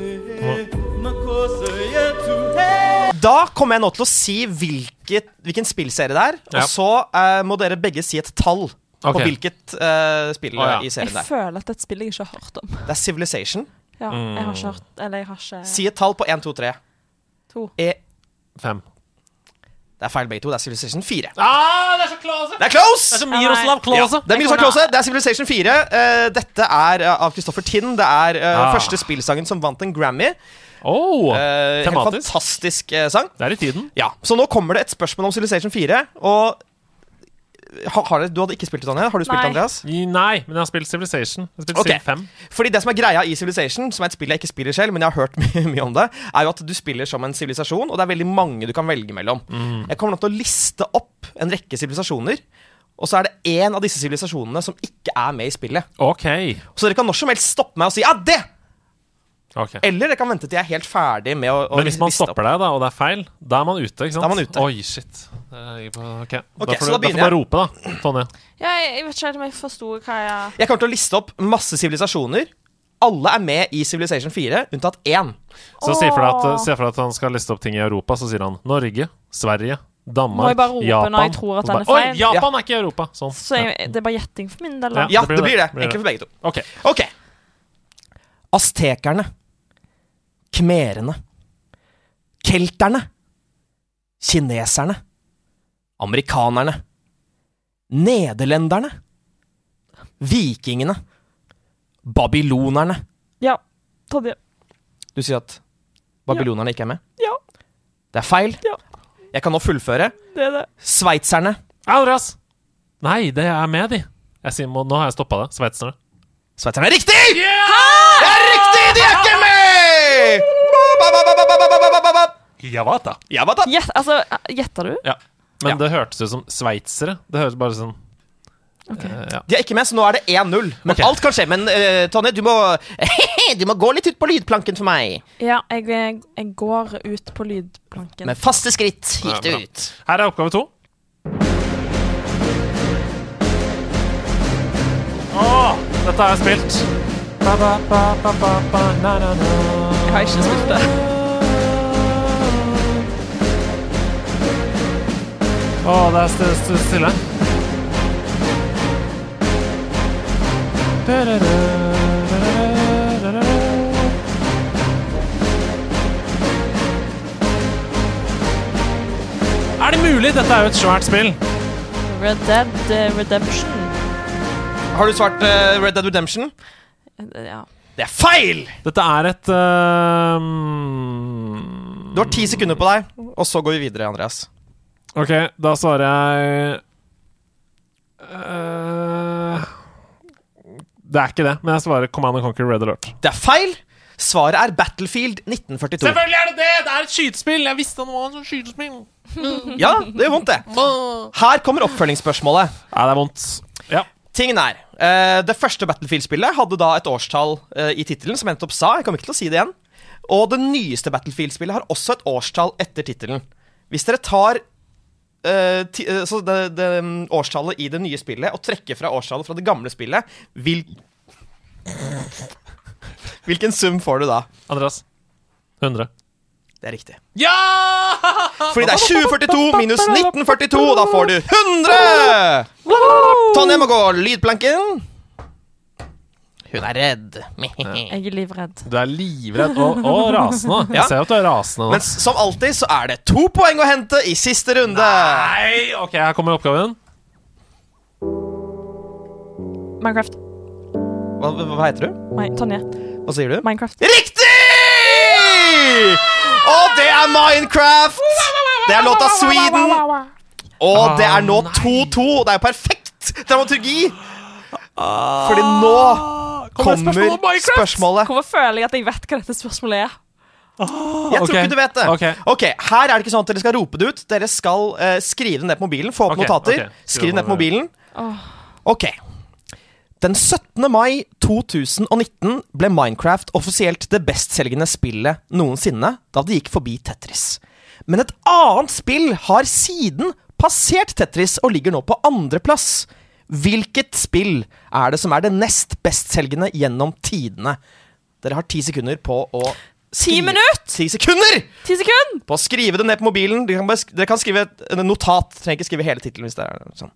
Da kommer jeg nå til å si hvilket, hvilken spillserie det er. Ja. Og så uh, må dere begge si et tall Okay. på hvilket uh, spill oh, ja. i serien det er. føler at det er et spill jeg ikke har hørt om. Det er Civilization. Ja, jeg har ikke hørt Eller jeg har ikke Si et tall på 1, 2, 3. to. E Fem. det er feil begge to. Det er Civilization 4. Ah, det er så close! Det er close! Det er så Miroslav Ja, det er Miroslav Klause. Det er Civilization 4. Uh, dette er uh, av Christopher Tinn. Det er uh, Ah. første spillsangen som vant en Grammy. Oh, tematisk. helt fantastisk eh, sang. Det er i tiden. Ja, Så nå kommer det et spørsmål om Civilization 4. Og har Du hadde ikke spilt det, Tonje? Har du spilt Nei. Andreas? I- Nei, men jeg har spilt Civilization. Jeg har spilt okay. Civ 5. Fordi det som er greia i Civilization, som er et spill jeg ikke spiller selv, men jeg har hørt mye, mye om det, er jo at du spiller som en sivilisasjon, og det er veldig mange du kan velge mellom. Jeg kommer nok til å liste opp en rekke sivilisasjoner, og så er det én av disse sivilisasjonene som ikke er med i spillet. OK. Så dere kan når som helst stoppe meg og si 'ja, det!' Ok Eller det kan vente til jeg er helt ferdig med å, å Men hvis man stopper deg, da, og det er feil, da er man ute, ikke sant? Da er man ute. Oi, shit. Ok, Ok, da så får da du da får begynner bare rope, da, Tonje. Ja, jeg, jeg vet ikke helt om jeg forsto hva jeg Jeg kommer til å liste opp masse sivilisasjoner. Alle er med i Civilization 4, unntatt én. Så si for deg at, se for deg at han skal liste opp ting i Europa, så sier han Norge, Sverige, Danmark Må jeg bare rope Japan når jeg tror at den er feil? Oi, Japan er ikke i Europa! Sånn. Så jeg, det er bare gjetting for min del. Ja. Ja, det blir det det. Egentlig for begge to. Ok. okay. Aztekerne. Kmerene. Kelterne. Kineserne. Amerikanerne. Nederlenderne. Vikingene. Babylonerne. Ja. Tadje. Du sier at babylonerne ikke er med? Ja, Det er feil. Ja. Jeg kan nå fullføre. det er det. Sveitserne. Andreas! Nei, det er med, de. Jeg sier, må, nå har jeg stoppa det. Sveitserne. Sveitserne er riktig! Det er riktig! De er ikke med! Javata. Javata. Gjet, altså, eh, gjetta du? Ja. Men ja. det hørtes ut som sveitsere. Det høres bare sånn Okay. Uh, ja. De er ikke med, så nå er det 1-0. Men okay. alt kan skje. Men uh, Tonje, du må, du må gå litt ut på lydplanken for meg. Ja, jeg, jeg går ut på lydplanken. Med faste skritt gikk du ut. Her er oppgave to. Å, dette har jeg spilt. Ba Ba, ba, ba, ba, ba, na, na, na har ikke spilt det. Å, det er st st stille. Er det mulig? Dette er jo et svært spill. Red Dead eh, Redemption. Har du svart eh, Red Dead Redemption? Eh, ja. Det er feil! Dette er et uh, Du har ti sekunder på deg, og så går vi videre, Andreas. Ok, da svarer jeg uh, Det er ikke det, men jeg svarer Command and Conquer Red Alert. Det er feil! Svaret er Battlefield 1942. Selvfølgelig er det det! Det er et skytespill! Jeg visste det var et skytespill. Ja, det gjør vondt, det. Her kommer oppfølgingsspørsmålet. Ja, det er vondt. Ja. Tingen er, Det første Battlefield-spillet hadde da et årstall eh, i tittelen, som jeg nettopp sa. Jeg kommer ikke til å si det igjen. Og det nyeste Battlefield-spillet har også et årstall etter tittelen. Hvis dere tar Uh, eh, så det, det mm, årstallet i det nye spillet og trekker fra årstallet fra det gamle spillet, vil Hvilken sum får du da? Andreas. 100. Det er riktig. Ja! Fordi det er 2042 minus 1942, og da får du 100! Tonje må gå lydplanken. Hun er redd. Jeg er livredd. Du er livredd og, og rasende. Jeg ser at du er rasende nå. Men som alltid så er det to poeng å hente i siste runde. Nei! Ok, her kommer oppgaven. Minecraft. Hva, hva heter du? Tonje. Hva sier du? Minecraft. Riktig! Og det er Minecraft! Det er låta Sweden. Og det er nå 2-2. Det er jo perfekt dramaturgi. Fordi nå kommer spørsmålet. Hvorfor føler jeg at jeg vet hva dette spørsmålet er? Jeg tror ikke du vet det. ok. Ok, Her er det ikke sånn at dere skal rope det ut. Dere skal eh, skrive det ned på mobilen. Få opp notater. Skriv det ned på mobilen. Ok. Den 17. mai 2019 ble Minecraft offisielt det bestselgende spillet noensinne, da det gikk forbi Tetris. Men et annet spill har siden passert Tetris og ligger nå på andreplass. Hvilket spill er det som er det nest bestselgende gjennom tidene? Dere har ti sekunder på å Ti minutter! Ti sekunder! Ti sekunder! På å skrive det ned på mobilen. Dere kan, dere kan skrive et et notat. Trenger ikke skrive hele tittelen hvis det er sånn.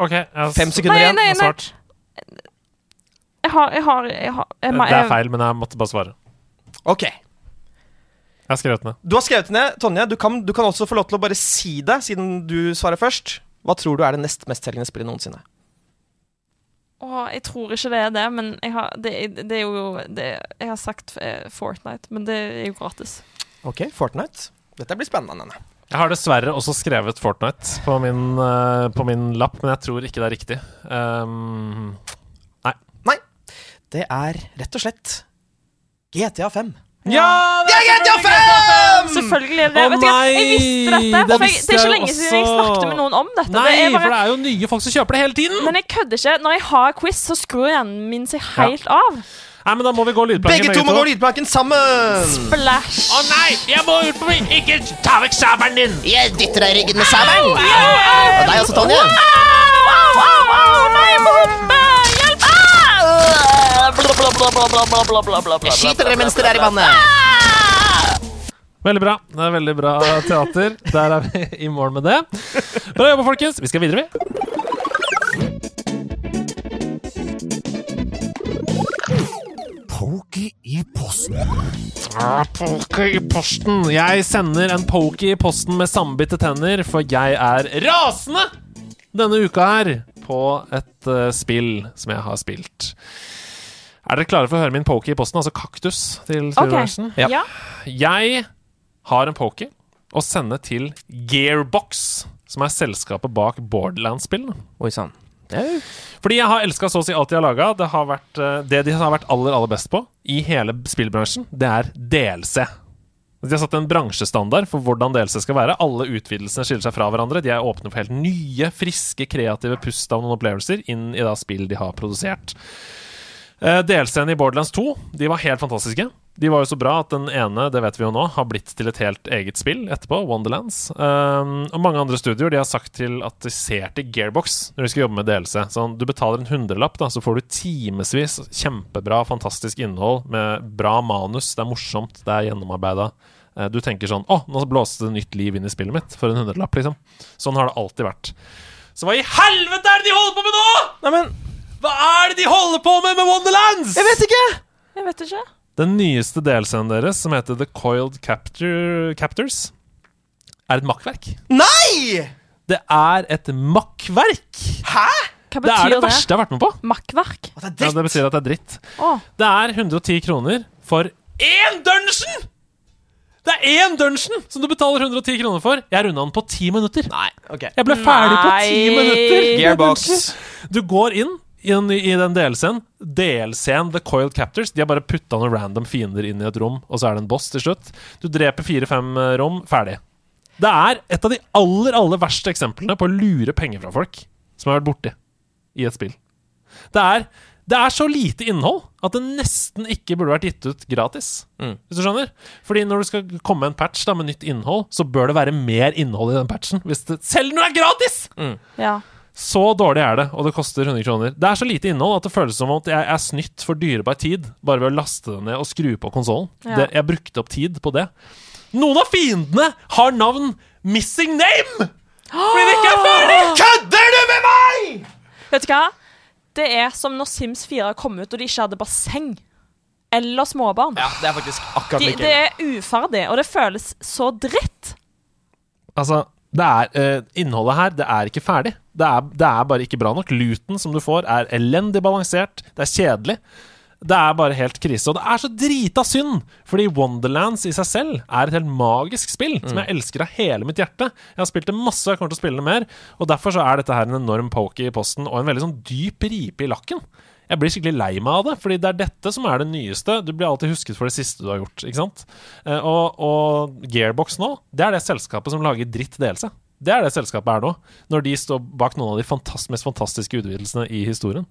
Ok, jeg har Fem sekunder Nei, igjen. nei, jeg har nei. svart. Jeg har Jeg har, jeg har jeg, Det er feil, men jeg måtte bare svare. Ok. Jeg har skrevet ned. Du har skrevet ned, Tonje. Du kan, du kan også få lov til å bare si det, siden du svarer først. Hva tror du er det nest mestselgende spillet noensinne? Åh, jeg tror ikke det er det, men jeg har, det, det er jo det, Jeg har sagt eh, Fortnite, men det er jo gratis. Ok, Fortnite. Dette blir spennende. Jeg har dessverre også skrevet Fortnite på min, uh, på min lapp, men jeg tror ikke det er riktig. Um, Nei, det er rett og slett GTA 5. ja! Det er GTA 5! Selvfølgelig det. Å Vet jeg nei, visste dette. det jeg, det er ikke lenge siden jeg snakket med noen om dette. Nei, det er for det er jo nye folk som kjøper det hele tiden! men jeg kødder ikke. Når jeg har quiz, så skrur hjernen min seg helt av. Nei, men da må vi gå lydplanken. Begge to må gå lydplanken sammen! Splash. Å nei, jeg må ut på min Ikke ta vekk sabelen din! Jeg dytter deg i ryggen med sabelen. Og deg også, Tonje. Au, au, au, nei, jeg må hoppe! Hjelp! Jeg skyter dere mens dere er i vannet. Ah! Veldig bra. Det er Veldig bra teater. Der er vi i mål med det. Bra jobba, folkens. Vi skal videre, vi. Pokey i posten. Poke i posten. Jeg sender en poke i posten med sammenbitte tenner, for jeg er rasende denne uka her på et uh, spill som jeg har spilt. Er dere klare for å høre min poke i posten? Altså kaktus til OK. okay. Ja. Ja. Jeg har en poke å sende til Gearbox, som er selskapet bak Borderlands-spillene. Oi sann. Fordi jeg har elska så å si alt de har laga. Det, har eh, det de har vært aller aller best på i hele spillbransjen, det er DLC. De har satt en bransjestandard for hvordan DLC skal være. Alle utvidelsene skiller seg fra hverandre. De er åpne for helt nye, friske, kreative pust av noen opplevelser inn i da spill de har produsert. Eh, DLC-en i Borderlands 2 De var helt fantastiske. De var jo så bra at den ene det vet vi jo nå, har blitt til et helt eget spill etterpå, Wonderlands. Um, og mange andre studioer de har sagt til at de ser til Gearbox når de skal jobbe med DLC. Sånn, du betaler en hundrelapp, da, så får du timevis kjempebra, fantastisk innhold med bra manus. Det er morsomt, det er gjennomarbeida. Eh, Du tenker sånn Å, nå blåste det nytt liv inn i spillet mitt for en hundrelapp, liksom. Sånn har det alltid vært. Så hva i helvete er det de holder på med nå?! Nei, men Hva er det de holder på med med Wonderlands?! Jeg vet ikke! Jeg vet ikke. Den nyeste delscenen deres, som heter The Coiled Captor, Captors, er et makkverk. Nei! Det er et makkverk! Hæ? Hva betyr Det er det det? verste jeg har vært med på. Makkverk? Det er Ja, det betyr at det er dritt. Å, Det er 110 kroner for én dungeon! Det er én dungeon som du betaler 110 kroner for. Jeg runda den på ti minutter. Nei, ok. Jeg ble ferdig på ti Nei. minutter. Gearbox. Du går inn i den, i den DLC-en. DLC-en The Coiled Captors. De har bare putta noen random fiender inn i et rom, og så er det en boss til slutt. Du dreper fire-fem eh, rom, ferdig. Det er et av de aller, aller verste eksemplene på å lure penger fra folk som har vært borti i et spill. Det er, det er så lite innhold at det nesten ikke burde vært gitt ut gratis. Mm. Hvis du skjønner? Fordi når du skal komme en patch da med nytt innhold, så bør det være mer innhold i den patchen. Hvis det, selv når det er gratis! ja. Så dårlig er det, og det koster 100 kroner. Det er så lite innhold at det føles som at jeg er snytt for dyrebar tid bare ved å laste det ned og skru på konsollen. Ja. Jeg brukte opp tid på det. Noen av fiendene har navn Missing Name! Fordi det ikke er ferdig! Kødder du med meg?! Vet du hva? Det er som når Sims 4 kom ut og de ikke hadde basseng. Eller småbarn. Ja, det er faktisk akkurat De, det er uferdig, og det føles så dritt. Altså, det er, uh, innholdet her det er ikke ferdig. Det er, det er bare ikke bra nok. Luten som du får, er elendig balansert. Det er kjedelig. Det er bare helt krise. Og det er så drita synd! Fordi Wonderlands i seg selv er et helt magisk spill som jeg elsker av hele mitt hjerte. Jeg har spilt det masse, jeg kommer til å spille det mer. Og derfor så er dette her en enorm poke i posten og en veldig sånn dyp ripe i lakken. Jeg blir skikkelig lei meg av det, fordi det er dette som er det nyeste. Du blir alltid husket for det siste du har gjort. ikke sant? Eh, Og, og Gearbox nå, det er det selskapet som lager dritt delelse. Det er det selskapet er nå, når de står bak noen av de fantast mest fantastiske utvidelsene i historien.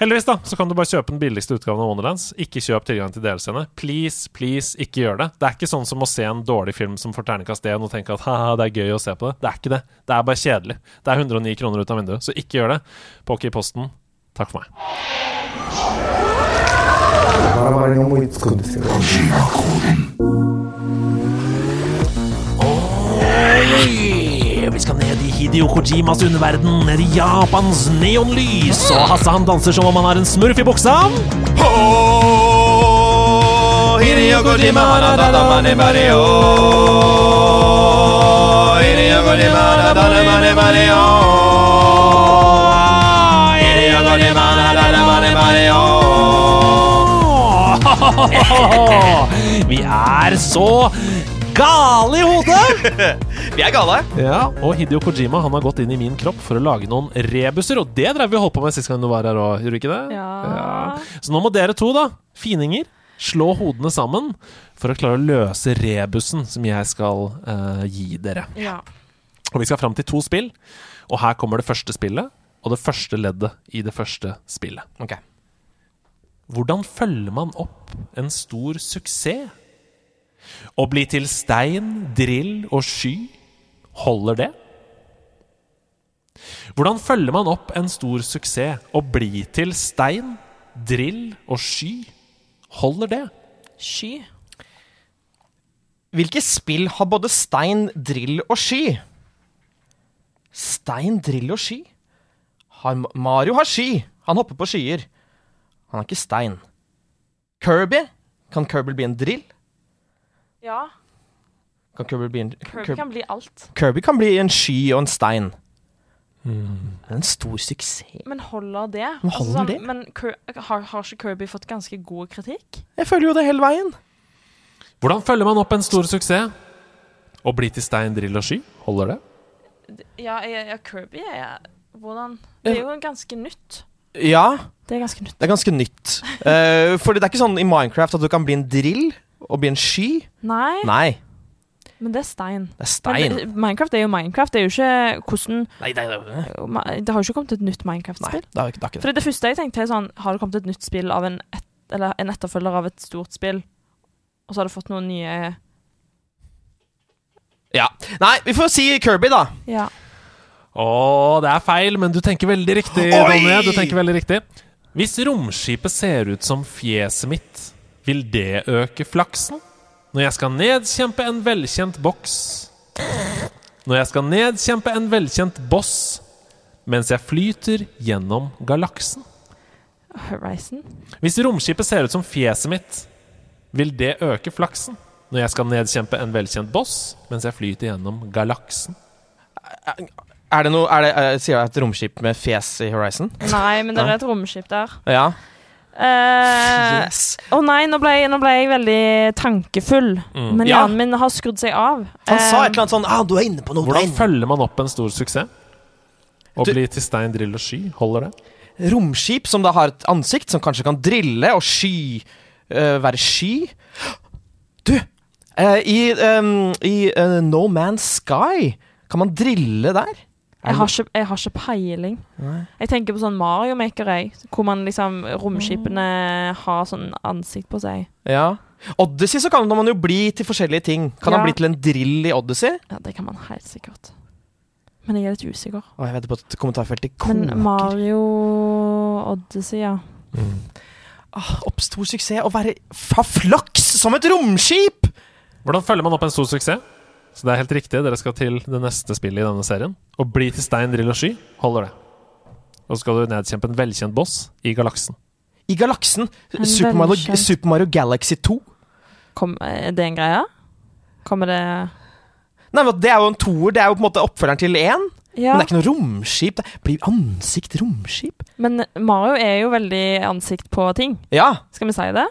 Heldigvis da, så kan du bare kjøpe den billigste utgaven av Wonderlands. Ikke kjøp tilgang til DLC-ene. Please, please, ikke gjør det. Det er ikke sånn som å se en dårlig film som får terningkast 1 og tenke at haha, det er gøy å se på det. Det er ikke det. Det er bare kjedelig. Det er 109 kroner ut av vinduet, så ikke gjør det. Poké i posten. Takk for meg. Vi skal ned i Hideo Kojimas underverden, ned i Japans neonlys. Og Hasse han danser som om han har en smurf i buksa. Oh, Hideo Kojima. Hideo Kojima, Vi er så gale i hodet! Vi er gale. Ja, og Hideo Kojima han har gått inn i min kropp for å lage noen rebuser, og det drev vi og holdt på med sist gang du var her òg, gjorde du ikke det? Ja. Så nå må dere to, da, fininger, slå hodene sammen for å klare å løse rebusen som jeg skal uh, gi dere. ja. Og vi skal fram til to spill, og her kommer det første spillet, og det første leddet i det første spillet. Ok. Hvordan følger man opp en stor suksess? Å bli til stein, drill og sky, holder det? Hvordan følger man opp en stor suksess? Å bli til stein, drill og sky, holder det? Sky. Hvilke spill har både stein, drill og sky? Stein, drill og sky? Har Mario har sky. Han hopper på skyer. Han har ikke stein. Kirby? Kan Kirby bli en drill? Ja. Kan Kirby bli en Kirby kan bli alt. Kirby kan bli en sky og en stein. Det er en stor suksess. Men holder det? Men holder det? men har, har ikke Kirby fått ganske god kritikk? Jeg føler jo det hele veien. Hvordan følger man opp en stor suksess? Å bli til stein, drill og sky, holder det? Ja, ja, ja Kirby er Hvordan Det er jo ganske nytt. Ja, Det er ganske nytt. det er ganske nytt. Uh, fordi det er ikke sånn i Minecraft at du kan bli en drill og bli en sky. Nei, Nei, men det er stein. det er stein. Men, det- Minecraft er jo Minecraft. Det er jo ikke hvordan Nei, det, det, nei. Det har jo ikke kommet et nytt Minecraft-spill. det har ikke det. Er ikke det. For det første jeg tenkte er sånn Har det kommet et nytt spill av en, et, eller en etterfølger av et stort spill, og så har det fått noen nye Ja. Nei, vi får si Kirby, da. Ja. Å, det er feil, men du tenker veldig riktig, Oi! Ronny. Du tenker veldig riktig. Hvis romskipet ser ut som fjeset mitt, vil det øke flaksen? Når jeg skal nedkjempe en velkjent boks Når jeg skal nedkjempe en velkjent boss mens jeg flyter gjennom galaksen. Horizon. Hvis romskipet ser ut som fjeset mitt, vil det øke flaksen? når jeg skal nedkjempe en velkjent boss mens jeg flyter gjennom galaksen. Er det noe, er det, er, Sier jeg et romskip med fjes i Horizon? Nei, men det er et romskip der. Ja. Uh, Yes. Å nei, nå ble, jeg, nå ble jeg veldig tankefull. Mm. Men Ja. hjernen min har skrudd seg av. Han sa Eh, et eller annet sånn ah, 'Du er inne på noe'. Hvordan inne. følger man opp en stor suksess? Å Du- bli til stein, drill og sky? Holder det? Romskip som da har et ansikt som kanskje kan drille og sky uh, Være sky. Du! Uh, I, um, i eh, No Man's Sky kan man drille der. Jeg, har ikke, jeg har ikke peiling. Nei. Jeg tenker på sånn Mario Maker, jeg. Hvor man liksom Romskipene har sånn ansikt på seg. Ja. Odyssey så kan man jo bli til forskjellige ting. Kan Ja. han bli til en drill i Odyssey? Ja, det kan man helt sikkert. Men jeg er litt usikker. Å, jeg vet på et kommentarfelt koker. Men Mario Odyssey, ja. ah, opp stor suksess å være ha flaks som et romskip! Hvordan følger man opp en stor suksess? Så det er helt riktig, dere skal til det neste spillet i denne serien. Å bli til stein, drill og sky holder det. Og så skal du nedkjempe en velkjent boss i galaksen. I galaksen. Super Mario, Super Mario Galaxy 2. Kom, er det en greie? Kommer det Nei, men Det er jo en toer. Det er jo på en måte oppfølgeren til én. Ja. Men det er ikke noe romskip. Det blir ansikt romskip? Men Mario er jo veldig ansikt på ting. Ja. Skal vi si det?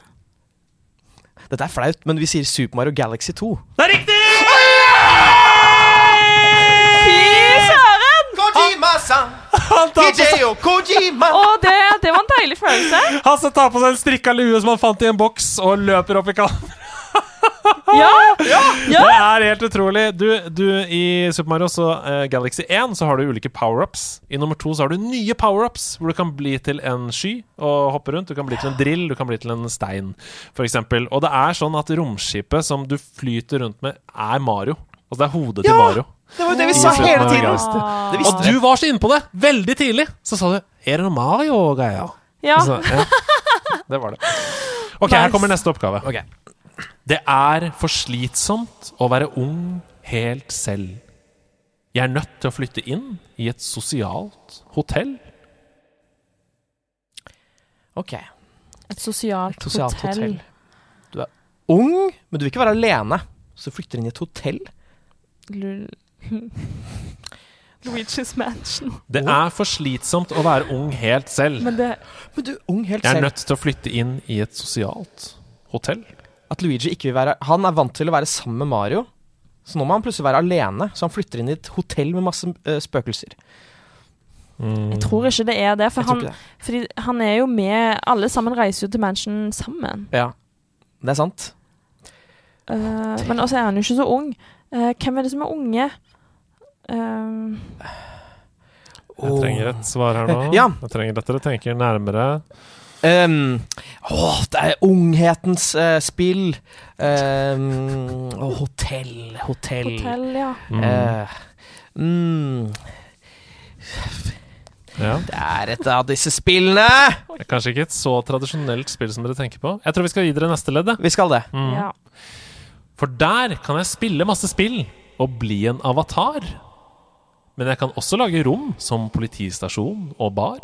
Dette er flaut, men vi sier Super Mario Galaxy 2. Det er Hideo Kojima! Å, det, det var en deilig følelse. han som tar på seg en strikka lue som han fant i en boks, og løper opp i kameraet. Ja! Det er helt utrolig. Du, du I Super Mario så, uh, Galaxy 1 så har du ulike power-ups. I nummer to så har du nye power-ups, hvor du kan bli til en sky og hoppe rundt. Du kan bli til en drill, du kan bli til en stein, f.eks. Og det er sånn at romskipet som du flyter rundt med, er Mario. Altså det er hodet til Mario. Det var jo det vi sa hele tiden. Det Og visste du var så inne på det veldig tidlig. Så sa du 'Er det noe Mario-greier?' Ja. Så, ja. Det var det. Ok, her kommer neste oppgave. Okay. Det er for slitsomt å være ung helt selv. Jeg er nødt til å flytte inn i et sosialt hotell. Ok. Et sosialt, Sosialt hotell. hotell. Du er ung, men du vil ikke være alene. Så du flytter inn i et hotell. Lu- Luigi's Mansion. Det er for slitsomt å være ung helt selv. Men det Men du ung helt Jeg er selv. nødt til å flytte inn i et sosialt hotell. At Luigi ikke vil være Han er vant til å være sammen med Mario. Så nå må han plutselig være alene, så han flytter inn i et hotell med masse eh, spøkelser. Jeg tror ikke det er det, for Jeg tror han, ikke det. fordi han er jo med Alle sammen reiser jo til Mansion sammen. Ja, det er sant. Eh, men også er han jo ikke så ung. Eh, hvem er det som er unge? Um, Jeg trenger et svar her nå. Ja. Jeg trenger at dere tenker nærmere. Um, åh, det er unghetens uh, spill. Um, oh, hotell, hotell. hotell, ja. Mm. Uh, mm, Ja. det er et av disse spillene! Det er kanskje ikke et så tradisjonelt spill som dere tenker på. Jeg tror vi skal gi dere neste ledd. Vi skal det. Mm. ja. For der kan jeg spille masse spill og bli en avatar. Men jeg kan også lage rom som politistasjon og bar.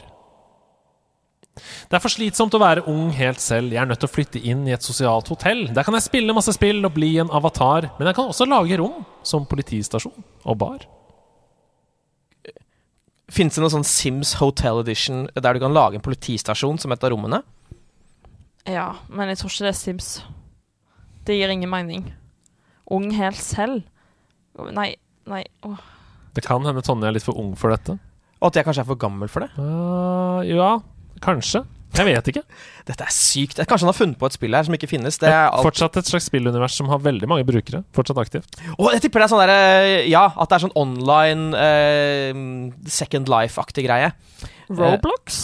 Det er for slitsomt å være ung helt selv. Jeg er nødt til å flytte inn i et sosialt hotell. Der kan jeg spille masse spill og bli en avatar. Men jeg kan også lage rom som politistasjon og bar. Fins det noe sånn Sims Hotel Edition der du kan lage en politistasjon som et av rommene? ja, men jeg tror ikke det er Sims. Det gir ingen mening. Ung helt selv? Nei, nei åh. Det kan hende Tonje er litt for ung for dette. Og at jeg kanskje er for gammel for det? Uh, ja, kanskje. Jeg vet ikke. Dette er sykt. Kanskje han har funnet på et spill her som ikke finnes. Det er alt. Fortsatt et slags spillunivers som har veldig mange brukere. Fortsatt aktivt. Og jeg tipper det er sånn der, Ja, at det er sånn online uh, Second Life-aktig greie. Roblox?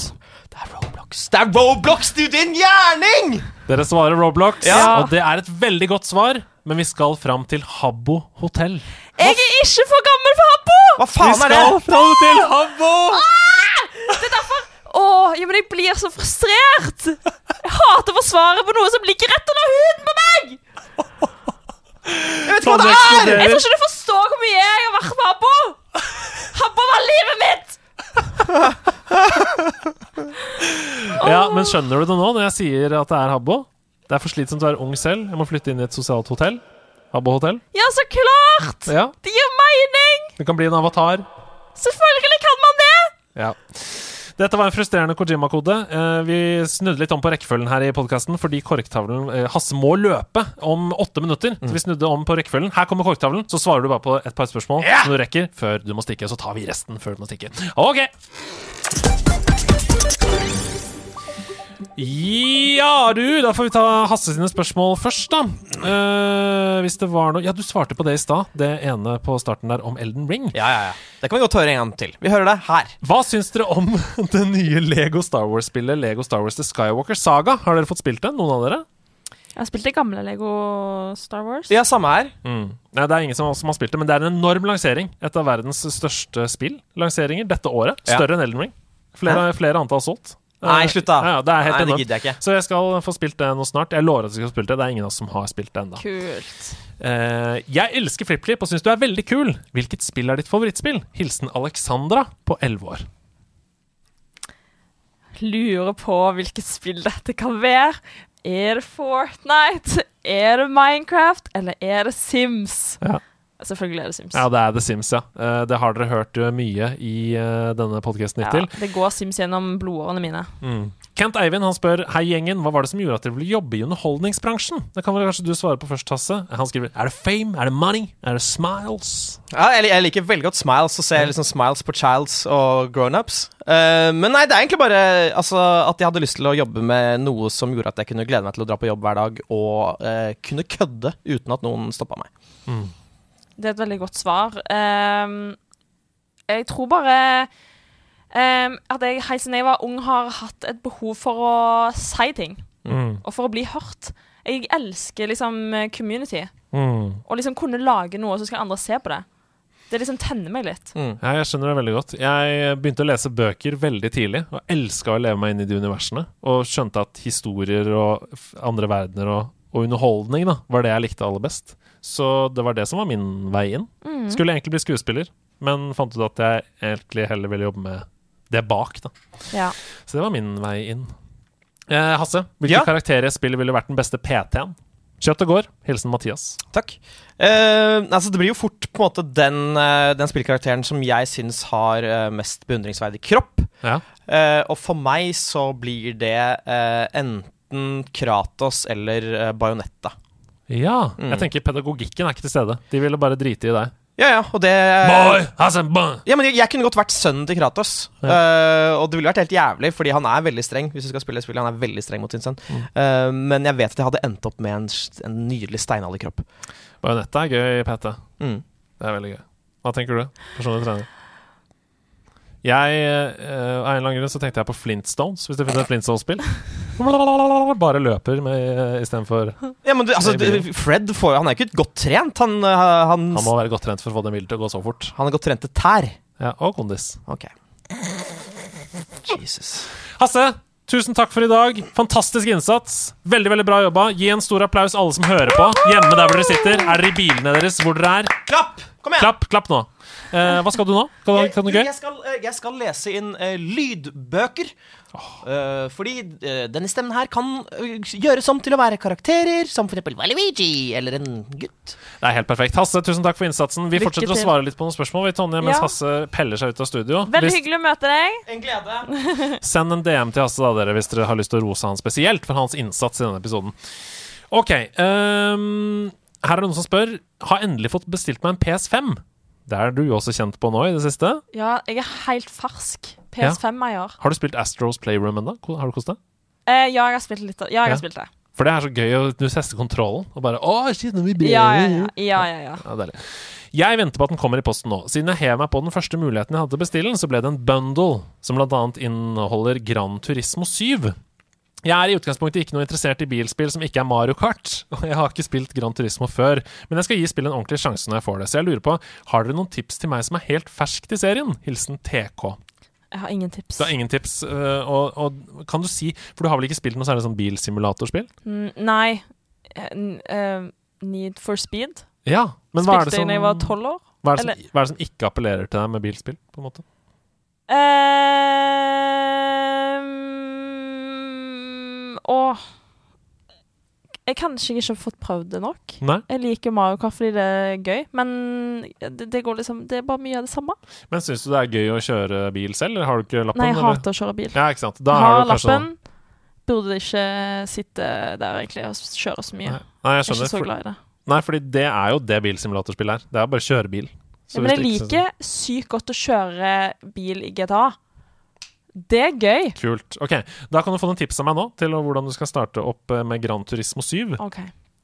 Det er Roblox. Det er Roblox, du din gjerning! Dere svarer Roblox, Ja. og det er et veldig godt svar. Men vi skal fram til Habbo hotell. Jeg er ikke for gammel for Habbo! Hva Vi faen er skal det? fram til Habbo! Det er ja, men jeg blir så frustrert! Jeg hater å forsvare på noe som ligger rett under huden på meg! Jeg vet ikke hva det er! Jeg tror ikke du forstår hvor mye jeg har vært på Habbo! Habbo var livet mitt! Ja, men skjønner du det nå når jeg sier at det er Habbo? Det er for slitsomt å være ung selv. Jeg må flytte inn i et sosialt hotell. Habbo hotell. Ja, så klart! Ja, Det gir mening! Du kan bli en avatar. Selvfølgelig kan man det! Ja. Dette var en frustrerende Kojima-kode. Eh, vi snudde litt om på rekkefølgen her i podkasten fordi korktavlen eh, Hasse må løpe om åtte minutter. Så vi snudde om på rekkefølgen. Her kommer korktavlen, så svarer du bare på et par spørsmål som du rekker før du må stikke. Så tar vi resten før du må stikke. OK! Ja, du, da får vi ta Hasse sine spørsmål først, da. Uh, hvis det var noe Ja, du svarte på det i stad. Det ene på starten der om Elden Ring. Ja, ja, ja. Det kan vi godt høre en gang til. Vi hører det her. Hva syns dere om det nye Lego Star Wars-spillet Lego Star Wars The Skywalker Saga? Har dere fått spilt det? Noen av dere? Jeg har spilt det gamle Lego Star Wars. Ja, samme her. Nei, det er ingen som, som har spilt det, men det er en enorm lansering. Et av verdens største spill-lanseringer dette året. Ja. Større enn Elden Ring. Flere, flere antall solgt. Nei, Eh, slutt, da. Ja, ja, det er helt Nei, det gidder jeg ikke. Så jeg skal få spilt det nå snart. Jeg lover at jeg skal spilt det. Det er ingen av oss som har spilt det ennå. Kult. Eh, jeg elsker FlippKlipp og syns du er veldig kul. Hvilket spill er ditt favorittspill? Hilsen Alexandra på 11 år. Lurer på hvilket spill dette kan være. Er det Fortnite? Er det Minecraft? Eller er det Sims? Ja. Selvfølgelig er det Sims. Ja, det er The Sims, ja. Eh, det har dere hørt eh, mye i eh, denne podkasten Ja, det går Sims gjennom blodårene mine. Mm. Kent Eivind han spør Hei gjengen, hva var det som gjorde at dere ville jobbe i underholdningsbransjen? Det kan vel kanskje du svare på først, Hasse. Han skriver Er det fame? Er det money? Er det smiles? Ja, jeg, jeg liker veldig godt Smiles, og ser liksom Smiles på Childs og Grownups. Uh, men nei, det er egentlig bare altså, at jeg hadde lyst til å jobbe med noe som gjorde at jeg kunne glede meg til å dra på jobb hver dag, og uh, kunne kødde uten at noen stoppa meg. Det er et veldig godt svar. Um, jeg tror bare um, at jeg helt siden jeg var ung, har hatt et behov for å si ting. Mm. Og for å bli hørt. Jeg elsker liksom community. Mm. Og liksom kunne lage noe, så skal andre se på det. Det liksom tenner meg litt. Ja, jeg skjønner det veldig godt. Jeg begynte å lese bøker veldig tidlig, og elska å leve meg inn i de universene. Og skjønte at historier og andre verdener og, og underholdning da, var det jeg likte aller best. Så det var det som var min vei inn. Skulle egentlig bli skuespiller, men fant ut at jeg egentlig heller ville jobbe med det bak. da. Ja. Så det var min vei inn. Eh, Hasse, hvilken Ja? karakter i spillet ville vært den beste PT-en? Kjøtt og går. Hilsen Mathias. Takk. Eh, altså, det blir jo fort på en måte den, eh, den spillkarakteren som jeg syns har eh, mest beundringsverdig kropp. Ja. Eh, og for meg så blir det eh, enten Kratos eller uh, Bajonetta. Ja. Jeg tenker pedagogikken er ikke til stede. De ville bare drite i deg. Ja, ja, og det Boy. Ja, men jeg, jeg kunne godt vært sønnen til Kratos. Eh, og det ville vært helt jævlig, fordi han er veldig streng. Hvis du skal spille spillet Han er veldig streng mot sin sønn. Eh, men jeg vet at jeg hadde endt opp med en, en nydelig steinalderkropp. Bajonetta er gøy PT. Mm. Det er veldig gøy. Hva tenker du? Personlig trener. Jeg, uh, Av en eller annen grunn så tenkte jeg på Flintstones, hvis du finner et Flintstones-spill. Bare løper uh, istedenfor Ja, men du, altså, du, Fred får, han er ikke godt trent. Han, eh, han, Han må være godt trent for å få den bilen til å gå så fort. han er godt trent til tær. Ja, Og kondis. Ok. Jesus. Hasse, tusen takk for i dag. Fantastisk innsats. Veldig veldig bra jobba. Gi en stor applaus, alle som hører på. Hjemme der hvor dere sitter. Er dere i bilene deres hvor dere er? Klapp! Kom igjen! Klapp, klapp nå. Eh, hva skal du nå? Kan, du, kan du gøy? jeg, skal, eh, jeg skal lese inn eh, lydbøker. Eh, fordi eh, denne stemmen her kan eh, gjøres om til å være karakterer, som for eksempel Valuigi eller en gutt. Det er helt perfekt. Hasse, tusen takk for innsatsen. Vi Lykke fortsetter å svare litt på noen spørsmål, vi, Tonje, mens Ja. Hasse peller seg ut av studio. Veldig Hvis- hyggelig å møte deg. En glede. Send en DM til Hasse da, dere, hvis dere har lyst til å rose han spesielt for hans innsats i denne episoden. OK. Um her er det noen som spør Har endelig fått bestilt meg en PS5. Det er du også kjent på nå i det siste. Ja, jeg er helt fersk. PS5-eier. Har du spilt Astros Playroom ennå? Har du kost deg? Eh, ja, jeg har spilt litt. Ja, jeg Ja. har spilt det. For det er så gøy å du tester kontrollen og bare Å, shit, nå vibrerer Ja, ja, ja. ja, ja, ja. Ja. Jeg venter på at den kommer i posten nå. Siden jeg hev meg på den første muligheten jeg hadde til å bestille den, så ble det en bundle som bl.a. inneholder Gran Turismo 7. Jeg er i utgangspunktet ikke noe interessert i bilspill som ikke er Mario Kart, og jeg har ikke spilt Gran Turismo før, men jeg skal gi spillet en ordentlig sjanse når jeg får det, så jeg lurer på, har dere noen tips til meg som er helt fersk til serien? Hilsen TK. Jeg har ingen tips. Du har ingen tips, øh, og, og kan du si, for du har vel ikke spilt noe særlig sånn bilsimulatorspill? Mm, nei. Eh, Need for speed. Ja, men hva er det som, jeg var tolv år. hva er det som, hva er det som ikke appellerer til deg med bilspill, på en måte? Um, åh jeg kanskje ikke har fått prøvd det nok. Nei? Jeg liker Mario Kart fordi det er gøy, men det, det går liksom Det er bare mye av det samme. Men syns du det er gøy å kjøre bil selv, eller har du ikke lappen? Nei, jeg eller? hater å kjøre bil. Ja, ikke sant. Da har er du kanskje lappen. Burde ikke sitte der egentlig og kjøre så mye. Nei, Nei, jeg Jeg er ikke så glad i det. nei, fordi det er jo det bilsimulatorspill er. Det er bare å kjøre bil. Ja, men jeg liker sykt godt å kjøre bil i GTA. Det er gøy. Kult. Ok, Da kan du få noen tips av meg nå til hvordan du skal starte opp eh, med Gran Turismo 7. OK.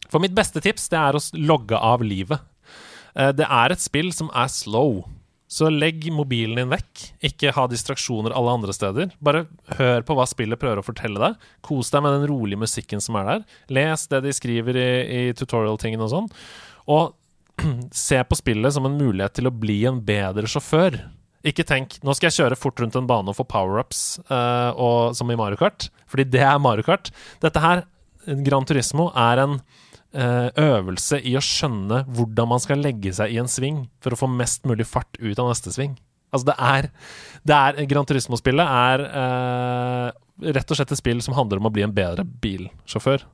For mitt beste tips det er å logge av livet. Eh, Det er et spill som er slow. Så legg mobilen din vekk. Ikke ha distraksjoner alle andre steder. Bare hør på hva spillet prøver å fortelle deg. Kos deg med den rolige musikken som er der. Les det de skriver i, i tutorial-tingene og sånn. Og se på spillet som en mulighet til å bli en bedre sjåfør. Ikke tenk nå skal jeg kjøre fort rundt en bane og få power-ups, eh, som i Mario Kart. Fordi det er Mario Kart. Dette her, Gran Turismo, er en uh, øvelse i å skjønne hvordan man skal legge seg i en sving for å få mest mulig fart ut av neste sving. Altså, det er, det er Gran Turismo-spillet er uh, rett og slett et spill som handler om å bli en bedre bilsjåfør.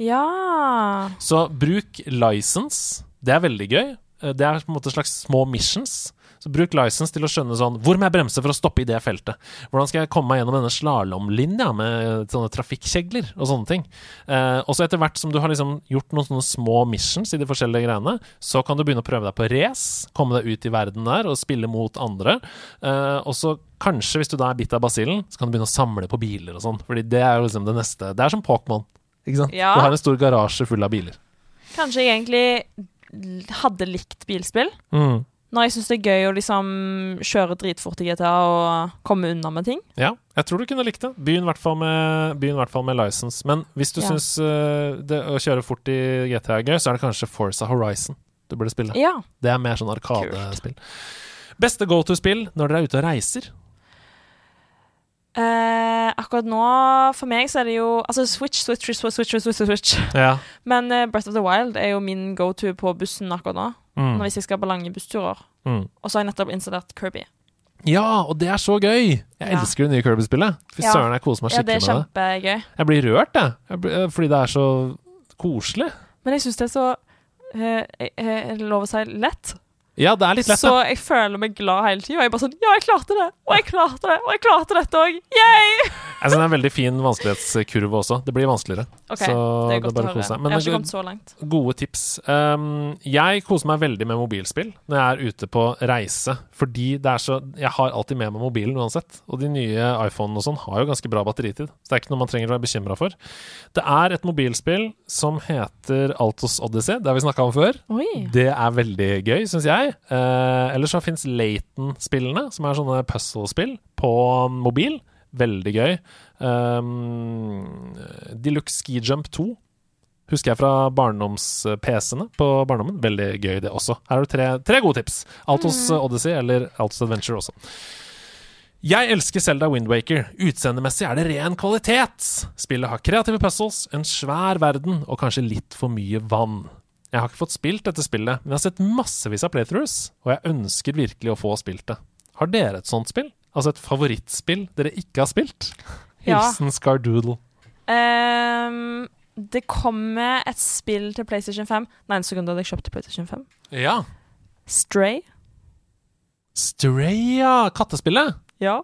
Ja Så bruk license. Det er veldig gøy. Det er på en måte slags små missions. Så bruk license til å skjønne sånn Hvor må jeg bremse for å stoppe i det feltet? Hvordan skal jeg komme meg gjennom denne slalåmlinja med sånne trafikkjegler og sånne ting? Eh, og så etter hvert som du har liksom gjort noen sånne små missions i de forskjellige greiene, så kan du begynne å prøve deg på race, komme deg ut i verden der og spille mot andre. Eh, og så kanskje, hvis du da er bitt av basillen, så kan du begynne å samle på biler og sånn. Fordi det er jo liksom det neste Det er som Pokémon. Ikke sant? Ja. Du har en stor garasje full av biler. Kanskje jeg egentlig hadde likt bilspill. Mm. Når jeg syns det er gøy å liksom kjøre dritfort i GTA og komme unna med ting. Ja, jeg tror du kunne likt det. Begynn i hvert fall med, hvert fall med license. Men hvis du Ja. syns uh, å kjøre fort i GTA er gøy, så er det kanskje Forza Horizon du burde spille. Ja. Det er mer sånn arkadespill. Beste go to-spill når dere er ute og reiser? Uh, akkurat nå, for meg, så er det jo Altså Switch, Switch, Switch, Switch, Switch, Switch, Switch. Ja. Men uh, Breath of the Wild er jo min go-to på bussen akkurat nå. Mm. Hvis jeg skal på lange bussturer. Mm. Og så har jeg nettopp installert Kirby. ja, og det er så gøy! Jeg Ja. elsker det nye Kirby-spillet. Fy Ja. søren, jeg koser meg Ja, det skikkelig er med det. kjempegøy. Jeg blir rørt, jeg. jeg blir, fordi det er så koselig. Men jeg syns det er så eh, eh, Er lov å si lett? Ja, det er litt lett, Så jeg føler meg glad hele tida. Jeg er bare sånn Ja, jeg klarte det! Og jeg klarte det! Og jeg klarte dette òg! Yay! Jeg synes det er en veldig fin vanskelighetskurve også. Det blir vanskeligere. OK, Så det er godt bare å kose seg. Jeg har ikke kommet så langt. Gode tips. Um, jeg koser meg veldig med mobilspill når jeg er ute på reise. Fordi det er så Jeg har alltid med meg mobilen uansett. Og de nye iPhonene og sånn har jo ganske bra batteritid. Så det er ikke noe man trenger å være bekymra for. Det er et mobilspill som heter Altos Odyssey. Det har vi snakka om før. Oi. Det er veldig gøy, syns jeg. Uh, ellers så fins Laton-spillene, som er sånne puzzle-spill på mobil. Veldig gøy. Um, Deluxe Ski Jump 2 husker jeg fra barndoms-PC-ene på barndommen. Veldig gøy, det også. Her har du tre, tre gode tips. Altos Odyssey eller Altos Adventure også. Jeg elsker Selda Windwaker. Utseendemessig er det ren kvalitet. Spillet har kreative puzzles, en svær verden og kanskje litt for mye vann. Jeg har ikke fått spilt dette spillet, men jeg har sett massevis av playthroughs, og jeg ønsker virkelig å få spilt det. Har dere et sånt spill? Altså et favorittspill dere ikke har spilt? Ja. Hilsen Scardoodle. Um, det kommer et spill til PlayStation 5. Nei, en sekund, hadde jeg kjøpt PlayStation 5. Ja. Stray. Stray, ja. Kattespillet. Ja.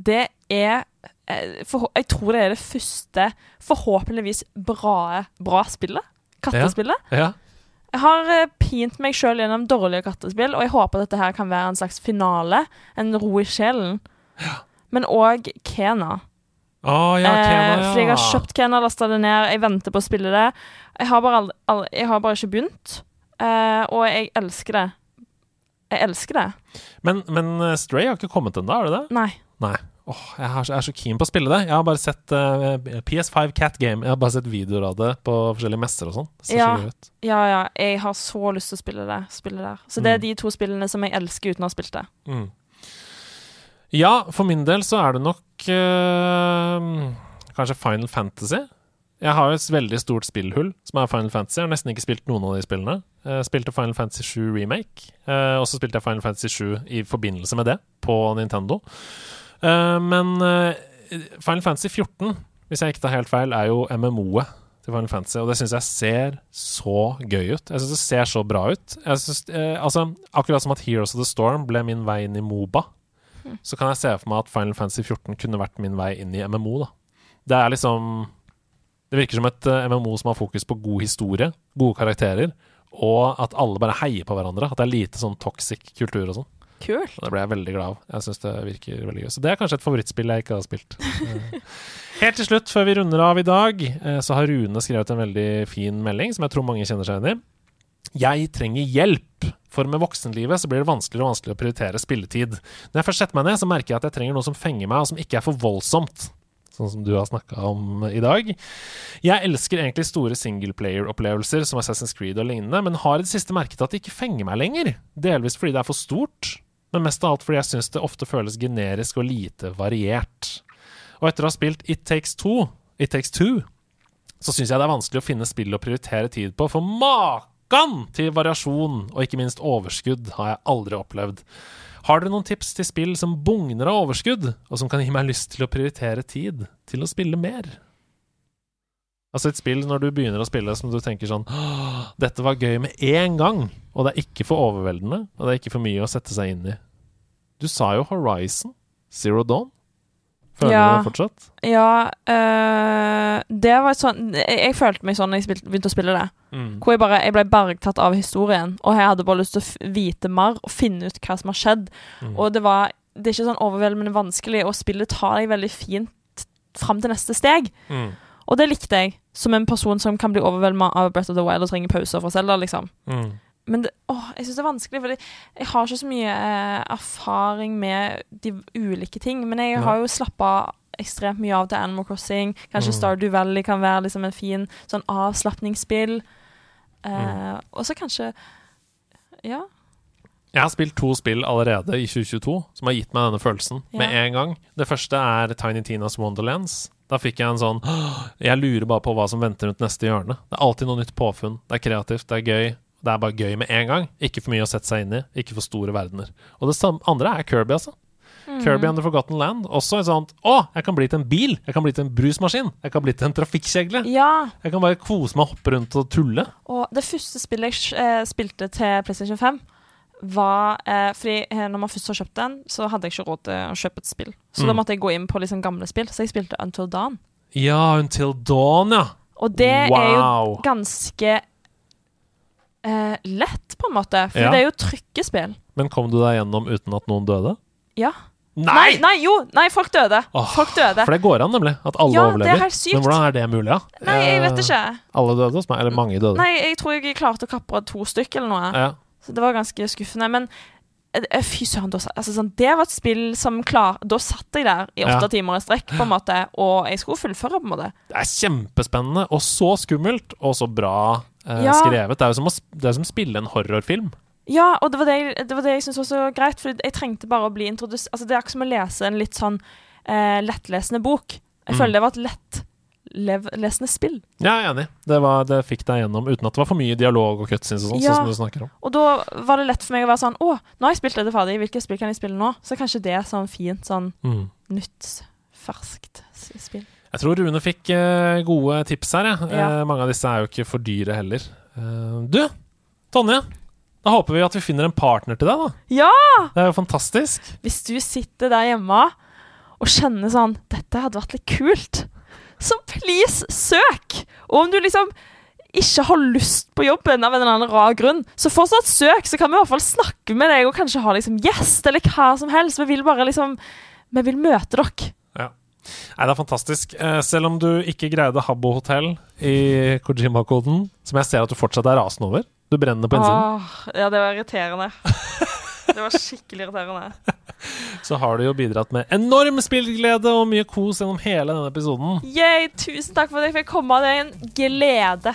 Det er eh, Jeg tror det er det første, forhåpentligvis bra, bra spillet. Kattespillet. Ja. Jeg har eh, pint meg sjøl gjennom dårlige kattespill, og jeg håper dette her kan være en slags finale. En ro i sjelen. Men òg Kena. Å ja, Kena, Eh, fordi jeg har kjøpt Kena, lasta det ned, jeg venter på å spille det. Jeg har bare, aldri, aldri, jeg har bare ikke begynt, eh, og jeg elsker det. Jeg elsker det. Men, men eh, Stray har ikke kommet ennå, er det det? Nei. Nei. Åh, jeg, har, jeg er så keen på å spille det. Jeg har bare sett uh, PS5 Cat Game. Jeg har bare sett videoer av det på forskjellige messer og sånn. Ja. Ja, ja, jeg har så lyst til å spille det. Spille der. Så det er de to spillene som jeg elsker uten å ha spilt det. Mm. Ja, for min del så er det nok uh, kanskje Final Fantasy. Jeg har jo et veldig stort spillhull som er Final Fantasy. Jeg har nesten ikke spilt noen av de spillene. Jeg spilte Final Fantasy 7 Remake, eh, og så spilte jeg Final Fantasy 7 i forbindelse med det på Nintendo. Eh, men eh, Final Fantasy 14, hvis jeg ikke tar helt feil, er jo MMO-et til Final Fantasy, og det syns jeg ser så gøy ut. Jeg syns det ser så bra ut. Synes, eh, altså, akkurat som at Heroes of the Storm ble min vei inn i Moba, så kan jeg se for meg at Final Fantasy 14 kunne vært min vei inn i MMO. da. Det er liksom Det virker som et MMO som har fokus på god historie, gode karakterer, og at alle bare heier på hverandre. At det er lite sånn toxic kultur og sånn. Kult. Og det ble jeg veldig glad av. Jeg synes det virker veldig gøy. Så det er kanskje et favorittspill jeg ikke har spilt. Eh, Helt til slutt, før vi runder av i dag, eh, så har Rune skrevet en veldig fin melding som jeg tror mange kjenner seg igjen i. Jeg trenger hjelp, for med voksenlivet så blir det vanskeligere og vanskeligere å prioritere spilletid. Når jeg først setter meg ned, så merker jeg at jeg trenger noe som fenger meg, og som ikke er for voldsomt. Sånn som du har snakka om i dag. Jeg elsker egentlig store singleplayer-opplevelser som Assassin's Creed og lignende, men har i det siste merket at det ikke fenger meg lenger. Delvis fordi det er for stort, men mest av alt fordi jeg syns det ofte føles generisk og lite variert. Og etter å ha spilt It Takes Two, It Takes Two så syns jeg det er vanskelig å finne spill å prioritere tid på, for makan til variasjon og ikke minst overskudd har jeg aldri opplevd. Har dere noen tips til spill som bugner av overskudd, og som kan gi meg lyst til å prioritere tid til å spille mer? Altså et spill når du begynner å spille som du tenker sånn Dette var gøy med én gang, og det er ikke for overveldende, og det er ikke for mye å sette seg inn i. Du sa jo Horizon Zero Dawn. Føler Ja. du det fortsatt? Ja, øh, det var sånn Jeg, følte meg sånn da jeg begynte å spille det. Hvor jeg bare Jeg ble bergtatt av historien, og jeg hadde bare lyst til å vite mer og finne ut hva som har skjedd. Og det var Det er ikke sånn overveldende vanskelig, og spillet tar deg veldig fint fram til neste steg. Mm. Og det likte jeg, som en person som kan bli overveldet av Breath of the Wild og trenger pauser fra Selda, liksom. Mm. Men det, åh, jeg syns det er vanskelig, for jeg har ikke så mye eh, erfaring med de ulike ting. Men jeg har jo slappa ekstremt mye av til Animal Crossing. Kanskje Mm. Stardew Valley kan være liksom en fin sånn avslapningsspill. Eh, Mm. Og så kanskje Ja. Jeg har spilt to spill allerede i 2022 som har gitt meg denne følelsen med en gang. Det første er Tiny Tinas Wonderlands. Da fikk jeg en sånn Jeg lurer bare på hva som venter rundt neste hjørne. Det er alltid noe nytt påfunn. Det er kreativt, det er gøy. Det er bare gøy med en gang. Ikke for mye å sette seg inn i. Ikke for store verdener. Og det samme, andre er Kirby, altså. Kirby and the Forgotten Land. Også et sånt Å, jeg kan bli til en bil! Jeg kan bli til en brusmaskin! Jeg kan bli til en trafikkjegle! ja. Jeg kan bare kose meg hoppe rundt og tulle. Og det første spillet jeg eh, spilte til PlayStation 5, var eh, Fordi eh, når man først har kjøpt den, så hadde jeg ikke råd til å kjøpe et spill. Så da Mm. måtte jeg gå inn på liksom gamle spill. Så jeg spilte Until Dawn. Ja, Until Dawn, ja. Og det er jo ganske eh, lett, på en måte. For Ja. det er jo trykkespill. Men kom du deg gjennom uten at noen døde? Ja. Nei! nei, jo! Nei, folk døde. Åh, folk døde. For det går an, nemlig. At alle Ja, er overlever. Men hvordan er det mulig, da? Nei, jeg vet Eh, ikke. Alle døde hos meg? Eller mange døde? Nei, jeg tror jeg klarte å kapre to stykk eller noe. Ja. Så det var ganske skuffende. Men eh, eh, fy søren, da altså, sånn, det var et spill som klar Da satt jeg der i åtte Ja. timer i strekk, på en måte, og jeg skulle fullføre, på en måte. Det er kjempespennende, og så skummelt, og så bra eh, Ja. skrevet. Det er jo som å, det er som spille en horrorfilm. Ja, og det var det, jeg- det, var det jeg syntes var så greit, for jeg trengte bare å bli introdusert Altså, det er akkurat som å lese en litt sånn eh, lettlesende bok. Jeg Mm. føler det var et lettlesende spill. Ja, jeg er enig. Det, var, det fikk deg gjennom uten at det var for mye dialog og cutscenes og sånn, Ja. som du snakker om. Og da var det lett for meg å være sånn Å, nå har jeg spilt dette ferdig, hvilket spill kan jeg spille nå? Så kanskje det er sånn fint, sånn Mm. nytt, ferskt spill. Jeg tror Rune fikk uh, gode tips her. jeg. Ja. Uh, mange av disse er jo ikke for dyre heller. Uh, du, Tonje. Da håper vi at vi finner en partner til deg, da. Ja! Det er jo fantastisk. Hvis du sitter der hjemme og kjenner sånn Dette hadde vært litt kult, så please, søk! Og om du liksom ikke har lyst på jobben av en eller annen rar grunn, så fortsatt søk, så kan vi i hvert fall snakke med deg og kanskje ha liksom gjest eller hva som helst. Vi vil bare liksom Vi vil møte dere. Ja. Nei, det er fantastisk. Eh, selv om du ikke greide Habbo hotell i Kojima-koden, som jeg ser at du fortsatt er rasende over. Du brenner på innsiden. Åh, ja, det var irriterende. Det var skikkelig irriterende. Så har du jo bidratt med enorm spillglede og mye kos gjennom hele denne episoden. Yay, tusen takk for at jeg fikk komme. Det er en glede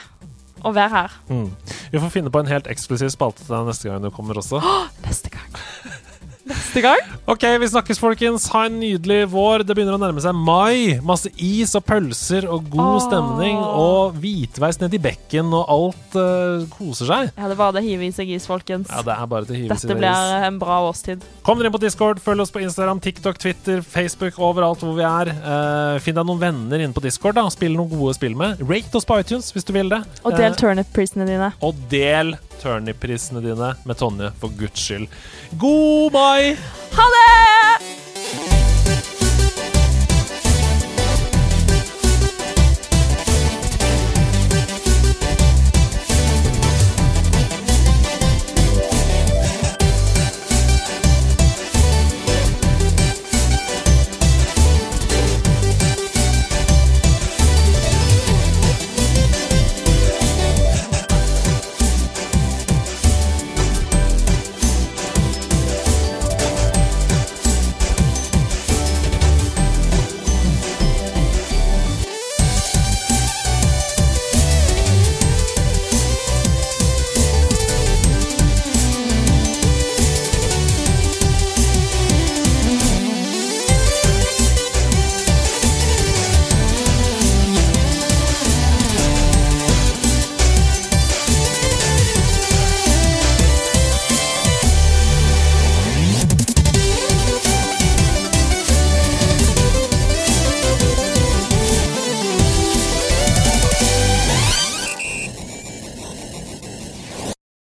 å være her Mm. Vi får finne på en helt eksklusiv spalte til deg neste gang du kommer også. neste gang. Neste gang. Ok, vi snakkes, folkens. Ha en nydelig vår. Det begynner å nærme seg mai. Masse is og pølser og god Åh. stemning. Og hvitveis ned i bekken, og alt uh, koser seg. Ja, det var det hive i seg is, folkens. Ja, det er bare å hive Dette sine is. blir en bra årstid. Kom dere inn på Discord, følg oss på Instagram, TikTok, Twitter, Facebook, overalt hvor vi er. Uh, finn deg noen venner inne på Discord, da. Spill noen gode spill med. Rate oss på iTunes hvis du vil det. Og del uh, turnip-prisene dine. og del turnip-prisene dine med Tonje, for guds skyld. God mai! Ha det!